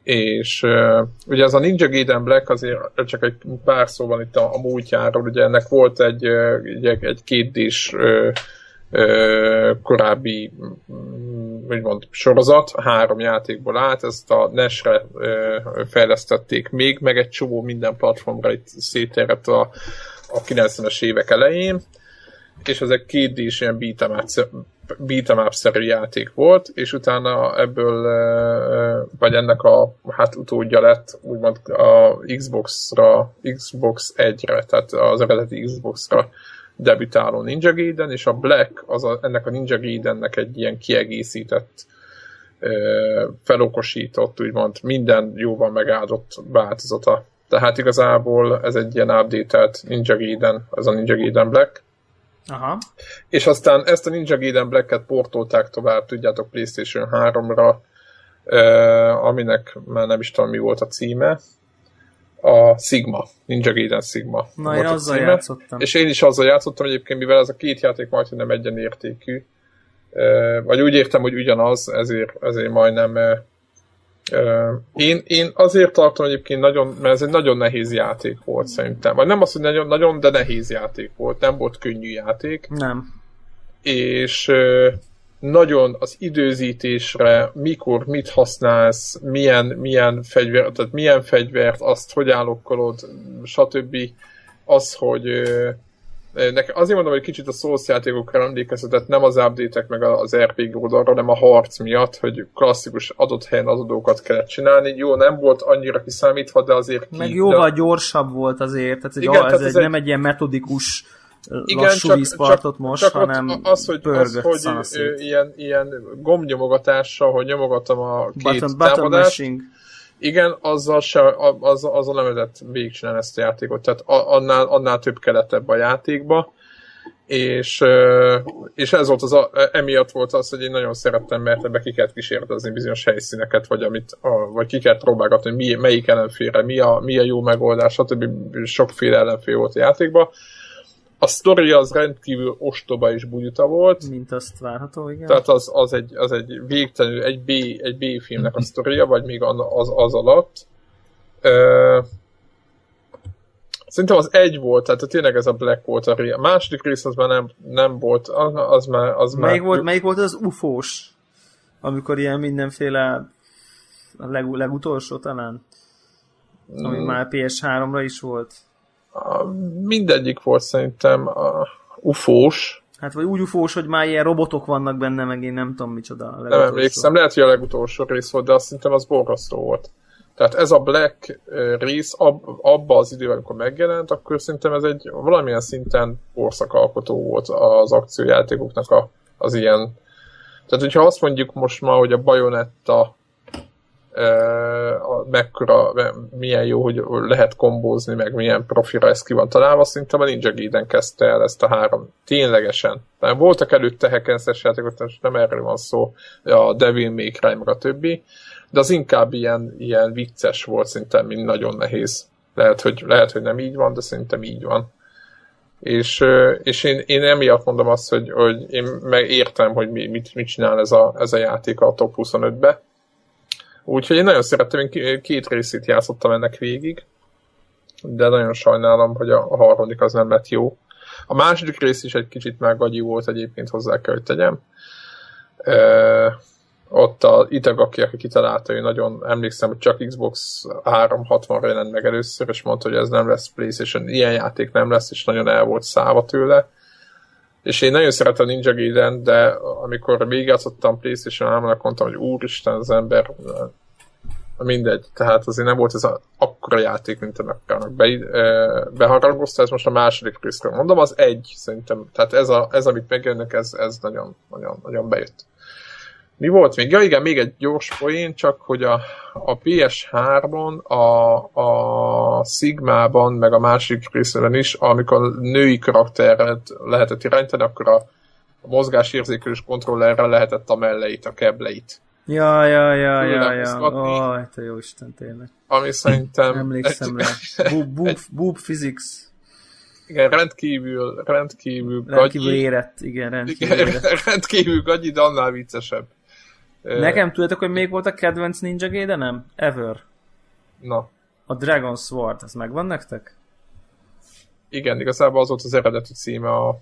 És uh, ugye ez a Ninja Gaiden Black azért csak egy pár szóban itt a, a múltjáról, ugye ennek volt egy, egy, egy kétdés korábbi mond, sorozat, három játékból állt, ezt a NES-re fejlesztették még, meg egy csomó minden platformra itt széterett a, a 90-es évek elején, és ez egy két d ilyen beat'em up-szerű játék volt, és utána ebből vagy ennek a hát utódja lett, úgymond a Xbox-ra, Xbox 1-re, tehát az eredeti Xbox-ra debütáló Ninja Gaiden, és a Black az a, ennek a Ninja Gaidennek egy ilyen kiegészített, felokosított, úgymond minden jóban megáldott változata. Tehát igazából ez egy ilyen updated Ninja Gaiden, ez a Ninja Gaiden Black. Aha. És aztán ezt a Ninja Gaiden Black-et portolták tovább, tudjátok, PlayStation 3-ra, aminek már nem is tudom mi volt a címe, a Sigma, Ninja Gaiden Sigma. Na, én azzal címe. játszottam. És én is azzal játszottam egyébként, mivel ez a két játék majdnem egyenértékű, vagy úgy értem, hogy ugyanaz, ezért, ezért majdnem én, én azért tartom egyébként nagyon, mert ez egy nagyon nehéz játék volt szerintem. Vagy nem az, hogy nagyon, nagyon, de nehéz játék volt. Nem volt könnyű játék. Nem. És nagyon az időzítésre, mikor mit használsz, milyen, milyen fegyvert, tehát milyen fegyvert, azt hogy állokkolod, stb. Az, hogy Nekem azért mondom, hogy kicsit a Souls játékokra emlékeztetett, nem az update meg az RPG oldalra, hanem a harc miatt, hogy klasszikus adott helyen az adókat kellett csinálni. Jó, nem volt annyira kiszámítva, de azért ki... Meg jóval de... gyorsabb volt azért, tehát, Igen, egy, tehát ez, ez egy, nem egy ilyen metodikus igen, lassú csak, vízpartot most, csak hanem az, hogy, az, hogy ilyen, ilyen gombnyomogatással, hogy nyomogatom a két button, támadást, button igen, azzal, se, azzal, azzal nem lehetett végigcsinálni ezt a játékot, tehát annál, annál több kellett ebbe a játékba, és, és ez volt az a, emiatt volt az, hogy én nagyon szerettem, mert ebbe ki kellett kísérletezni bizonyos helyszíneket, vagy, amit, a, vagy ki kellett próbálgatni, mi, melyik ellenfélre, mi a, mi a jó megoldás, stb. sokféle ellenfél volt a játékban a sztori az rendkívül ostoba és bugyuta volt. Mint azt várható, igen. Tehát az, az, egy, az egy végtelenül egy B, egy B filmnek a sztoria, vagy még az, az alatt. Uh, Szerintem az egy volt, tehát tényleg ez a Black volt a, ré... a második rész az már nem, nem volt, az, az már... Az melyik, már... Volt, melyik volt az ufós? Amikor ilyen mindenféle a leg, legutolsó talán? Ami mm. már PS3-ra is volt mindegyik volt szerintem a ufós. Hát vagy úgy ufós, hogy már ilyen robotok vannak benne, meg én nem tudom micsoda. A nem emlékszem, lehet, hogy a legutolsó rész volt, de azt szerintem az borzasztó volt. Tehát ez a Black rész ab, abba az időben, amikor megjelent, akkor szerintem ez egy valamilyen szinten korszakalkotó volt az akciójátékoknak a, az ilyen. Tehát, hogyha azt mondjuk most ma, hogy a Bayonetta mekkora, milyen jó, hogy lehet kombózni, meg milyen profira ez ki van találva, szerintem a Ninja Gaiden kezdte el ezt a három. Ténylegesen. Nem voltak előtte hackenszes játékok, most nem erről van szó, a Devil May Cry, meg a többi, de az inkább ilyen, ilyen vicces volt szerintem, mint nagyon nehéz. Lehet, hogy, lehet, hogy nem így van, de szerintem így van. És, és én, én emiatt mondom azt, hogy, hogy én megértem, hogy mit, mit csinál ez a, ez a játék a top 25-be, Úgyhogy én nagyon szerettem, én két részét játszottam ennek végig, de nagyon sajnálom, hogy a, harmadik az nem lett jó. A második rész is egy kicsit már volt egyébként hozzá kell, hogy tegyem. E, ott a Itagaki, aki kitalálta, hogy nagyon emlékszem, hogy csak Xbox 360 jelent meg először, és mondta, hogy ez nem lesz PlayStation, ilyen játék nem lesz, és nagyon el volt száva tőle és én nagyon szeretem Ninja Gaiden, de amikor végigjátszottam Playstation 3-nak, mondtam, hogy úristen, az ember mindegy, tehát azért nem volt ez a akkora játék, mint a Be, beharangozta, ez most a második részről. Mondom, az egy szerintem, tehát ez, a, ez amit megjönnek, ez, ez nagyon, nagyon, nagyon bejött. Mi volt még? Ja igen, még egy gyors poén, csak hogy a, a PS3-on, a, a Sigma-ban, meg a másik részben is, amikor a női karakteret lehetett irányítani, akkor a, a mozgásérzékelős kontrollerre lehetett a melleit, a kebleit. Ja, ja, ja, ja, ja. Ó, te jó Isten, tényleg. Ami szerintem... Emlékszem rá. Boob, boob, boob physics. Igen, rendkívül, rendkívül Rendkívül gagyi. érett, igen, rendkívül igen, érett. rendkívül gagyi, de annál viccesebb. Nekem tudjátok, hogy még volt a kedvenc Ninja Gaiden-em? Ever. Na. A Dragon Sword, ez megvan nektek? Igen, igazából az volt az eredeti címe a...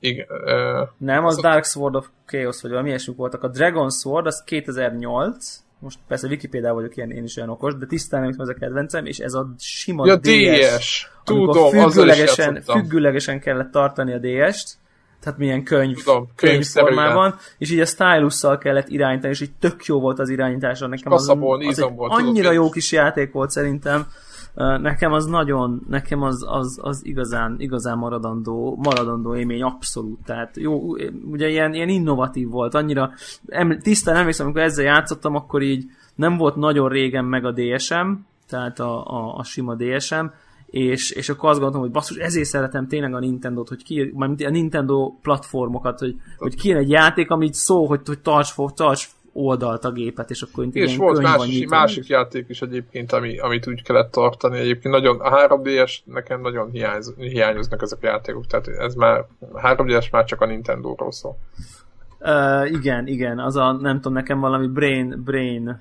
Igen, uh, Nem, az, az Dark Sword of Chaos, vagy valami ilyesmik voltak. A Dragon Sword, az 2008, most persze Wikipedia vagyok ilyen, én is olyan okos, de tisztán nem az a kedvencem, és ez a sima ja, DS, DS. Tudom, függőlegesen, függőlegesen kellett tartani a DS-t, tehát milyen könyv, Tudom, könyv formában, és így a stylusszal kellett irányítani, és így tök jó volt az irányítása. Nekem az, az, az egy volt, annyira jó kis játék volt szerintem, nekem az nagyon, nekem az, az, az igazán, igazán maradandó, maradandó élmény, abszolút. Tehát jó, ugye ilyen, ilyen innovatív volt, annyira, em, tisztán emlékszem, amikor ezzel játszottam, akkor így nem volt nagyon régen meg a DSM, tehát a, a, a sima DSM, és, és akkor azt gondolom, hogy basszus, ezért szeretem tényleg a Nintendo-t, hogy ki, a Nintendo platformokat, hogy, hogy kijön egy játék, amit szó, hogy, hogy tarts, tarts oldalt a gépet, és akkor És volt más, másik játék is egyébként, ami, amit úgy kellett tartani. Egyébként nagyon, a 3DS nekem nagyon hiányz, hiányoznak ezek a játékok, tehát ez már, a 3DS már csak a Nintendo-ról szól. Uh, igen, igen, az a, nem tudom, nekem valami Brain, Brain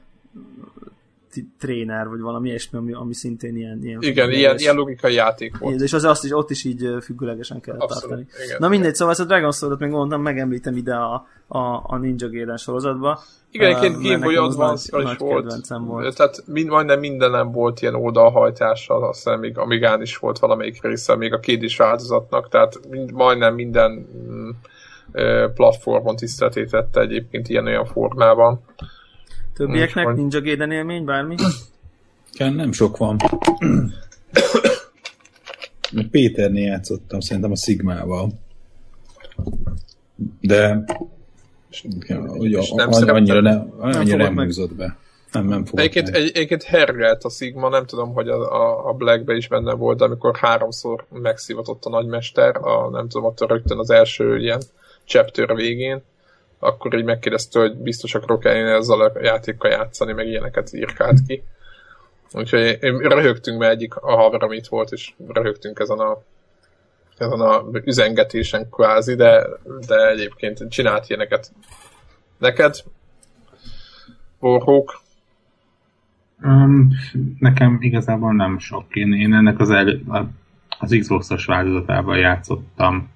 tréner, vagy valami ilyesmi, ami, ami szintén ilyen... ilyen igen, ilyen, ilyen logikai játék volt. És az azt is, ott is így függőlegesen kell tartani. Igen, Na mindegy, szóval ezt a Dragon Sword-ot még mondtam, megemlítem ide a, a, a Ninja Gaiden sorozatba. Igen, egyébként uh, Game Boy advance is volt. volt. Tehát mind, majdnem mindenem volt ilyen oldalhajtással, azt hiszem még Amigán is volt valamelyik része, még a két is változatnak, tehát mind, majdnem minden mm, platformon tiszteletétette egyébként ilyen-olyan formában. Többieknek Most Ninja Gaiden élmény, bármi? Igen, nem sok van. Péternél játszottam, szerintem a Sigmával. De ugye, nem annyira, ne, annyira nem, nem húzott be. Nem, nem egyébként, egy, egyébként hergelt a Sigma, nem tudom, hogy a, a, a Blackbe is benne volt, de amikor háromszor megszivatott a nagymester, a, nem tudom, ott rögtön az első ilyen chapter végén, akkor így megkérdezte, hogy biztos akarok eljönni ezzel a játékkal játszani, meg ilyeneket írkált ki. Úgyhogy én röhögtünk, mert egyik a haverom itt volt, és röhögtünk ezen a ezen a üzengetésen kvázi, de, de egyébként csinált ilyeneket. Neked? Borhók? Um, nekem igazából nem sok. Én, én ennek az, el, az Xbox-os változatával játszottam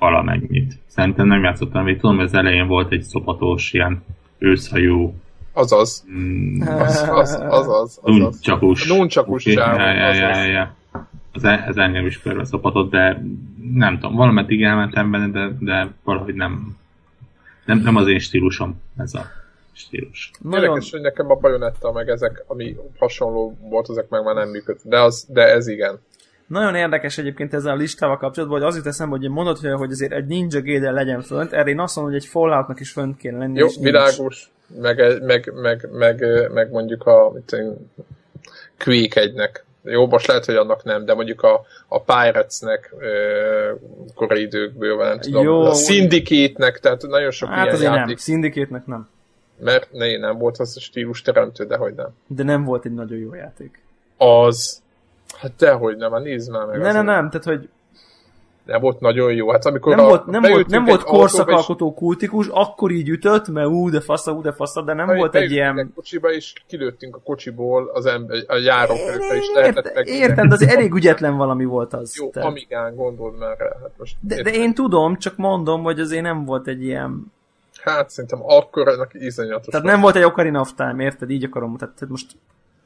valamennyit. Szerintem nem játszottam, még tudom, hogy az elején volt egy szopatós ilyen őszhajú Azaz. Mm, az, az, az, az, Nuncsakus. Nuncsakus okay. ja, ja, ja, ja. Az, e- ez engem is körbe szopatott, de nem tudom, valameddig elmentem benne, de, de valahogy nem, nem, nem az én stílusom ez a stílus. Nagyon... Érdekes, hogy nekem a bajonetta meg ezek, ami hasonló volt, ezek meg már nem működtek, de, az, de ez igen. Nagyon érdekes egyébként ezzel a listával kapcsolatban, hogy az jut eszembe, hogy mondod, hogy azért egy Ninja Gaiden legyen fönt, erre én azt mondom, hogy egy Falloutnak is fönt kéne lenni. Jó, világos, meg, meg, meg, meg, meg, mondjuk a Quake egynek. Jó, most lehet, hogy annak nem, de mondjuk a, a Pirates-nek korai időkből, nem tudom, Jó, a Syndicate-nek, tehát nagyon sok hát ilyen játék. nem, Syndicate-nek nem. Mert ne, nem volt az a stílus teremtő, de hogy nem. De nem volt egy nagyon jó játék. Az, Hát dehogy nem, hát nézd már meg. Ne, nem, nem, tehát hogy nem volt nagyon jó. Hát amikor nem a, volt, nem volt, nem volt korszakalkotó és... kultikus, akkor így ütött, mert ú, de fasza, ú, de fasza, de nem ha volt egy ilyen... A kocsiba, és kilőttünk a kocsiból az ember, a járókerülbe is lehetett meg... Értem, de az elég ügyetlen valami volt az. Jó, tehát... amigán gondold már rá. Hát most de, de, én tudom, csak mondom, hogy azért nem volt egy ilyen... Hát szerintem akkor ennek iszonyatos. Tehát nem volt egy Ocarina of Time, érted? Így akarom, tehát most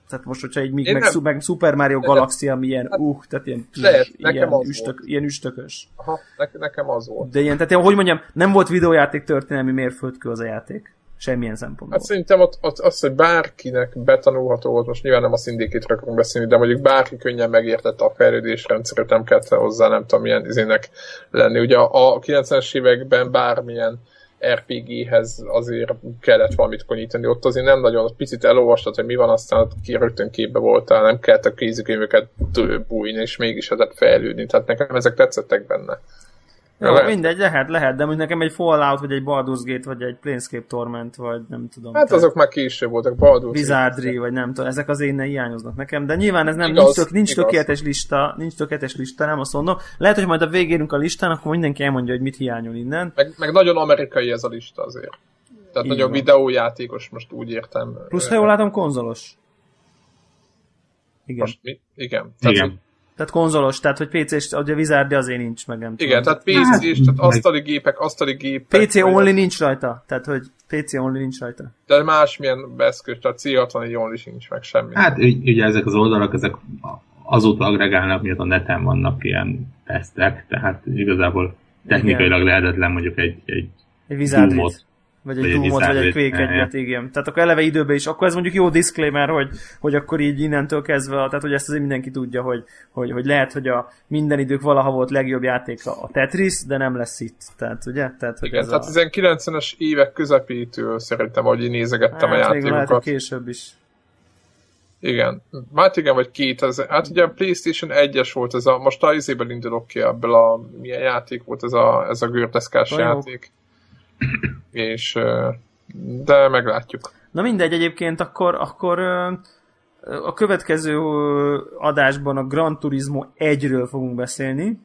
tehát most, hogyha egy még meg, nem... meg Super Mario Galaxy, ami ilyen, hát, uh, tehát ilyen, lehet, ilyen, üstök, ilyen üstökös. Aha, ne, nekem az volt. De ilyen, tehát hogy mondjam, nem volt videójáték történelmi mérföldkő az a játék. Semmilyen szempontból. Hát szerintem ott, ott az, hogy bárkinek betanulható volt, most nyilván nem a szindékítről akarunk beszélni, de mondjuk bárki könnyen megértette a fejlődésrendszeret, nem kellett hozzá, nem tudom, milyen izének lenni. Ugye a, a 90-es években bármilyen RPG-hez azért kellett valamit konyítani. Ott azért nem nagyon, picit elolvastad, hogy mi van, aztán ki rögtön képbe voltál, nem kellett a kézikönyveket bújni, és mégis lehetett fejlődni. Tehát nekem ezek tetszettek benne. Jó, lehet. mindegy, lehet, lehet, de nekem egy Fallout, vagy egy Baldur's Gate, vagy egy Planescape Torment, vagy nem tudom. Hát azok már később voltak, Baldur's Wizardry, vagy nem tudom, ezek az én hiányoznak nekem, de nyilván ez nem, igaz, nincs, tök, nincs tökéletes lista, nincs tökéletes lista, nem azt mondom. Lehet, hogy majd a végérünk a listán, akkor mindenki elmondja, hogy mit hiányol innen. Meg, meg nagyon amerikai ez a lista azért. Tehát Így nagyon van. videójátékos, most úgy értem. Plusz, ha jól látom, konzolos. Igen. Most mi? Igen. Tehát, Igen. Tehát konzolos, tehát hogy PC-s, ugye a Wizard azért nincs, meg nem Igen, tudom. tehát PC-s, tehát asztali gépek, asztali gépek. PC only az... nincs rajta, tehát hogy PC only nincs rajta. De másmilyen eszköz, tehát C64 only sincs meg semmi. Hát ugye ezek az oldalak, ezek azóta agregálnak, miatt a neten vannak ilyen tesztek, tehát igazából technikailag igen. lehetetlen mondjuk egy, egy, egy vizárlét. Vagy egy Doomot, vagy egy Quake egyet, igen. Tehát akkor eleve időben is, akkor ez mondjuk jó disclaimer, hogy, hogy akkor így innentől kezdve, tehát hogy ezt azért mindenki tudja, hogy, hogy, hogy lehet, hogy a minden idők valaha volt legjobb játék a Tetris, de nem lesz itt. Tehát ugye? Tehát, hogy igen, tehát a... 90-es évek közepétől szerintem, ahogy nézegettem hát, a játékokat. Lehet, hogy később is. Igen. Hát igen, vagy két. Ez, hát ugye a PlayStation 1-es volt ez a, most a izében indulok ki ebből a, milyen játék volt ez a, ez a gördeszkás játék. És, de meglátjuk. Na mindegy, egyébként akkor, akkor a következő adásban a Gran Turismo 1-ről fogunk beszélni.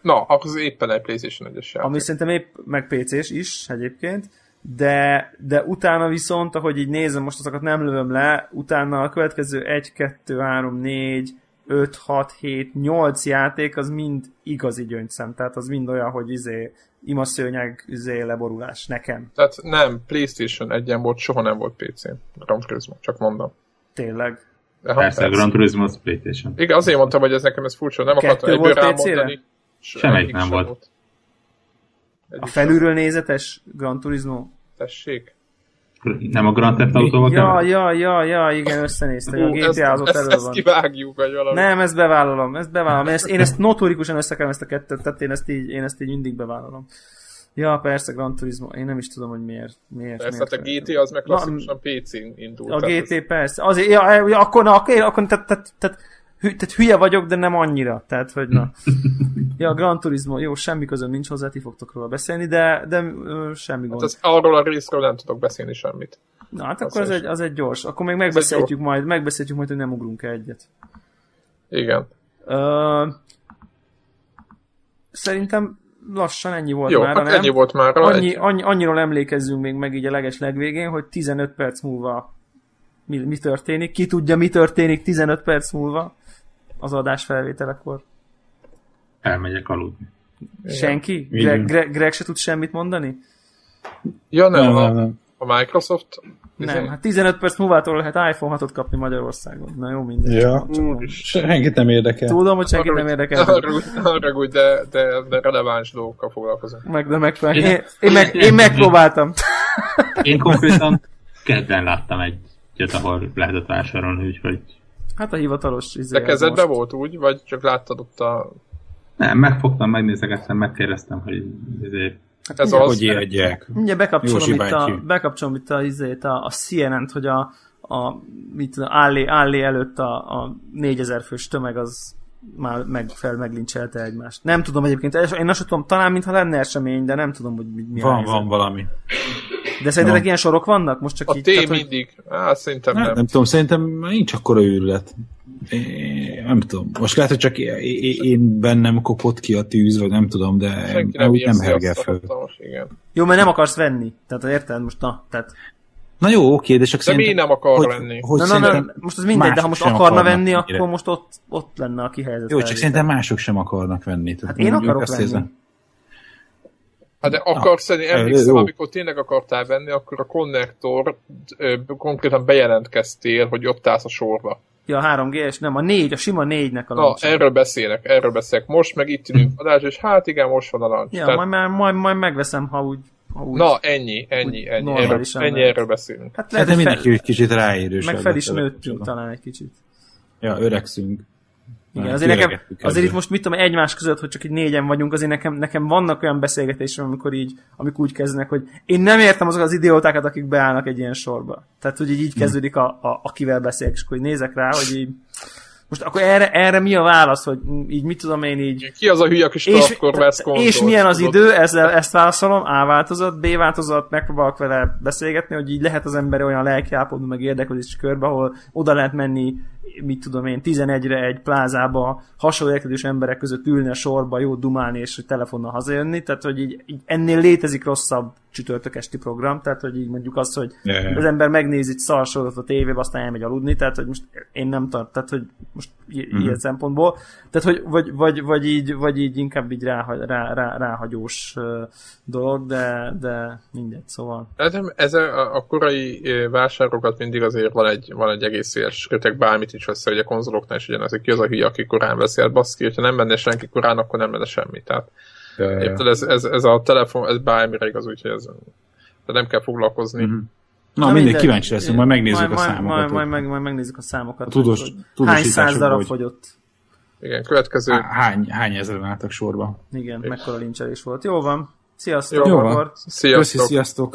Na, az éppen egy PlayStation 1-es játék. Ami szerintem épp meg PC-s is egyébként de, de utána viszont, ahogy így nézem, most azokat nem lövöm le, utána a következő 1, 2, 3, 4, 5, 6, 7, 8 játék, az mind igazi gyöngyszem, tehát az mind olyan, hogy izé, imaszőnyeg izé leborulás nekem. Tehát nem, Playstation egyen volt, soha nem volt PC-n. Gran Turismo, csak mondom. Tényleg? De persze, persze. Gran Turismo az Playstation. Igen, azért mondtam, hogy ez nekem ez furcsa, nem akartam egyből rámondani. Semmelyik nem volt. volt. A felülről nézetes Gran Turismo? Tessék. Nem a Grand Theft Auto? Ja, ja, ja, ja, igen, összenéztem. A GTA az ott elő van. Ezt kivágjuk, vagy valami. Nem, ezt bevállalom, ezt bevállalom. Én ezt, én ezt notorikusan összekem ezt a kettőt, tehát én ezt így, én ezt így mindig bevállalom. Ja, persze, Gran Turismo. Én nem is tudom, hogy miért. miért persze, miért, hát a GT az meg klasszikusan PC-n indult. A GT ez... persze. Azért, ja, ja, akkor, na, akkor, akkor tehát, tehát, tehát hü, tehát hülye vagyok, de nem annyira. Tehát, hogy na. ja, Gran Turismo, jó, semmi közöm nincs hozzá, ti fogtok róla beszélni, de, de ö, semmi gond. Hát az, arról a részről nem tudok beszélni semmit. Na, hát akkor az egy, az egy gyors. Akkor még megbeszéltjük majd, megbeszéltjük majd, hogy nem ugrunk egyet. Igen. Ö, szerintem lassan ennyi volt Jó, már, hát nem? ennyi volt már. Annyi, annyi, annyiról emlékezzünk még meg így a leges legvégén, hogy 15 perc múlva mi, mi történik. Ki tudja, mi történik 15 perc múlva az adás felvételekor. Elmegyek aludni. Senki? Greg, Greg, Greg se tud semmit mondani? Ja, nem, nem, a, nem. a Microsoft nem, hát 15 perc múlva lehet iPhone 6-ot kapni Magyarországon. Na jó, mindegy. Ja, senkit nem érdekel. Tudom, hogy senkit nem érdekel. Arra úgy, de, de, de releváns dolgokkal foglalkozom. Meg, de meg, én, én, én, meg, én megpróbáltam. Én konkrétan kedden láttam egy egyet, ahol lehetett vásárolni, úgyhogy... Hát a hivatalos izé De kezedbe most... volt úgy, vagy csak láttad ott a... Nem, megfogtam, megnézegettem, megkérdeztem, hogy izé... Hát ez az... Hogy ijedjek. Ugye bekapcsolom itt, a, bekapcsolom itt a, izét, a, a CNN-t, hogy a, a mit tudom, állé, állé előtt a, a 4000 fős tömeg az már meg, fel meglincselte egymást. Nem tudom egyébként, én azt tudom, talán mintha lenne esemény, de nem tudom, hogy mi, mi Van, van valami. De szerintetek no. ilyen sorok vannak? Most csak a így, T tehát, mindig. Hogy... Á, szerintem nem. Nem tudom, szerintem nincs akkora őrület. É, nem tudom. Most lehet, hogy csak én bennem kopott ki a tűz, vagy nem tudom, de Senki nem, nem hergel fel. Jó, mert nem akarsz venni. Tehát érted? Most na, tehát Na jó, oké, de csak de szerintem... De nem akar hogy, venni? Hogy na, na, na, most az mindegy, de ha most akarna venni, akkor most ott, ott lenne a kihelyezett. Jó, csak szerintem mások sem akarnak venni. Hát én akarok venni. Hát de akarsz venni, emlékszem, amikor tényleg akartál venni, akkor a konnektor konkrétan bejelentkeztél, hogy ott állsz a sorba. Ja, a 3G-es, nem, a 4, a sima 4-nek a lancs. Na, erről beszélek, erről beszélek. Most meg itt ülünk adás, és hát igen, most van a lancs. Ja, Tehát... majd, majd, majd megveszem, ha úgy úgy, Na, ennyi, ennyi, ennyi. Erről, ennyi erről beszélünk. Hát, lehet, hát de mindenki fel... kicsit ráérős. Meg fel is nőttünk talán egy kicsit. Ja, öregszünk. Igen, azért, nekem, azért itt most mit tudom, egymás között, hogy csak így négyen vagyunk, azért nekem, nekem vannak olyan beszélgetések, amikor így, amikor úgy kezdnek, hogy én nem értem azokat az idiótákat, akik beállnak egy ilyen sorba. Tehát, hogy így, így hm. kezdődik, a, a, akivel beszélek, és akkor nézek rá, hogy így most akkor erre, erre mi a válasz, hogy így mit tudom én így... Ki az a hülye, aki és, vesz És milyen az tudod? idő, ezzel, ezt válaszolom, A változat, B változat, megpróbálok vele beszélgetni, hogy így lehet az ember olyan lelkiállapotban meg érdeklődés körbe, ahol oda lehet menni mit tudom én, 11-re egy plázába hasonló érkezős emberek között ülni a sorba, jó dumálni és telefonnal hazajönni, tehát hogy így, így ennél létezik rosszabb csütörtök esti program, tehát hogy így mondjuk azt, hogy yeah. az ember megnézi egy szarsorot a tévébe, aztán elmegy aludni, tehát hogy most én nem tart, tehát hogy most i- mm-hmm. ilyen szempontból, tehát hogy vagy, vagy, vagy, így, vagy így inkább így rá, rá, rá, ráhagyós dolog, de, de mindegy, szóval. Hát ez a, a korai vásárokat mindig azért van egy, van egy egész széles kötek, bármit is össze, hogy a konzoloknál is ugyanaz, hogy ki az a hülye, aki korán veszi, hát baszki, hogyha nem menne senki korán, akkor nem menne semmi. Tehát Ja, ja, ja. Ez, ez, ez, a telefon, ez bármire igaz, úgyhogy ez, de nem kell foglalkozni. Mm-hmm. Na, Na mindegy, kíváncsi leszünk, majd megnézzük majd, a számokat. Majd, majd, majd, majd megnézzük a számokat. A tudós, hogy hány száz darab hogy... fogyott. Igen, következő. Hány, hány ezeren álltak sorba. Igen, mekkora lincselés volt. Jó van. Sziasztok. Jó van. Sziasztok. Köszi, sziasztok.